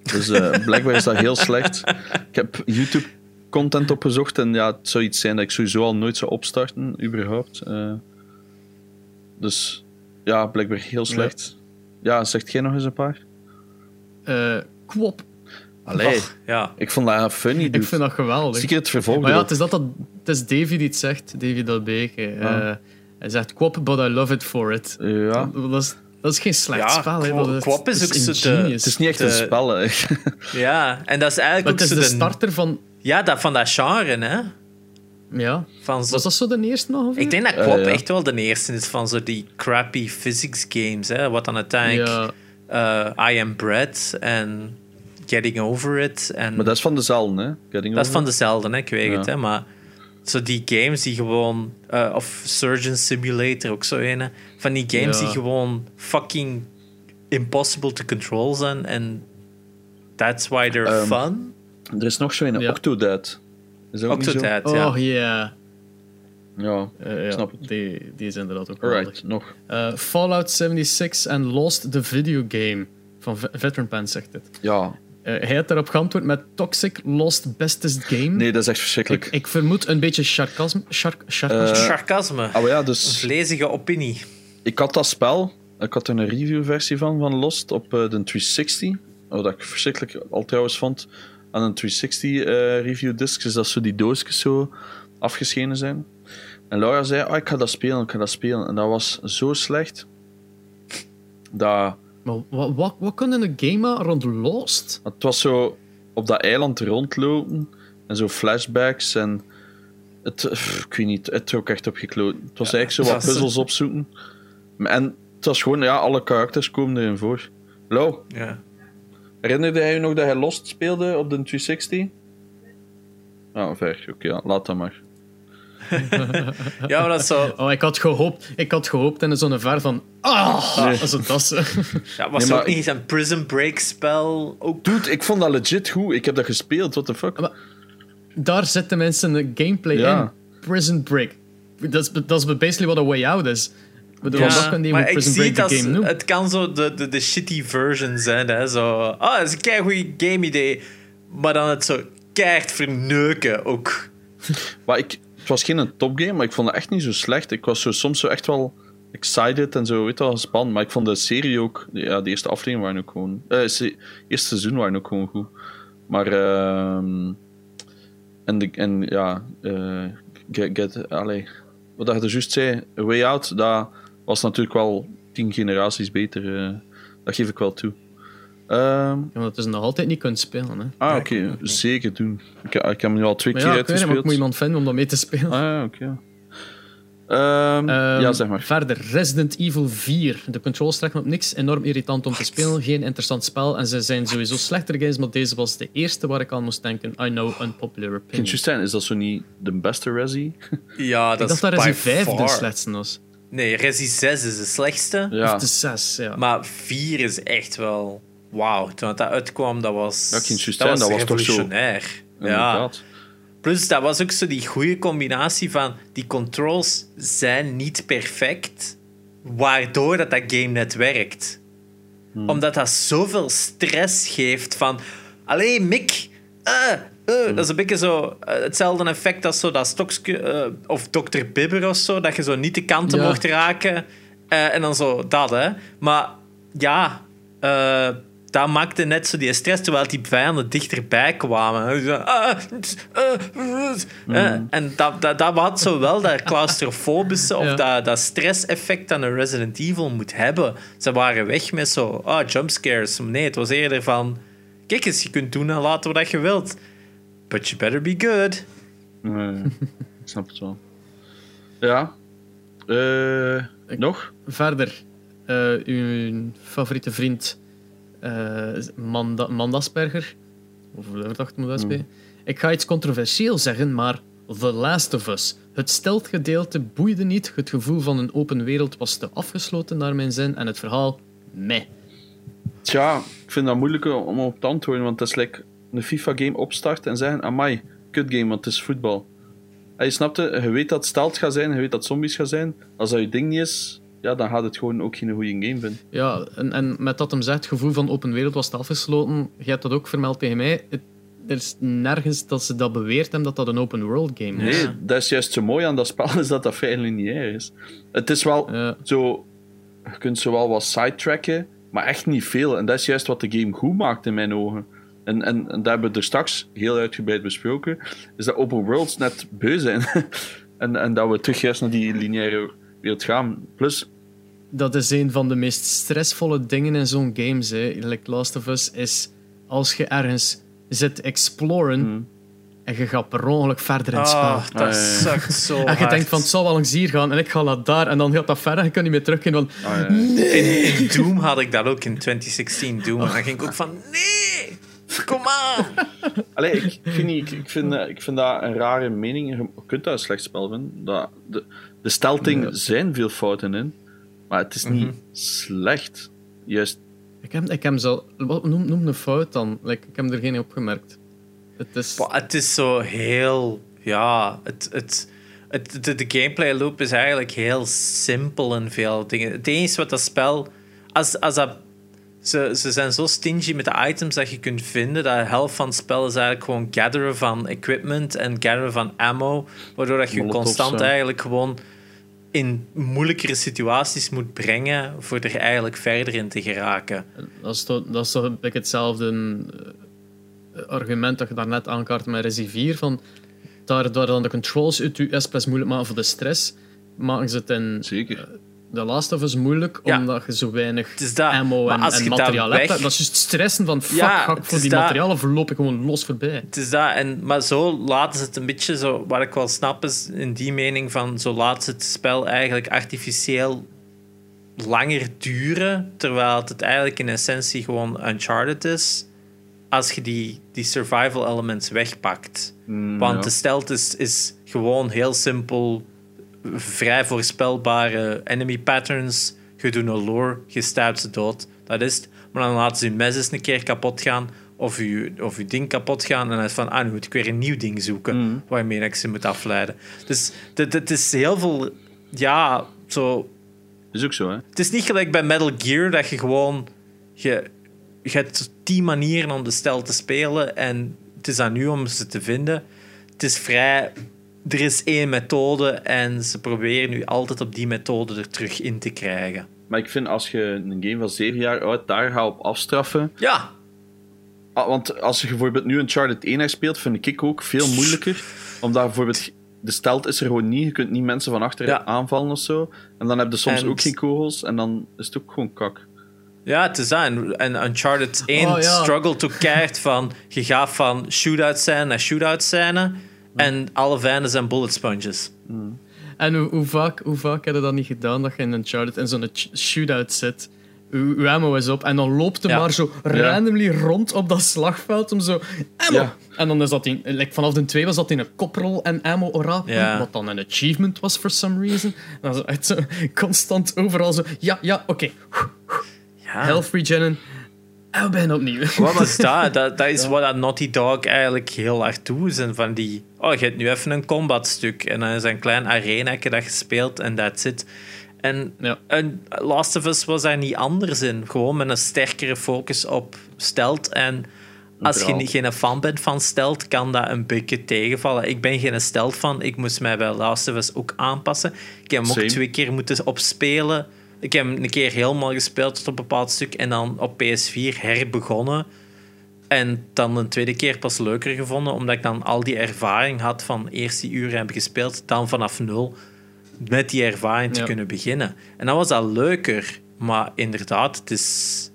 Dus eh, blijkbaar is dat heel slecht. Ik heb YouTube content opgezocht en ja, het zou iets zijn dat ik sowieso al nooit zou opstarten, überhaupt. Eh, dus ja, blijkbaar heel slecht. Ja, zegt jij nog eens een paar? Eh, kwop. Allee, ja. ik vond dat funny, dude. Ik vind dat geweldig. Zeker het vervolg Maar ja, het is, dat dat, het is Davy die het zegt, Davy Delbeke. Eh, Ah. hij zegt kwop, but I love it for it. Ja. Dat, is, dat is geen slecht Ja, spel. hè. Kwop- Kwop is ook zo de- ingenious. Het is niet echt De- een spel, hè. ja, en dat is eigenlijk Maar ook het is de starter van... Ja, dat, van dat genre, hè. Ja. Van zo, Was dat zo de eerste nog? of ik denk dat ja. echt wel de eerste is van zo die crappy physics games, hè. Wat dan uiteindelijk Ja. eh, I Am Bread en Getting Over It en... Maar dat is van dezelfde, hè? Getting Dat is van dezelfde, hè? ik weet Ja. het. Hè? Maar zo die games die gewoon... eh, of Surgeon Simulator, ook zo een. hè. Van die games Ja. die gewoon fucking impossible to control zijn. En that's why they're Ehm, fun. Er is nog zo een Ja. Octodad. Is zo? Octodad, ja. Oh, ja. Ja, Eh, ja. Snap het. Die, die is inderdaad ook alright, nog. Eh, Fallout 76 en Lost the Video Game. Van Ve- Veteran Pen zegt dit. Ja, Eh, hij had daarop geantwoord met Toxic Lost Bestest Game. nee, dat is echt verschrikkelijk. ik, ik vermoed een beetje sarcasme. Sarc sarcasme. Maar ja, Een dus vlezige opinie. ik had dat spel, ik had er een review-versie van, van Lost, op de 360. Wat ik verschrikkelijk al trouwens vond aan een 360 eh review disc, is dat zo die doosjes zo afgeschenen zijn. En Laura zei, oh, ik ga dat spelen, ik ga dat spelen. En dat was zo slecht, dat... Maar wat, wat, wat kunnen een gamer rond Lost? Het was zo op dat eiland rondlopen en zo flashbacks en het, pff, ik weet niet, het trok echt op gekloot. Het was eigenlijk zo wat puzzels opzoeken. En het was gewoon, ja, alle karakters komen erin voor. Lau, Ja. Herinnerde hij je nog dat hij Lost speelde op de 360? Ah, ver. Oké, ja, laat dat maar. ja, maar dat is zo... Oh, ik had gehoopt, ik had gehoopt in zo'n ver van. Ah! Nee. Als het dat. Ja, was Nee, maar ook niet een Prison Break spel? Ook... Dude, ik vond dat legit goed. Ik heb dat gespeeld, what the fuck. Maar- daar zitten mensen een gameplay Ja. in. Prison Break. Dat is, dat is basically wat A Way Out is. Ik bedoel, Ja, dat kan die maar ik zie Break het als, game noemen. het kan zo de, de, de shitty version zijn, hè. Zo, ah, dat is een keigoed game idee. Maar dan het zo keihard verneuken ook. Maar ik, het was geen topgame, maar ik vond het echt niet zo slecht. Ik was zo, soms zo echt wel excited en zo, weet je wel, gespannen. Maar ik vond de serie ook, ja, de eerste aflevering waren ook gewoon... Eh, se- eerste seizoen waren ook gewoon goed. Maar, ehm en, de, en ja, eh get, get, allee, wat je er juist zei, A Way Out, dat was natuurlijk wel tien generaties beter. eh, dat geef ik wel toe. Ehm, Ja, want het is nog altijd niet kunt spelen. Hè. ah, oké, ik zeker doen. Ik, ik heb hem nu al twee Maar keer ja, ik weet niet, maar ik uitgespeeld. moet iemand vinden om dat mee te spelen. Ah ja, oké. Ehm, Ehm, ja, zeg maar. Verder, Resident Evil 4. De controls trekken op niks. Enorm irritant om te spelen. Geen interessant spel. En ze zijn sowieso slechter games, maar deze was de eerste waar ik aan moest denken. I know, unpopular opinion. je zijn, is dat zo niet de beste Resi? Ja, Ik dat dacht is dat by Resi 5 de slechtste was. Nee, Resi 6 is de slechtste. Ja, Of de 6, ja. Maar 4 is echt wel... Wauw, toen dat uitkwam, dat was... Ik ging dat was, dat was toch zo- revolutionair. Ja. Plus, dat was ook zo die goede combinatie van... Die controls zijn niet perfect, waardoor dat, dat game net werkt. Hmm. Omdat dat zoveel stress geeft van... Allee, Mick... eh, eh. Dat is een beetje zo eh, hetzelfde effect als zo dat eh, of Dr. Bibber of zo, dat je zo niet de kanten Ja. mocht raken. En dan zo dat, hè. Maar ja... dat maakte net zo die stress, terwijl die vijanden dichterbij kwamen. Ah, eh, eh. En dat, dat, dat had zo wel dat claustrofobische of Ja. dat, dat stresseffect dat een Resident Evil moet hebben. Ze waren weg met zo, ah, jumpscares. Nee, het was eerder van, kijk eens, je kunt doen en laten wat je wilt. But you better be good. Nee, ik snap het wel. Ja. Eh, nog? Verder, eh, uw favoriete vriend eh Manda Mandasperger, of hoe dacht ik moet uitspreken. Ik ga iets controversieel zeggen, maar The Last of Us. Het steltgedeelte boeide niet, het gevoel van een open wereld was te afgesloten naar mijn zin en het verhaal, meh. Tja, ik vind dat moeilijk om op te antwoorden, want het is like een FIFA-game opstarten en zeggen, amai, kut game, want het is voetbal. En je snapt het, je weet dat het stelt gaat zijn, je weet dat zombies gaan zijn. Als dat je ding niet is, ja, dan gaat het gewoon ook geen goede game vinden. Ja, en, en met dat hem zegt, het gevoel van open wereld was te afgesloten, je hebt dat ook vermeld tegen mij. Het, er is nergens dat ze dat beweerd hebben dat dat een open world game is. Nee, dat is juist zo mooi aan dat spel, is dat dat vrij lineair is. Het is wel Ja. zo... Je kunt zo wel wat sidetracken, maar echt niet veel. En dat is juist wat de game goed maakt in mijn ogen. En, en, en dat hebben we er straks heel uitgebreid besproken. Is dat open worlds net beu zijn. en, en dat we terug juist naar die lineaire wereld gaan. Plus, dat is een van de meest stressvolle dingen in zo'n games. Hè. Like Last of Us is als je ergens zit exploren Hmm. en je gaat per ongeluk verder in het spel. Ah, dat Ah, ja, ja. sukt zo en je hard. denkt van het zal wel langs hier gaan en ik ga naar daar en dan gaat dat verder en je kan niet meer teruggaan. Van, ah, ja. In, in Doom had ik dat ook in 2016 Doom. En dan ging ik ook van, nee, kom aan. Allee, ik, ik, vind niet, ik, ik, vind, eh, ik vind dat een rare mening. Je kunt dat een slecht spel vinden. Dat, de, de stelting zijn veel fouten in, maar het is niet Mhm. slecht. Juist, ik heb, ik heb zo, wat noem, noem een fout dan. Like, ik heb er geen opgemerkt. Het is, het is zo heel... Ja, het, het, het, de, de gameplay loop is eigenlijk heel simpel in veel dingen. Het enige wat dat spel... Als, als dat, ze, ze zijn zo stingy met de items dat je kunt vinden, dat de helft van het spel is eigenlijk gewoon gatheren van equipment en gatheren van ammo, waardoor dat je constant ja. eigenlijk gewoon in moeilijkere situaties moet brengen voor er eigenlijk verder in te geraken. dat, is toch, dat is toch een beetje hetzelfde eh, argument dat je daarnet aankaart met Resi 4. Van, daar, daar dan de controls uit je SPS moeilijk maken voor de stress, maken ze het in zeker. The Last of Us moeilijk, Ja. omdat je zo weinig ammo en, materiaal weg- hebt. Dat is juist stressen van fuck, Ja, ga ik het voor die dat. materialen verloop ik gewoon los voorbij. Het is dat, en, maar zo laten ze het een beetje zo. Wat ik wel snap is in die mening van zo laten ze het spel eigenlijk artificieel langer duren, terwijl het eigenlijk in essentie gewoon Uncharted is. Als je die, die survival elements wegpakt. Mm, Want ja. de stealth is, is gewoon heel simpel, vrij voorspelbare enemy patterns. Je doet een lure, je stuit ze dood. Dat is het. Maar dan laten ze je mes eens een keer kapot gaan. of je, of je ding kapot gaan. En dan is van, ah, nu moet ik weer een nieuw ding zoeken Mhm. waarmee ik ze moet afleiden. Dus het, is heel veel, ja, zo Is ook zo, hè? het is niet gelijk bij Metal Gear dat je gewoon. Je, je hebt tien manieren om de stijl te spelen en het is aan u om ze te vinden. Het is vrij. Er is één methode en ze proberen nu altijd op die methode er terug in te krijgen. Maar ik vind als je een game van 7 jaar oud daar gaat op afstraffen. Ja, Ah, want als je bijvoorbeeld nu Uncharted 1 speelt, vind ik ook veel moeilijker. Omdat bijvoorbeeld de stelt is er gewoon niet. Je kunt niet mensen van achter Ja. aanvallen of zo. En dan heb je soms En- ook geen kogels. En dan is het ook gewoon kak. ja het is dat. En, Uncharted 1 Oh, ja. struggelt ook keihard van. Je gaat van shootout scène naar shootout scène. En alle vijanden zijn bullet sponges. En hoe, hoe, vaak, hoe vaak heb je dat niet gedaan dat je in Uncharted in zo'n shootout zit? Uw, ammo is op en dan loopt hij Ja. maar zo randomly rond op dat slagveld om zo ammo. Ja. En dan is dat in, like vanaf de 2 was dat in een koprol en ammo Ja. wat dan een achievement was for some reason. En dan zo, constant overal zo, ja, ja, oké, Ja. health regennen. En we beginnen opnieuw. Wat is dat? dat? Dat is wat dat Naughty Dog eigenlijk heel hard doet. Zijn van die... Oh, je hebt nu even een combat stuk. En dan is een klein arena dat je speelt en that's it. En, Ja. en Last of Us was daar niet anders in. Gewoon met een sterkere focus op stealth. En als je geen fan bent van stealth, kan dat een beetje tegenvallen. Ik ben geen stealth fan. Ik moest mij bij Last of Us ook aanpassen. Ik heb hem ook Same. twee keer moeten opspelen. Ik heb hem een keer helemaal gespeeld tot een bepaald stuk en dan op PS4 herbegonnen. En dan een tweede keer pas leuker gevonden, omdat ik dan al die ervaring had van eerst die uren hebben gespeeld, dan vanaf nul met die ervaring te Ja. kunnen beginnen. En dan was dat leuker. Maar inderdaad, het is,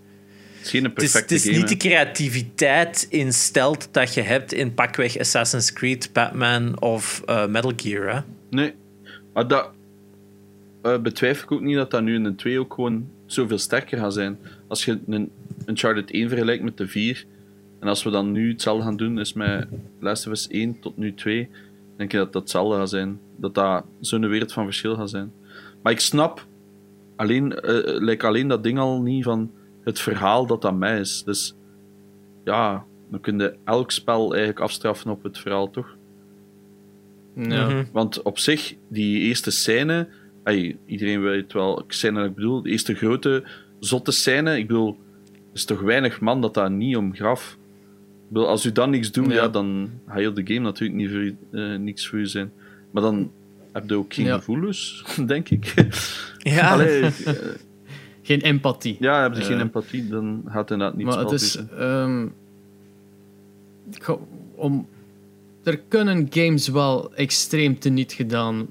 Het is perfecte het is game. niet de creativiteit in stealth dat je hebt in pakweg Assassin's Creed, Batman of eh, Metal Gear. Hè? Nee. Maar dat eh, betwijfel ik ook niet dat dat nu in de 2 ook gewoon zoveel sterker gaat zijn. Als je een Uncharted 1 vergelijkt met de 4, en als we dan nu hetzelfde gaan doen, is met Last of Us 1 tot nu 2, denk ik dat dat hetzelfde gaat zijn. Dat dat zo'n wereld van verschil gaat zijn. Maar ik snap alleen, eh, like alleen dat ding al niet van het verhaal dat aan mij is. Dus ja, dan kun je elk spel eigenlijk afstraffen op het verhaal, toch? Ja. Mhm. Want op zich, die eerste scène, ey, iedereen weet wel scène ik bedoel, de eerste grote zotte scène, ik bedoel, er is toch weinig man dat daar niet om graf. Ik bedoel, als u dan niks doet, Ja. ja. dan gaat heel de game natuurlijk niet voor u, eh, niks voor u zijn. Maar dan heb je ook geen Ja. gevoelens, denk ik. Ja, Allee, eh, Geen empathie. ja, heb je geen Eh. empathie, dan gaat inderdaad niet maar het is. ehm, ga- om, er kunnen games wel extreem teniet gedaan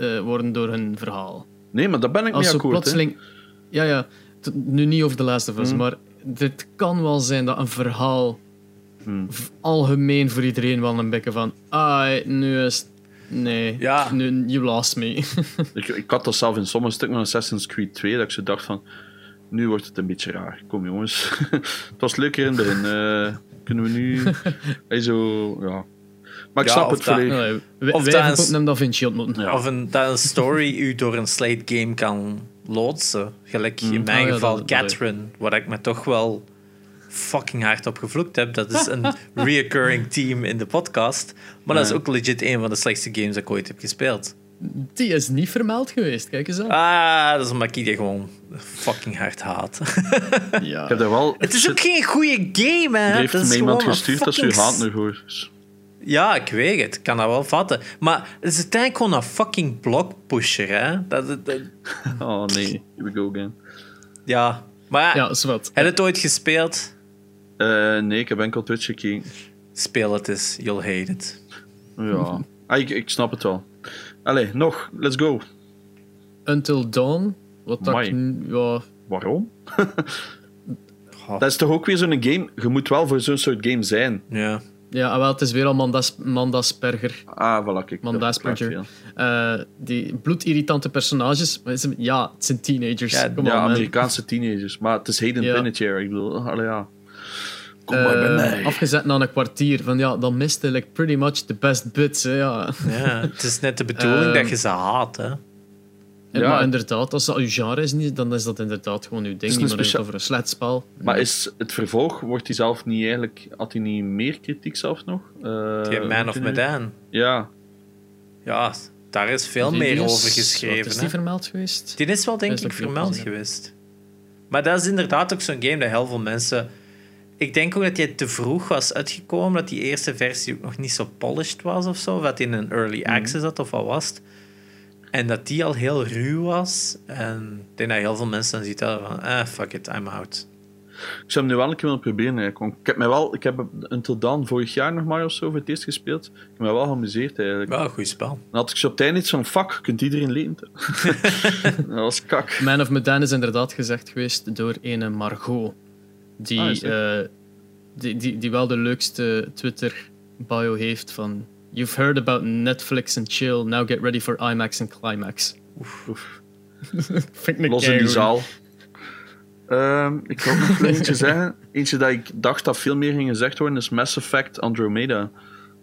eh, worden door hun verhaal. Nee, maar daar ben ik Als mee akkoord. plotseling. Ja, ja. Nu niet over The Last of Us, Hmm. maar het kan wel zijn dat een verhaal Hmm. algemeen voor iedereen wel een beetje van. Ah, nu is. Nee, Ja. nu, you lost me. Ik, ik had dat zelf in sommige stukken van Assassin's Creed 2, dat ik zo dacht van, nu wordt het een beetje raar. Kom jongens. het was leuker in het begin. eh, kunnen we nu... Hey, zo, ja. Maar ik Ja, snap of het dat- volledig. Nee, wij Of wij dat hebben is- ook een Da Vinci ontmoeten. Ja. Of een, dat een story u door een slate game kan loodsen. Gelijk in mijn Ah, ja, geval dat- dat- Catherine, waar ik me toch wel fucking hard op gevloekt heb. Dat is een reoccurring team in de podcast. Maar dat is ook legit een van de slechtste games dat ik ooit heb gespeeld. Die is niet vermeld geweest, kijk eens aan. Ah, dat is omdat ik die gewoon fucking hard haat. ja. Ik heb daar wel... Het is ook geen goede game, hè. Er heeft Dat is me iemand een gestuurd dat ze haat nu hoor. Ja, ik weet het. Ik kan dat wel vatten. Maar het is uiteindelijk gewoon een fucking blockpusher, hè. Dat, dat, dat- Oh nee, here we go again. ja. Maar ja, heb je het ooit gespeeld? Eh, nee, ik heb enkel Twitch gekeken. Speel het eens. You'll hate it. Ja. Ah, ik, ik snap het wel. Allee, nog. Let's go. Until Dawn. Wat dat ja, Waarom? Dat is toch ook weer zo'n game... Je moet wel voor zo'n soort game zijn. Ja. Ja, ah, wel, het is weer al Mandas, Mandasperger. Ah, voilà, kijk. Man, dat daar is verklaart Puncher. veel. Eh, die bloedirritante personages. Ja, het zijn teenagers. Ja, Kom Ja, on, man. Amerikaanse teenagers. Maar het is Hayden Ja. Panettiere. Ik bedoel, allee, ja. Kom maar bij Eh, mij. afgezet na een kwartier. Van ja, dan miste like, pretty much the best bits. Hè, ja. ja. Het is net de bedoeling Ehm. dat je ze haat, hè. Ja. Maar inderdaad, als dat uw genre is, niet, dan is dat inderdaad gewoon uw ding. Niet over een slecht spel. Maar is het vervolg, wordt hij zelf niet eigenlijk, had hij niet meer kritiek zelf nog? Eh, Die Man of? Medan. Ja, Ja, daar is veel Die meer is- over Wat is geschreven. die vermeld geweest? Die is wel denk Is ik vermeld gezien, geweest. Maar dat is inderdaad ook zo'n game dat heel veel mensen... Ik denk ook dat die te vroeg was uitgekomen, dat die eerste versie ook nog niet zo polished was of zo, of dat die in een early Mhm. access zat of wat was het. En dat die al heel ruw was. En ik denk dat heel veel mensen dan ziet van, eh, fuck it, I'm out. ik zou hem nu wel een keer willen proberen. eigenlijk. Ik heb, mij wel, ik heb Until Dawn vorig jaar nog maar of zo voor het eerst gespeeld. Ik heb me wel geamuseerd eigenlijk. Wel een goed spel. Dan had ik zo op het einde iets van, fuck, kunt iedereen lenen? dat was kak. Man of Medan is inderdaad gezegd geweest door een Margot. Die, Ah, eh, die, die, die wel de leukste Twitter-bio heeft van... You've heard about Netflix and chill, now get ready for IMAX and Climax. Oef. Vind ik Los in die zaal. Ehm, ik wil nog eentje zeggen. Eentje dat ik dacht dat veel meer ging gezegd worden is Mass Effect Andromeda.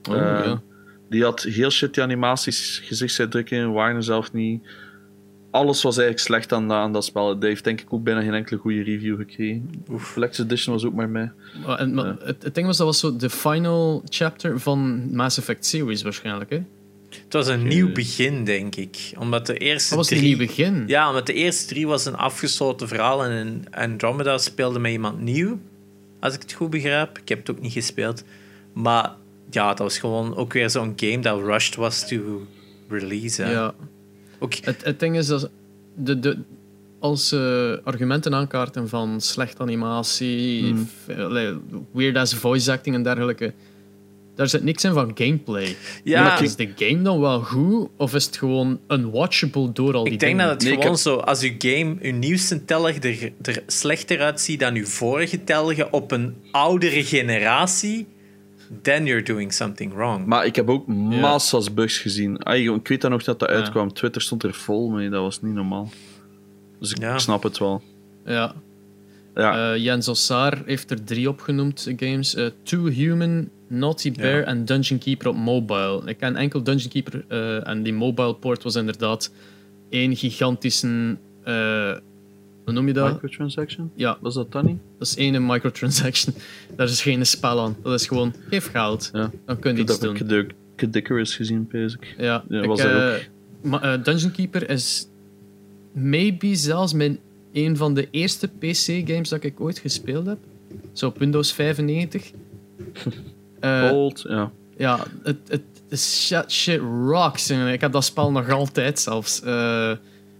Oh, Eh, ja. Die had heel shitty animaties, gezichtsuitdrukkingen waren zelf niet. Alles was eigenlijk slecht aan, aan dat spel. Dat heeft denk ik ook bijna geen enkele goede review gekregen. Oef. Collector's Edition was ook maar mee. Maar, en, maar Ja. het, het ding was, dat was zo de final chapter van Mass Effect series waarschijnlijk, hè? Het was een nieuw begin, denk ik. Omdat de eerste Dat was drie... een nieuw begin. Ja, omdat de eerste drie was een afgesloten verhaal en Andromeda speelde met iemand nieuw. Als ik het goed begrijp. Ik heb het ook niet gespeeld. Maar ja, dat was gewoon ook weer zo'n game dat rushed was to release. hè. Ja. Het, het ding is dat de, de, als ze argumenten aankaarten van slechte animatie, allee, weird ass voice acting en dergelijke, daar zit niks in van gameplay. ja, Maar is de game dan wel goed of is het gewoon unwatchable door al die ik denk dingen? dat het Nee, gewoon heb- zo... Als je game, je nieuwste telg er, er slechter uitziet dan je vorige telgen op een oudere generatie, then you're doing something wrong. Maar ik heb ook massa's bugs gezien. Ah, ik weet dan nog dat dat uitkwam. Twitter stond er vol mee, dat was niet normaal. Dus ik snap het wel. Ja. Ja, Eh, Jens Ossaar heeft er drie opgenoemd, eh, games. Eh, Two Human, Naughty Bear en Dungeon Keeper op mobile. Ik ken enkel Dungeon Keeper eh, en die mobile port was inderdaad één gigantische... hoe noem je dat? microtransaction? Ja, Was dat dan niet? dat is één microtransaction. Daar is geen spel aan. Dat is gewoon, geef geld. Ja. Dan kun je Ik iets heb doen. de Kedicarus gezien, pees ik. Ja, Ja, ik, was dat eh, maar, eh, Dungeon Keeper is maybe zelfs mijn een van de eerste PC-games dat ik ooit gespeeld heb. Zo op Windows 95. Eh, Old, ja. ja, het, het, shit, shit rocks. Ik heb dat spel nog altijd zelfs. Eh,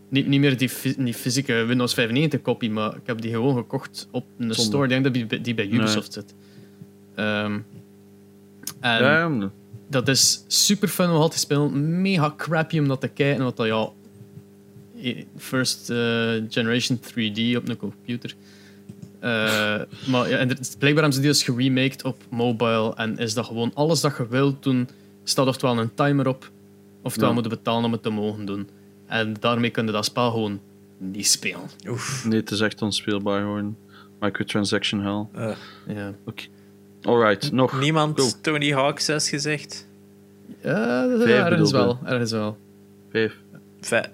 niet, niet meer die, die fysieke Windows 95 kopie, maar ik heb die gewoon gekocht op een Zonde. store. Ik denk dat die, bij- die bij Ubisoft zit. Ehm, en ja, ja, dat is super fun om al te spelen. Mega crappy om dat te kijken. Want dat ja, first eh, generation 3D op een computer. Eh, maar ja, en blijkbaar hebben ze die dus geremaked op mobile. En is dat gewoon alles dat je wilt doen, staat oftewel een timer op, oftewel Ja. moet je betalen om het te mogen doen. En daarmee kun je dat spel gewoon niet spelen. Oef. Nee, het is echt onspeelbaar geworden. Microtransaction hell. Eh, Ja, Alright, nog. niemand Go. Tony Hawk 6 gezegd? ja dat- Vijf ergens wel. Ergens wel. Vijf. Vijf.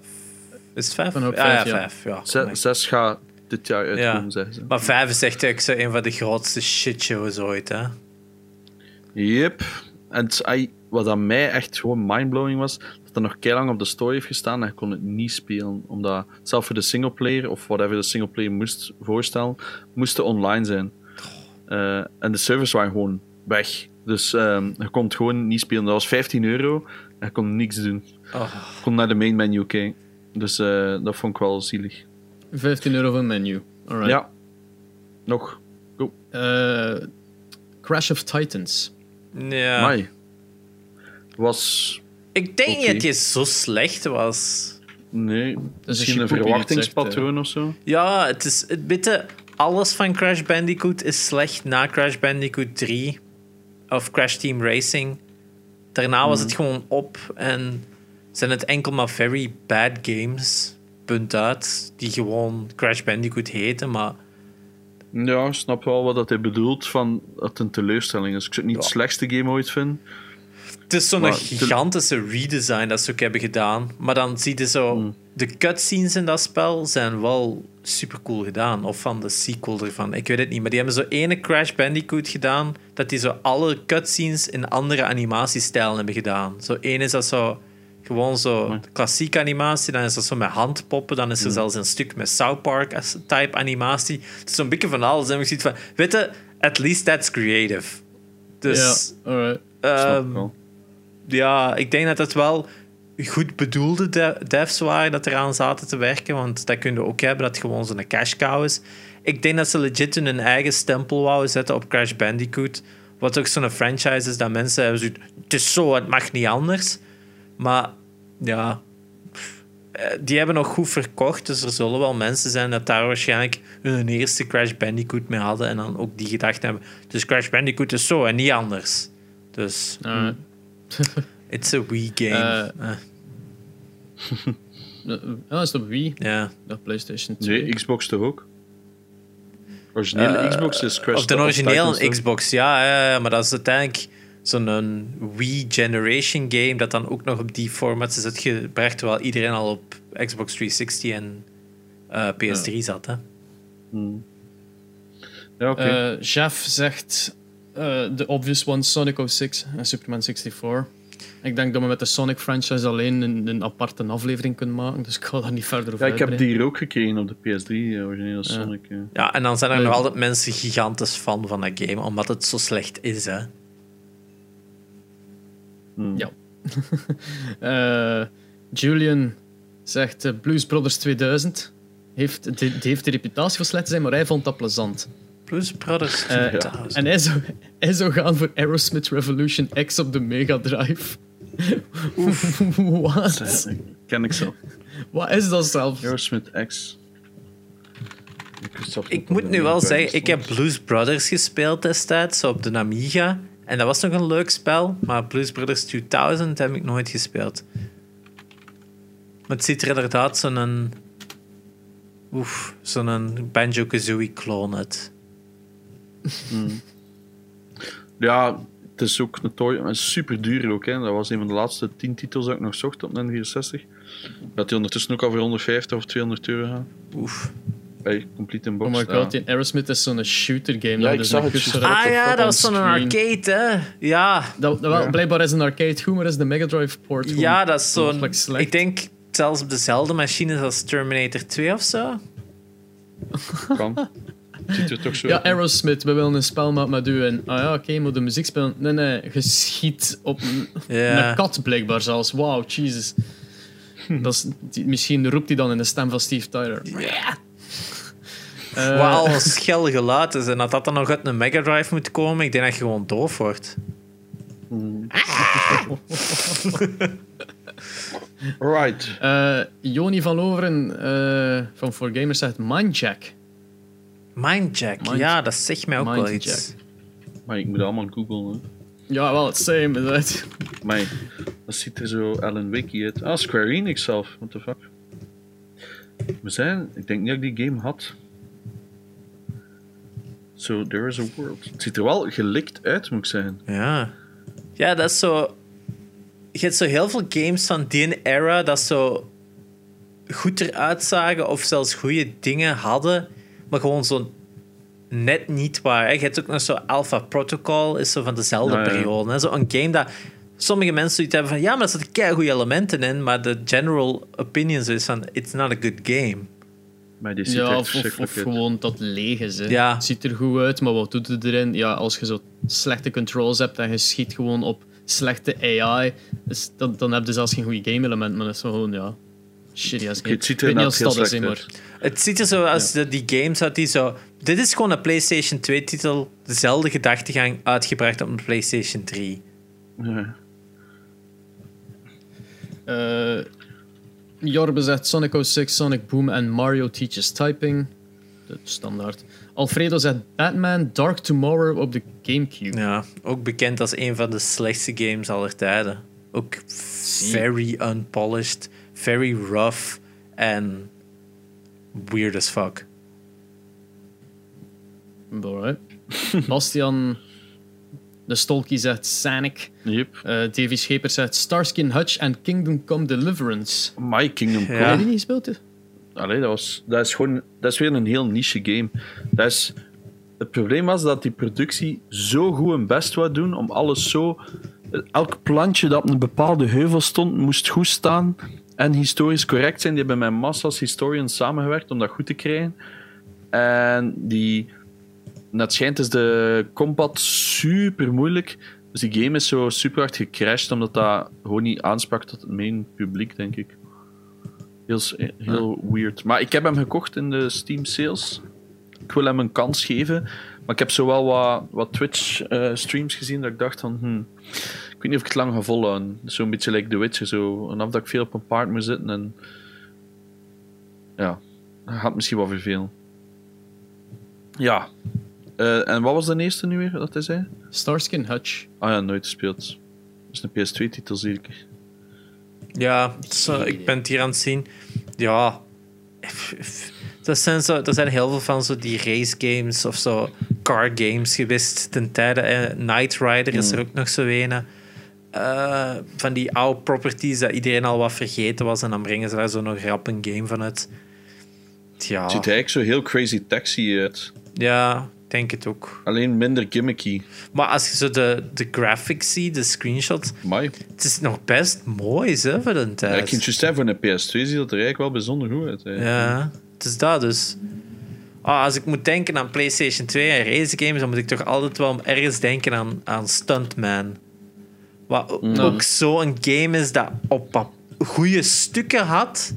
Is het vijf? Ah, vijf, ja, ja. vijf. Ja. Zes, zes gaat dit jaar uitkomen, Ja. zeggen ze. Maar vijf is echt zo een van de grootste shitshows ooit, hè? Yep. En wat aan mij echt gewoon mindblowing was, dat er nog lang op de store heeft gestaan en ik kon het niet spelen. Omdat, zelf voor de singleplayer, of whatever de singleplayer moest voorstellen, moesten online zijn. Eh, en de servers waren gewoon weg. Dus ehm, je kon het gewoon niet spelen. Dat was 15 euro en je kon niks doen. Oh. Je kon naar de main menu kijken. Dus eh, dat vond ik wel zielig. 15 euro voor een menu. Alright. Ja. Nog. Eh, Crash of Titans. Ja. Mai. Was... Ik denk niet dat je zo slecht was. Nee, misschien een verwachtingspatroon of zo. Ja, het is het bitte. Alles van Crash Bandicoot is slecht na Crash Bandicoot 3 of Crash Team Racing. Daarna was het gewoon op en zijn het enkel maar very bad games. Punt uit. Die gewoon Crash Bandicoot heten, maar Ja, ik snap wel wat dat hij bedoelt van dat het een teleurstelling is. Ik zou het niet Ja. het slechtste game ooit vinden. Het is zo'n gigantische redesign dat ze ook hebben gedaan. Maar dan zie je zo... Hmm. De cutscenes in dat spel zijn wel super cool gedaan. Of van de sequel ervan. Ik weet het niet. Maar die hebben zo ene Crash Bandicoot gedaan. Dat die zo alle cutscenes in andere animatiestijlen hebben gedaan. Zo één is dat zo... Gewoon zo Mooi. klassieke animatie. Dan is dat zo met handpoppen. Dan is er zelfs een stuk met South Park als type animatie. Het is zo'n beetje van alles. En ik zie van... Weet je, at least that's creative. Dus... ja, alright. Ehm. Ja, ik denk dat het wel goed bedoelde de- devs waren dat eraan zaten te werken. Want dat kun je ook hebben, dat het gewoon zo'n cash cow is. Ik denk dat ze legit hun eigen stempel wouden zetten op Crash Bandicoot. Wat ook zo'n franchise is dat mensen hebben zoiets... Het is zo, het mag niet anders. Maar ja... eh, Die hebben nog goed verkocht, dus er zullen wel mensen zijn dat daar waarschijnlijk hun eerste Crash Bandicoot mee hadden en dan ook die gedacht hebben. Dus Crash Bandicoot is zo en niet anders. Dus. it's a Wii game. Uh, Ja, is het op Wii? ja. Dat PlayStation 2. Nee, Xbox toch ook? Originele Eh, Xbox is Crash Of de originele? Xbox, ja, ja, ja, maar dat is uiteindelijk zo'n een Wii Generation game dat dan ook nog op die format is uitgebracht, terwijl iedereen al op Xbox 360 en eh, PS3 zat. Hè? Hmm. Ja, oké. Eh, Jeff zegt de obvious one Sonic 06 en Superman 64. Ik denk dat we met de Sonic franchise alleen een, een aparte aflevering kunnen maken, dus ik ga daar niet verder over ja, ik heb die hier ook gekregen op de PS3, eh, originele Sonic. ja. Ja, en dan zijn er Eh, nog altijd mensen gigantisch fan van dat game, omdat het zo slecht is. Hè? Hmm. Ja. Eh, Julian zegt eh, Blues Brothers 2000 heeft, die, die heeft de reputatie van slecht te zijn, maar hij vond dat plezant. Plus Brothers 2000. En hij zou, hij zou gaan voor Aerosmith Revolution X op de Mega Drive. Wat? Eh, Ken ik zelf. Wat is dat zelf? Aerosmith X. Ik, moet nu wel zeggen, ik heb. Blues Brothers gespeeld destijds, zo op de Amiga. En dat was nog een leuk spel, maar Blues Brothers 2000 heb ik nooit gespeeld. Maar het ziet er inderdaad zo'n... Oef, zo'n Banjo-Kazooie-kloon uit. Ja, het is ook super duur ook. Hè. Dat was een van de laatste 10 titels dat ik nog zocht op N64. Dat die ondertussen ook al voor 150 of 200 euro gaan. Oef. Bij complete in Oh box. my god, die Aerosmith is zo'n shooter game. Ja, dat ik is zag het Ah ja, dat was zo'n arcade, hè? Ja, Dat, dat wel, Ja. Blijkbaar is een arcade goed, maar is de Mega Drive port ja dat is zo'n... Ik denk zelfs op dezelfde machines als Terminator 2 of zo. Kan. Het ziet er toch zo Ja. Aerosmith, we willen een spel maken met u. En, ah ja, oké, moet de muziek spelen. Nee, nee, geschiet op een, Ja. een kat blijkbaar zelfs. Wauw, Jesus. Dat is, die- misschien roept hij dan in de stem van Steve Tyler. Ja. Waar al een schel geluid is. En dat dat dan nog uit een Mega Drive moet komen, ik denk dat je gewoon doof wordt. Right. eh, Joni van Loveren eh, van 4Gamers zegt Mindjack. Mindjack, Mind- ja, dat zegt mij ook wel Mindjack. iets. Maar ik moet allemaal googlen. Hè. Ja, wel, het same. inderdaad. Maar dat ziet er zo Alan Wake uit. Ah, Square Enix zelf. What the fuck. We zijn... Ik denk niet dat ik die game had. So, there is a world. Het ziet er wel gelikt uit, moet ik zeggen. Ja. Ja, dat is zo... Je hebt zo heel veel games van die era dat zo goed eruit zagen of zelfs goede dingen hadden, maar gewoon zo net niet waren. Je hebt ook nog zo Alpha Protocol, is zo van dezelfde Ja, ja. periode. Hè? Zo een game dat sommige mensen zoiets hebben van ja, maar er zitten kei goede elementen in, maar de general opinion is van it's not a good game. Maar die ziet Ja, er of, of, gewoon dat leeg is. Hè. Ja. Het ziet er goed uit, maar wat doet het erin? Ja, als je zo slechte controls hebt en je schiet gewoon op slechte AI, dus dan, dan heb je zelfs geen goede game-element. Maar dat is gewoon, ja, shitty als Oké, het ziet er Ik weet niet als dat is, maar... Het ziet er zo als die games uit die zo. Dit is gewoon een PlayStation 2-titel, dezelfde gedachtegang uitgebracht op een PlayStation 3. Ja. Eh, Jorbe zegt Sonic 06, Sonic Boom en Mario Teaches Typing. De standaard. Alfredo zegt Batman Dark Tomorrow op de Gamecube. Ja, ook bekend als een van de slechtste games aller tijden. Ook very unpolished, very rough en weird as fuck. Alright. Bastian De Stolky zegt Sanic. Yep. Uh, Davy Scheper zegt Starskin Hutch en Kingdom Come Deliverance. My Kingdom Come. Ja. Heb je die niet gespeeld? Allee, dat, was, dat is gewoon... Dat is weer een heel niche game. Dat is, het probleem was dat die productie zo goed hun best wou doen om alles zo... Elk plantje dat op een bepaalde heuvel stond, moest goed staan en historisch correct zijn. Die hebben met massa's historians samengewerkt om dat goed te krijgen. En die... Net schijnt is de combat super moeilijk. Dus die game is zo super hard gecrashed, omdat dat gewoon niet aansprak tot het main publiek, denk ik. Heel, heel weird. Maar ik heb hem gekocht in de Steam sales. Ik wil hem een kans geven. Maar ik heb zo wel wat, wat Twitch-streams gezien dat ik dacht van... hmm, weet niet of ik het lang ga volhouden. Zo'n beetje like The Witcher. Zo. En af dat ik veel op een paard moet zitten. En... Ja, dat gaat misschien wel vervelen. Ja. Eh, en wat was de eerste nu weer dat hij zei? Starskin Hutch. Ah ja, nooit gespeeld. Dat is een PS2-titel, zie ik. Ja, zo, ik ben het hier aan het zien. Ja. Dat zijn, zo, dat zijn heel veel van zo die race games of zo car games geweest ten tijde. Eh, Knight Rider is er ook nog zo een. Eh, van die oude properties dat iedereen al wat vergeten was. En dan brengen ze daar zo nog rap een game van uit. Ja, Het ziet eigenlijk zo heel crazy taxi uit. ja, ik denk het ook. Alleen minder gimmicky. Maar als je zo de, de graphics ziet, de screenshots, het is nog best mooi hè, voor de Ja, tijd. ik juist zeggen, voor een PS2 ziet dat er eigenlijk wel bijzonder goed uit. Ja, het is dat dus. Ah, als ik moet denken aan PlayStation 2 en race games, dan moet ik toch altijd wel ergens denken aan, aan Stuntman. Wat Mm. ook zo'n game is dat op goede stukken had,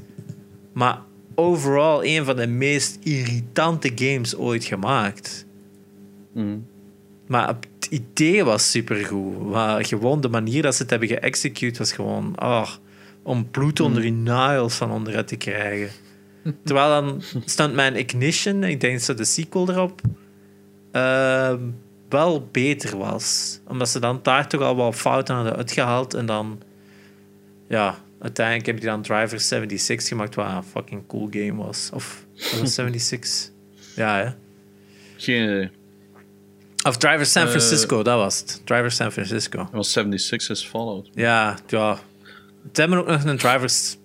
maar overal een van de meest irritante games ooit gemaakt. Mm. Maar het idee was supergoed. Maar gewoon de manier dat ze het hebben geëxecute was gewoon... ah, om bloed onder je nagels van onderuit te krijgen. Terwijl dan Stuntman Ignition, ik denk dat de sequel erop, ehm, wel beter was. Omdat ze dan daar toch al wat fouten hadden uitgehaald. En dan... Ja, uiteindelijk heb je dan Driver 76 gemaakt, wat een fucking cool game was. Of was het 76? Ja, hè? Geen idee. Of Driver San Eh, Francisco, dat was het. Driver San Francisco. Dat was 76 is Fallout. Ja, ja. Ze hebben ook nog een Drivers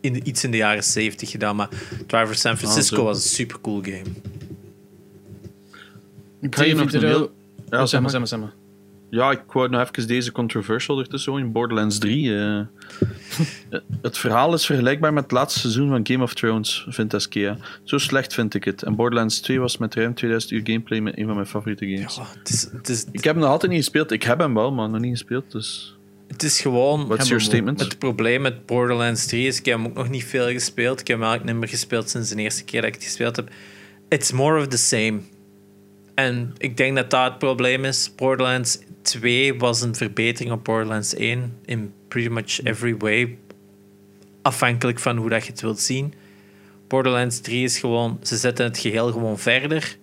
in de, iets in de jaren 70 gedaan, maar Driver San Francisco zo. was een super cool game. Ik ga hier nog een heel... Ja, zeg maar, zeg maar, zeg maar. Ja, ik wou nog even deze controversial ertussen in Borderlands 3. eh. het verhaal is vergelijkbaar met het laatste seizoen van Game of Thrones, vindt Askea. Zo slecht vind ik het. En Borderlands 2 was met ruim 2000 uur gameplay met een van mijn favoriete games. Ja, het, is, het, is, Ik heb hem nog altijd niet gespeeld. Ik heb hem wel, maar nog niet gespeeld. Dus het is gewoon... what's your statement? Het probleem met Borderlands 3 is, ik heb hem ook nog niet veel gespeeld. Ik heb hem eigenlijk niet meer gespeeld sinds de eerste keer dat ik het gespeeld heb. It's more of the same. En ik denk dat dat het probleem is. Borderlands 2 was een verbetering op Borderlands 1 in pretty much every way. Afhankelijk van hoe dat je het wilt zien. Borderlands 3 is gewoon, ze zetten het geheel gewoon verder.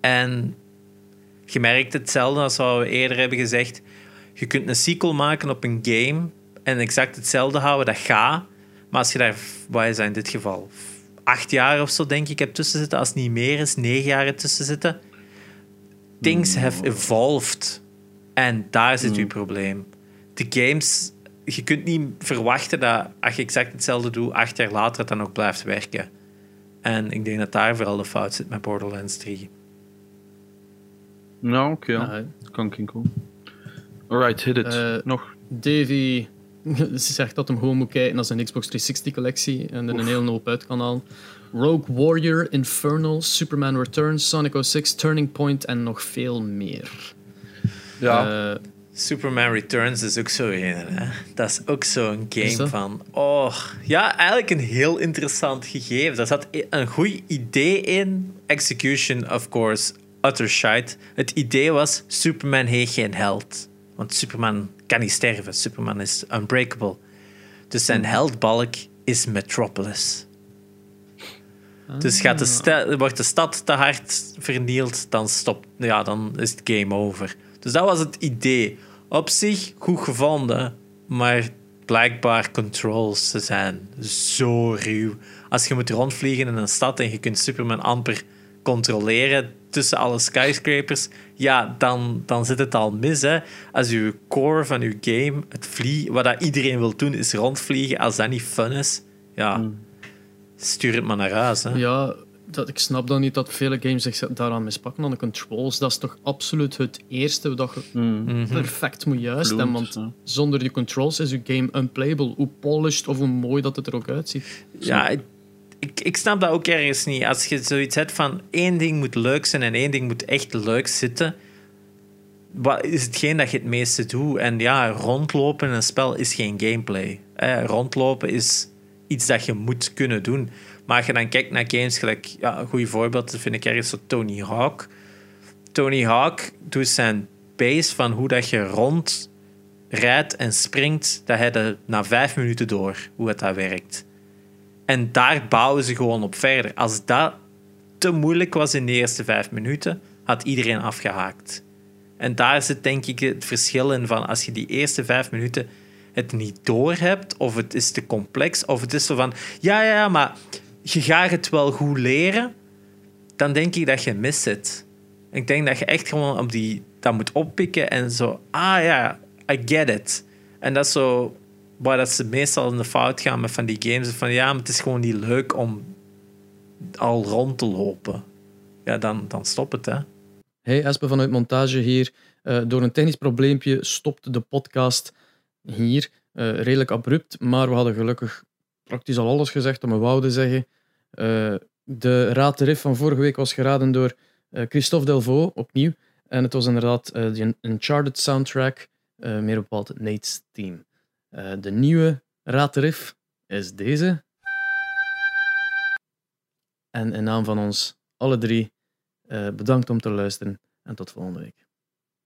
En je merkt hetzelfde als wat we eerder hebben gezegd. Je kunt een sequel maken op een game en exact hetzelfde houden, dat gaat. Maar als je daar, wat is in dit geval, acht jaar of zo denk ik hebt tussen zitten, als het niet meer is, negen jaar tussen zitten. Things have evolved. En daar zit je probleem. De games, je kunt niet verwachten dat als je exact hetzelfde doet, acht jaar later het dan nog blijft werken. En ik denk dat daar vooral de fout zit met Borderlands 3. Nou, oké. ja. Ah, Kan kinkel. Alright, hit it. Eh, nog. Davy zegt dat hem gewoon moet kijken naar zijn Xbox 360 collectie en er een hele hoop uit kan halen. Rogue Warrior, Infernal, Superman Returns, Sonic 06, Turning Point en nog veel meer. Ja, Eh, Superman Returns is ook zo een, hè? Dat is ook zo'n game dat? van... Oh, ja, eigenlijk een heel interessant gegeven. Daar zat een goed idee in. Execution, of course, utter shite. Het idee was, Superman heeft geen held. Want Superman kan niet sterven. Superman is unbreakable. Dus zijn heldbalk is Metropolis. Dus gaat de wordt de stad te hard vernield, dan, stopt, ja, dan is het game over. Dus dat was het idee. Op zich goed gevonden, maar blijkbaar controls zijn zo ruw. Als je moet rondvliegen in een stad en je kunt Superman amper controleren tussen alle skyscrapers, ja, dan, dan zit het al mis. Hè. Als je core van je game, het vliegen, wat dat iedereen wil doen, is rondvliegen. Als dat niet fun is, ja, Hmm. Stuur het maar naar huis. Hè. Ja, dat, ik snap dan niet dat vele games zich daaraan mispakken aan de controls. Dat is toch absoluut het eerste dat je Hmm. Mhm. perfect moet juist hebben. Want ja. zonder die controls is je game unplayable. Hoe polished of hoe mooi dat het er ook uitziet. Ja, ik, ik, ik snap dat ook ergens niet. Als je zoiets hebt van één ding moet leuk zijn en één ding moet echt leuk zitten, wat is hetgeen dat je het meeste doet? En ja, rondlopen in een spel is geen gameplay. Eh, rondlopen is iets dat je moet kunnen doen. Maar als je dan kijkt naar games, gelijk, ja, een goed voorbeeld vind ik ergens zo Tony Hawk. Tony Hawk doet zijn base van hoe dat je rond rijdt en springt, dat hij er na vijf minuten door, hoe het dat werkt. En daar bouwen ze gewoon op verder. Als dat te moeilijk was in de eerste vijf minuten, had iedereen afgehaakt. En daar zit denk ik het verschil in van als je die eerste vijf minuten het niet door hebt, of het is te complex, of het is zo van ja, ja, ja, maar je gaat het wel goed leren, dan denk ik dat je mist het. Ik denk dat je echt gewoon op die, dat moet oppikken en zo, ah ja, I get it. En dat is zo waar dat ze meestal in de fout gaan met van die games. Van ja, maar het is gewoon niet leuk om al rond te lopen. Ja, dan, dan stop het, hè. Hey, Espe vanuit montage hier. Eh, door een technisch probleempje stopte de podcast hier. eh, redelijk abrupt, maar we hadden gelukkig praktisch al alles gezegd om we wouden zeggen. Eh, de Raad Riff van vorige week was geraden door eh, Christophe Delvaux, opnieuw. En het was inderdaad de Uncharted soundtrack, meer bepaald Nate's Team. De nieuwe Raad Riff is deze. En in naam van ons alle drie, bedankt om te luisteren en tot volgende week.